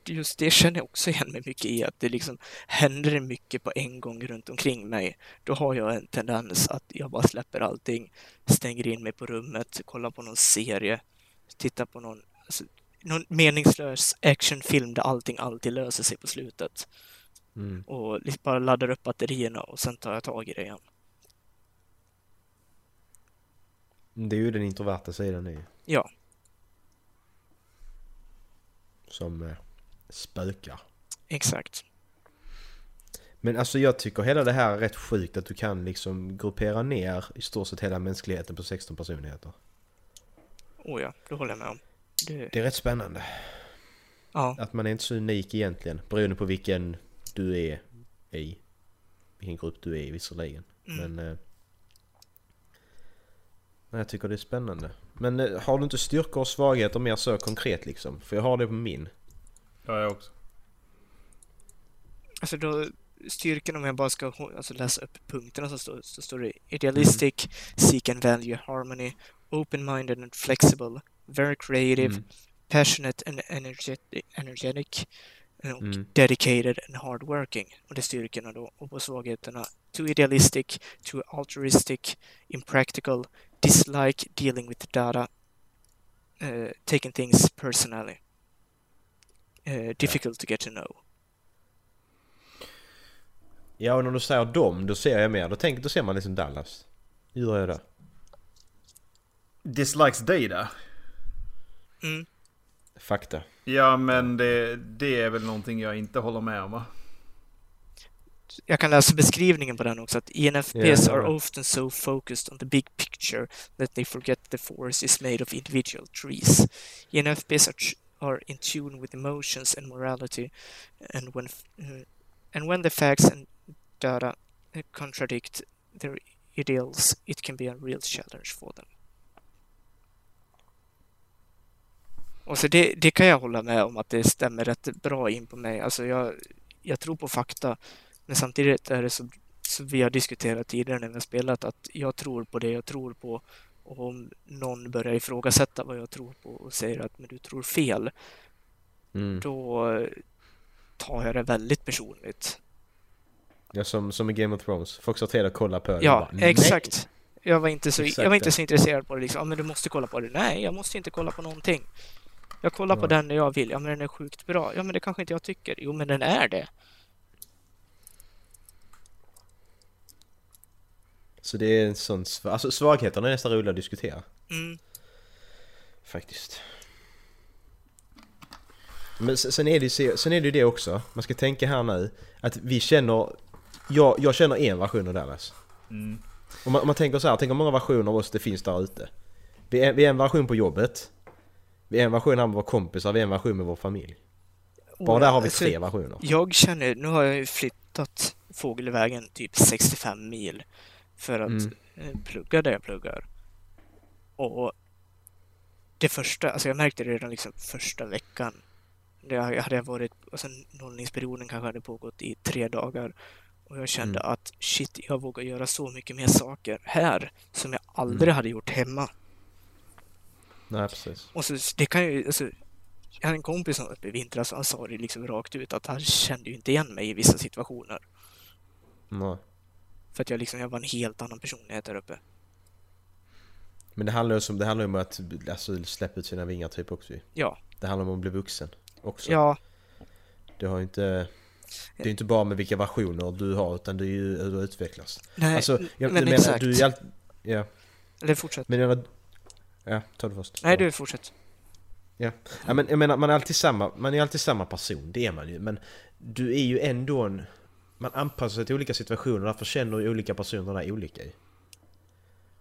B: just det känner jag också igen mig mycket i, att det liksom händer mycket på en gång runt omkring mig. Då har jag en tendens att jag bara släpper allting, stänger in mig på rummet, kollar på någon serie, tittar på någon, alltså, någon meningslös actionfilm där allting alltid löser sig på slutet.
D: Mm.
B: Och liksom bara laddar upp batterierna och sen tar jag tag i det igen.
D: Det är ju den introverta sidan i
B: Ja,
D: som eh, spökar.
B: exakt.
D: Men alltså jag tycker hela det här är rätt sjukt att du kan liksom gruppera ner i stort sett hela mänskligheten på 16 personligheter.
B: Oh ja, det håller jag med om. Det,
D: Det är rätt spännande.
B: ja,
D: Att man är inte så unik egentligen beroende på vilken du är i. Vilken grupp du är i visserligen.
B: Mm.
D: Men... Eh, men jag tycker det är spännande. Men eh, har du inte styrkor och svagheter mer så konkret liksom? För jag har det på min.
E: Ja, jag också.
B: alltså då styrkan om jag bara ska alltså läsa upp punkterna så står, så står det idealistic, seek and value harmony, open-minded and flexible, very creative,
D: Mm.
B: passionate and energetic, energetic eh, och
D: Mm.
B: dedicated and hardworking. Och det är styrkorna då. Och på svagheterna too idealistic, too altruistic, impractical, dislike dealing with data, uh, taking things personally, uh, difficult to get to know.
D: Ja och när du säger dem då ser jag mer. Då, tänker, då ser man liksom Dallas. Hur gör jag det?
E: Dislikes data.
B: Mm.
D: Fakta.
E: Ja, men det, det är väl någonting jag inte håller med om va?
B: Jag kan läsa beskrivningen på den också, att ENFPs
D: Ja,
B: are often so focused on the big picture that they forget the forest is made of individual trees. ENFPs are, are in tune with emotions and morality, and when uh, and when the facts and data uh, contradict their ideals, it can be a real challenge for them. Och så det, det kan jag hålla med om att det stämmer rätt bra in på mig. Alltså jag, jag tror på fakta, men samtidigt är det så, som vi har diskuterat tidigare när vi har spelat, att jag tror på det jag tror på. Och om någon börjar ifrågasätta vad jag tror på och säger att men du tror fel,
D: Mm.
B: då tar jag det väldigt personligt.
D: Ja, som, som i Game of Thrones. Folk sa till dig att kolla på det.
B: Ja,
D: och bara,
B: exakt. Jag var inte så,
D: Exakt
B: jag var inte så intresserad på det liksom. Ja, men du måste kolla på det. Nej, jag måste inte kolla på någonting. Jag kollar på
D: Nej.
B: den när jag vill. Ja, men den är sjukt bra. Ja, men det kanske inte jag tycker. Jo, men den är det.
D: Så det är en sån... sv- Alltså svagheterna är nästan roliga att diskutera.
B: Mm.
D: Faktiskt. Men sen är, det, sen är det ju det också, man ska tänka här nu, att vi känner... Jag, jag känner en version av Dallas.
E: Mm.
D: Om man, om man tänker så här, tänk hur många versioner av oss det finns där ute. Vi är, vi är en version på jobbet. Vi är en version här med våra kompisar, vi är en version med vår familj. Bara där har vi
B: Alltså,
D: tre versioner.
B: Jag känner, nu har jag ju flyttat fågelvägen typ 65 mil för att
D: Mm.
B: eh, plugga där jag pluggar. Och det första, alltså jag märkte det redan liksom första veckan. Det hade jag varit, alltså nollningsperioden kanske hade pågått i tre dagar. Och jag kände
D: Mm.
B: att shit, jag vågar göra så mycket mer saker här som jag aldrig
D: Mm.
B: hade gjort hemma.
D: Nej precis.
B: Och så, det kan ju, alltså, jag hade en kompis som uppe i vintras och han sa det liksom rakt ut att han kände ju inte igen mig i vissa situationer.
D: Nej.
B: För att jag liksom, jag var en helt annan personlighet där uppe.
D: Men det handlar ju om, det handlar om att alltså, släppa ut sina vingar typ också.
B: Ja,
D: Det handlar om att bli vuxen också.
B: ja,
D: Det har inte... Det är inte bara med vilka versioner du har utan det är ju hur du utvecklas.
B: nej,
D: Alltså, jag
B: men
D: menar,
B: exakt.
D: du är alltid... Ja,
B: Eller fortsätt.
D: men jag. Ja, ta det först.
B: Nej, du fortsätt.
D: Ja. ja, men jag menar man är alltid samma, man är alltid samma person, det är man ju. Men du är ju ändå en... Man anpassar sig till olika situationer, därför känner ju olika personer där olika ju.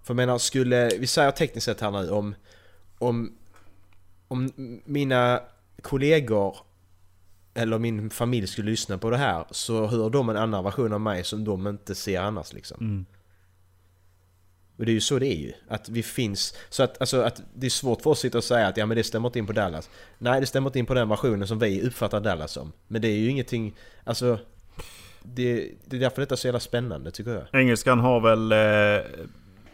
D: För jag menar, skulle... Vi säger tekniskt sett här nu om... Om... Om mina kollegor eller min familj skulle lyssna på det här så hör de en annan version av mig som de inte ser annars liksom.
F: Mm.
D: Och det är ju så det är ju. Att vi finns... Så att, alltså, att det är svårt för oss att sitta och säga att ja men det stämmer inte in på Dallas. Nej det stämmer inte in på den versionen som vi uppfattar Dallas som. Men det är ju ingenting... Alltså... Det, det är därför detta är så jävla spännande tycker jag.
E: Engelskan har väl... Eh,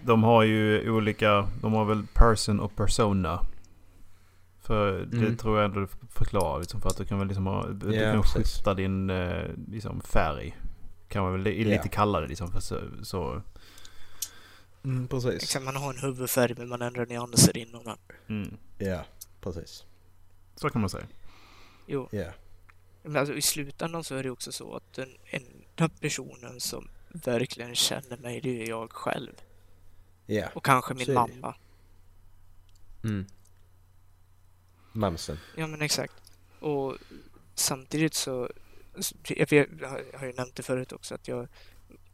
E: de har ju olika... De har väl person och persona. För det
D: Mm.
E: tror jag ändå du förklarar. Liksom, för att du kan väl liksom ha, du
D: Ja,
E: kan
D: precis.
E: skifta din eh, liksom, färg. Kan man väl li-
D: Ja.
E: lite kallare liksom. För så, så
D: Mm, precis.
B: Exakt, man har en huvudfärg men man ändrar nyanser inom den.
E: mm,
D: Ja, precis.
E: så kan man säga.
B: Jo,
D: Ja.
B: Men alltså, i slutändan så är det också så att den enda personen som verkligen känner mig, det är jag själv.
D: Ja.
B: Och kanske min mamma.
D: Mm. Mamsen.
B: Ja men exakt. Och samtidigt så, jag, har- ju nämnt det förut också, att jag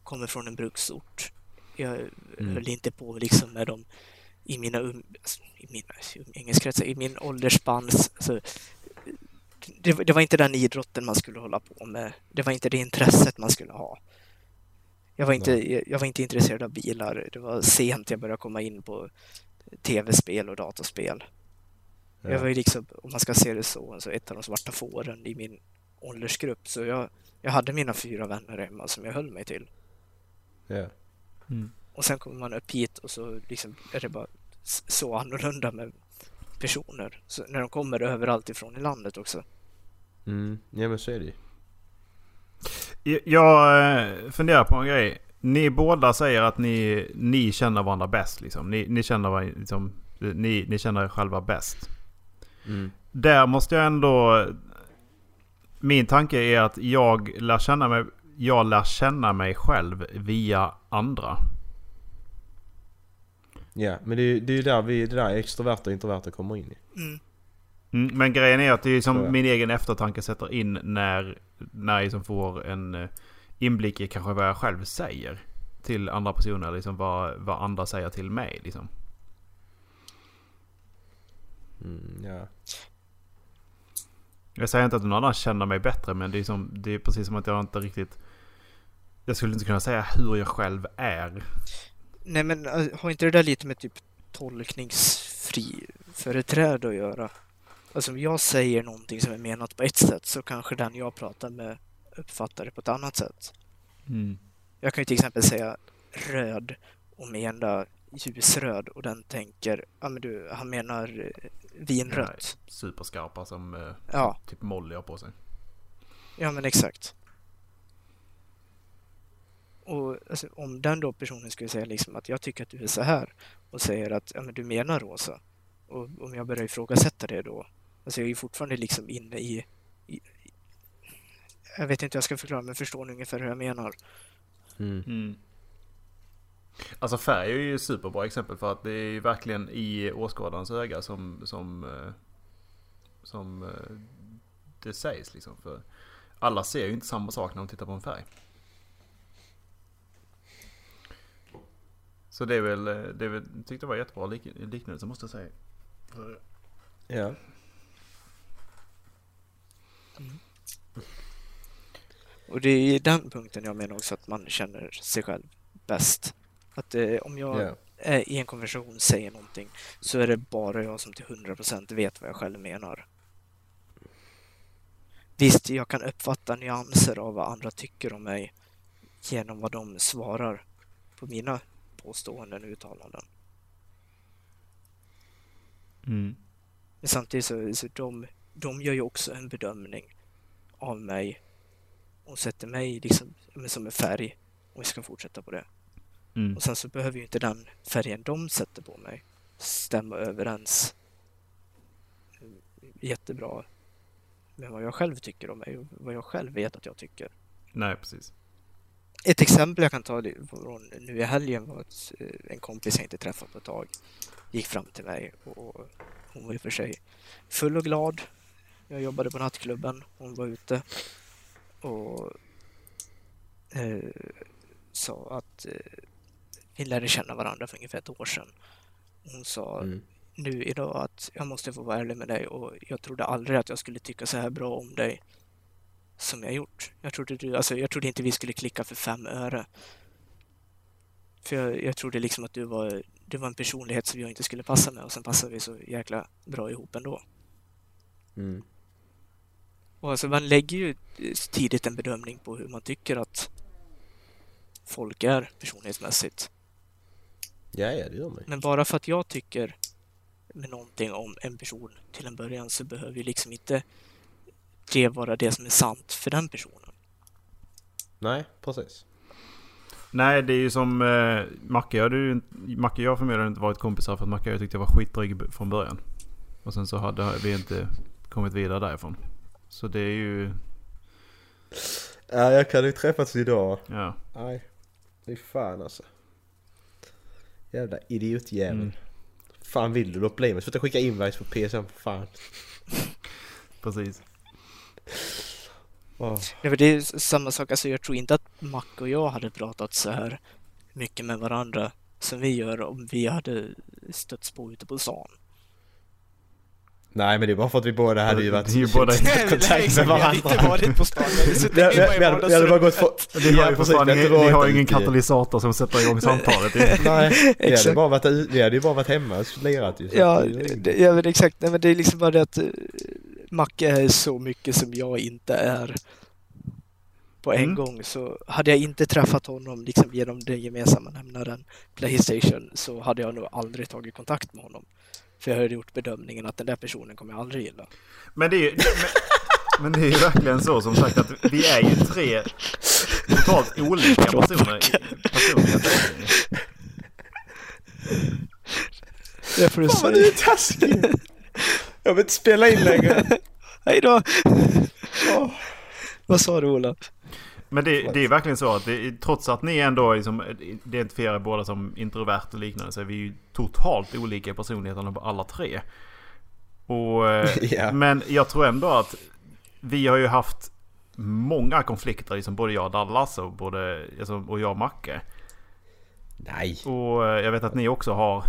B: kommer från en bruksort. Jag
D: Mm.
B: höll inte på liksom med dem i mina, um, alltså, i mina umgängeskretsar, i min åldersspans. Alltså, det, det var inte den idrotten man skulle hålla på med. Det var inte det intresset man skulle ha. Jag var inte, jag, jag var inte intresserad av bilar. Det var sent jag började komma in på tv-spel och dataspel. Jag var ju liksom, om man ska se det så, så ett av de svarta fåren i min åldersgrupp. Så jag, jag hade mina fyra vänner hemma som jag höll mig till.
D: Ja.
B: Och sen kommer man upp hit och så liksom är det bara så annorlunda med personer. Så när de kommer överallt ifrån i landet också.
D: Mm. Ja men så är det ju.
E: Jag- eh, funderar på en grej. Ni båda säger att ni, ni känner varandra bäst. Liksom. Ni, ni, känner, liksom, ni, ni känner er själva bäst.
D: Mm.
E: Där måste jag ändå... Min tanke är att jag lär känna mig, jag lär känna mig själv via andra.
D: Ja, men det är ju det är ju där vi, det där extroverta och introverta kommer in i.
B: Mm.
E: Mm, men grejen är att det är som min egen eftertanke sätter in när, när jag liksom får en eh, inblick i kanske vad jag själv säger till andra personer. Liksom vad, vad andra säger till mig. Liksom.
D: Mm, ja.
E: Jag säger inte att någon annan känner mig bättre men det är, som, det är precis som att jag inte riktigt... Jag skulle inte kunna säga hur jag själv är.
B: Nej men äh, har inte det där lite med typ tolkningsfri företräde att göra? Alltså om jag säger någonting som är menat på ett sätt så kanske den jag pratar med uppfattar det på ett annat sätt. Jag kan ju till exempel säga röd och mena ljusröd och den tänker, ja men du, han menar eh, vinrött.
E: Superskarpa som eh,
B: Ja.
E: typ Molly har på sig.
B: Ja men exakt. Och alltså, om den då personen skulle säga liksom att jag tycker att du är så här och säger att ja, men du menar rosa och om jag börjar ifrågasätta det då, alltså jag är ju fortfarande liksom inne i, i jag vet inte hur jag ska förklara men förstår ni ungefär hur jag menar?
D: Mm.
E: Alltså färg är ju ett superbra exempel för att det är ju verkligen i åskådarens öga som, som, eh, som eh, det sägs liksom. För alla ser ju inte samma sak när de tittar på en färg. Så det är väl, eh, det är väl jag tyckte det var jättebra lik, liknelse måste jag säga.
D: Ja.
B: Och det är i den punkten jag menar också att man känner sig själv bäst. Att eh, om jag
D: Ja.
B: eh, i en konversation säger någonting så är det bara jag som till 100% vet vad jag själv menar. Visst, jag kan uppfatta nyanser av vad andra tycker om mig genom vad de svarar på mina påståenden och uttalanden. Men samtidigt så, så de, de gör ju också en bedömning av mig och sätter mig liksom, som en färg om vi ska fortsätta på det.
E: Mm.
B: Och sen så behöver ju inte den färgen de sätter på mig stämma överens jättebra med vad jag själv tycker om mig och vad jag själv vet att jag tycker.
E: Nej, precis.
B: Ett exempel jag kan ta från nu i helgen var att eh, en kompis jag inte träffat på ett tag gick fram till mig och hon var i och för sig full och glad. Jag jobbade på nattklubben, hon var ute och eh, sa att eh, vi lärde känna varandra för ungefär ett år sedan. Hon sa
D: Mm.
B: nu idag att jag måste få vara ärlig med dig och jag trodde aldrig att jag skulle tycka så här bra om dig som jag gjort. Jag trodde, du, alltså, jag trodde inte vi skulle klicka för fem öre. För jag, jag trodde liksom att du var, du var en personlighet som jag inte skulle passa med och sen passade vi så jäkla bra ihop ändå.
D: Mm.
B: Och alltså man lägger ju tidigt en bedömning på hur man tycker att folk är personlighetsmässigt.
D: Ja, ja, det gör man.
B: Men bara för att jag tycker med någonting om en person till en början så behöver ju liksom inte det vara det som är sant för den personen.
D: Nej, precis.
E: Nej, det är ju som eh, Macke. inte- Macke och jag förmodligen inte varit kompisar för att Macke och jag tyckte jag var skitdryg från början. Och sen så hade vi inte kommit vidare därifrån. Så det är ju...
D: Ja, jag kan ju träffats idag.
E: Ja.
D: Nej, fy fan alltså. Jävla idiotjävel.
E: Mm.
D: Fan vill du då bli med? Sluta skicka invites på PSN för fan.
E: Precis.
D: Åh.
B: Nej, det är samma sak, alltså jag tror inte att Mac och jag hade pratat så här mycket med varandra som vi gör om vi hade stötts på ute på stan.
D: Nej men det är bara för att vi båda hade ju varit i kontakt med
B: Vi hade inte
D: varandra.
B: varit på stan, vi hade suttit hemma i
D: bara gått för...
E: Ni har ju för
D: precis,
E: fan ni har ingen katalysator som sätter igång samtalet.
D: Nej, vi hade, bara varit, vi hade ju bara varit hemma och lirat ju.
B: Ja,
D: det-
B: ja men exakt. Nej, men det är liksom bara det att uh, Macke är så mycket som jag inte är på en
E: Mm.
B: gång. Så hade jag inte träffat honom liksom genom den gemensamma nämnaren Playstation så hade jag nog aldrig tagit kontakt med honom. För jag hade gjort bedömningen att den där personen kommer jag aldrig gilla.
E: Men det är ju... Men, men det är ju verkligen så som sagt att vi är ju tre totalt olika personer. personligheter.
B: Det får du
D: Fan vad du
B: säga.
D: är taskig! Jag vill inte spela in längre.
B: Hej då! Vad sa du Ola?
E: Men det, det är verkligen så att det, trots att ni ändå liksom identifierar båda som introvert och liknande så är vi ju totalt olika personligheterna på alla tre. Och,
D: Ja.
E: Men jag tror ändå att vi har ju haft många konflikter, liksom både jag och Dallas och, både, alltså, och jag och Macke.
D: Nej.
E: Och eh, jag vet att ni också har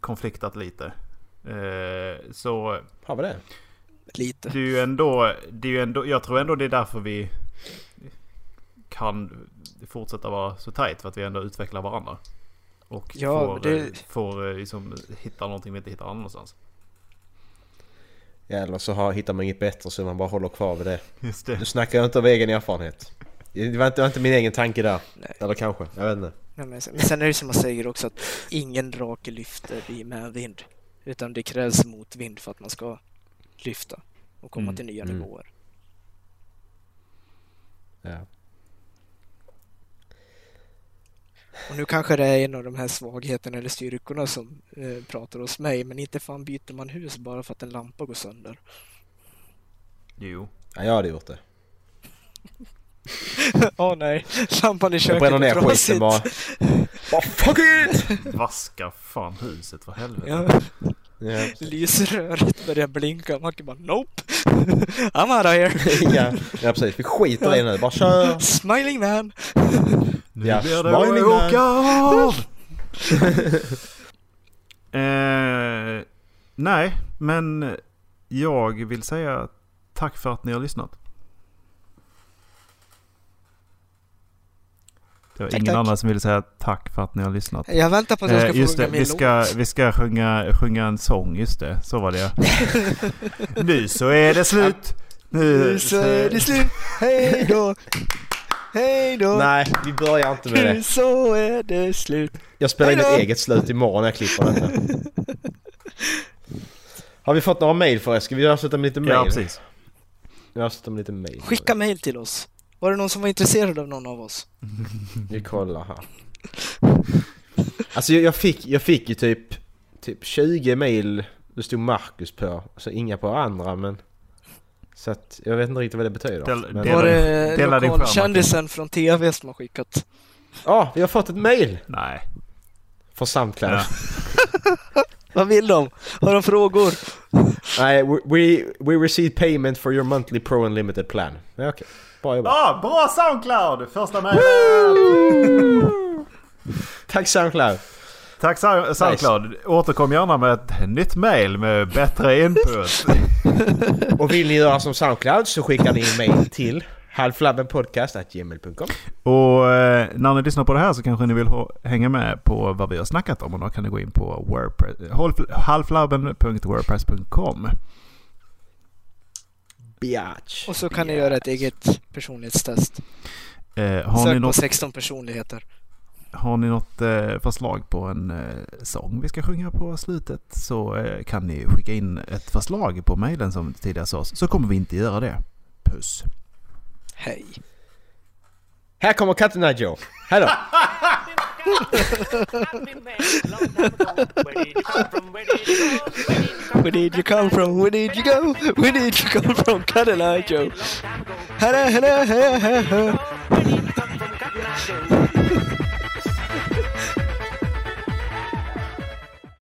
E: konfliktat lite. Eh, Så
D: Har vi det?
B: Lite.
E: det är ju ändå, det är ju ändå, jag tror ändå det är därför vi kan fortsätta vara så tight för att vi ändå utvecklar varandra. Och
B: Ja,
E: får,
B: det-
E: eh, får eh, liksom hitta någonting vi inte hittar annanstans.
D: Ja, eller så har, hittar man inget bättre så man bara håller kvar vid det.
E: Just
D: Nu
E: det.
D: snackar jag inte av egen erfarenhet. Det var inte, det var inte min egen tanke där.
B: Nej.
D: Eller kanske, jag vet inte.
B: Ja, men sen men sen är det som man säger också att ingen drake lyfter i medvind. Utan det krävs motvind för att man ska lyfta och komma
E: Mm,
B: till nya
D: mm.
B: nivåer.
D: Ja.
B: Och nu kanske det är en av de här svagheterna eller styrkorna som eh, pratar hos mig. Men inte fan byter man hus bara för att en lampa går sönder.
E: Jo.
D: ja, jag hade gjort det.
B: Åh nej, lampan i
D: Jag
B: köket
D: bränner
B: är
D: ner skiten bara. Bara fuck it!
E: Vaska fan huset för helvete.
B: Ja,
D: Ja,
B: lysröret börjar blinka. Man kan bara nope. I'm out of here.
D: ja, ja precis. Vi skiter i det nu. Bara kör!
B: Smiling man.
E: Nu
D: Ja,
E: blir det åka
D: man.
E: av! eh, nej, men jag vill säga tack för att ni har lyssnat. Det var
B: Tack,
E: ingen
B: tack.
E: annan som ville säga tack för att ni har lyssnat.
B: Jag väntar på att jag ska
E: Eh,
B: få
E: just
B: sjunga
E: det,
B: min
E: vi ska,
B: låt.
E: vi ska sjunga, sjunga en sång, just det. Så var det Nu så är det slut!
B: Nu så är det slut. Hej då. Hej då.
D: Nej, vi börjar inte med
B: Nu
D: det.
B: så är det slut.
D: Jag spelar in ett eget slut imorgon när jag klipper detta. Har vi fått några mail förresten? Ska vi avsluta med lite mail?
E: Ja, precis.
D: Vi avslutar med lite mail.
B: Skicka mail till oss. Var det någon som var intresserad av någon av oss?
D: Vi kollar här. Alltså jag, jag, fick, jag fick ju typ, typ 20 mail. Det stod Marcus på. Alltså inga på andra men... Så att jag vet inte riktigt vad det betyder.
E: Del-
D: men,
E: del-
B: Var det lokalkändisen från TV som har skickat?
D: Ja, vi har fått ett mail!
E: Nej.
D: Från Soundcloud.
E: Ja.
B: Vad vill de? Har de frågor?
D: Nej, we, we, we received payment for your monthly pro unlimited plan. Ja, okej. Bra jobbat.
E: Ah, bra Soundcloud! Första mejlet!
D: Tack Soundcloud!
E: Tack Sou- Soundcloud. Återkom gärna med ett nytt mail med bättre input.
D: Och vill ni göra som Soundcloud så skickar ni en mail till halflabbenpodcast.gmail.com
E: Och eh, när ni lyssnar på det här så kanske ni vill hänga med på vad vi har snackat om. Och då kan ni gå in på wordpress, half- halflabben.wordpress.com.
D: Biatch.
B: Och så kan ni göra ett eget personlighetstest.
E: Eh, har, ni
B: Sök på
E: något,
B: 16 personligheter.
E: har ni något eh, förslag på en eh, sång vi ska sjunga på slutet så eh, kan ni skicka in ett förslag på mejlen som tidigare sades. Så kommer vi inte göra det. Puss.
B: Hej.
D: Här kommer katten Joe. Hej då!
B: Where did you come from? Where did you go? Where did you come from? Cadillac Joe. Hada, hada.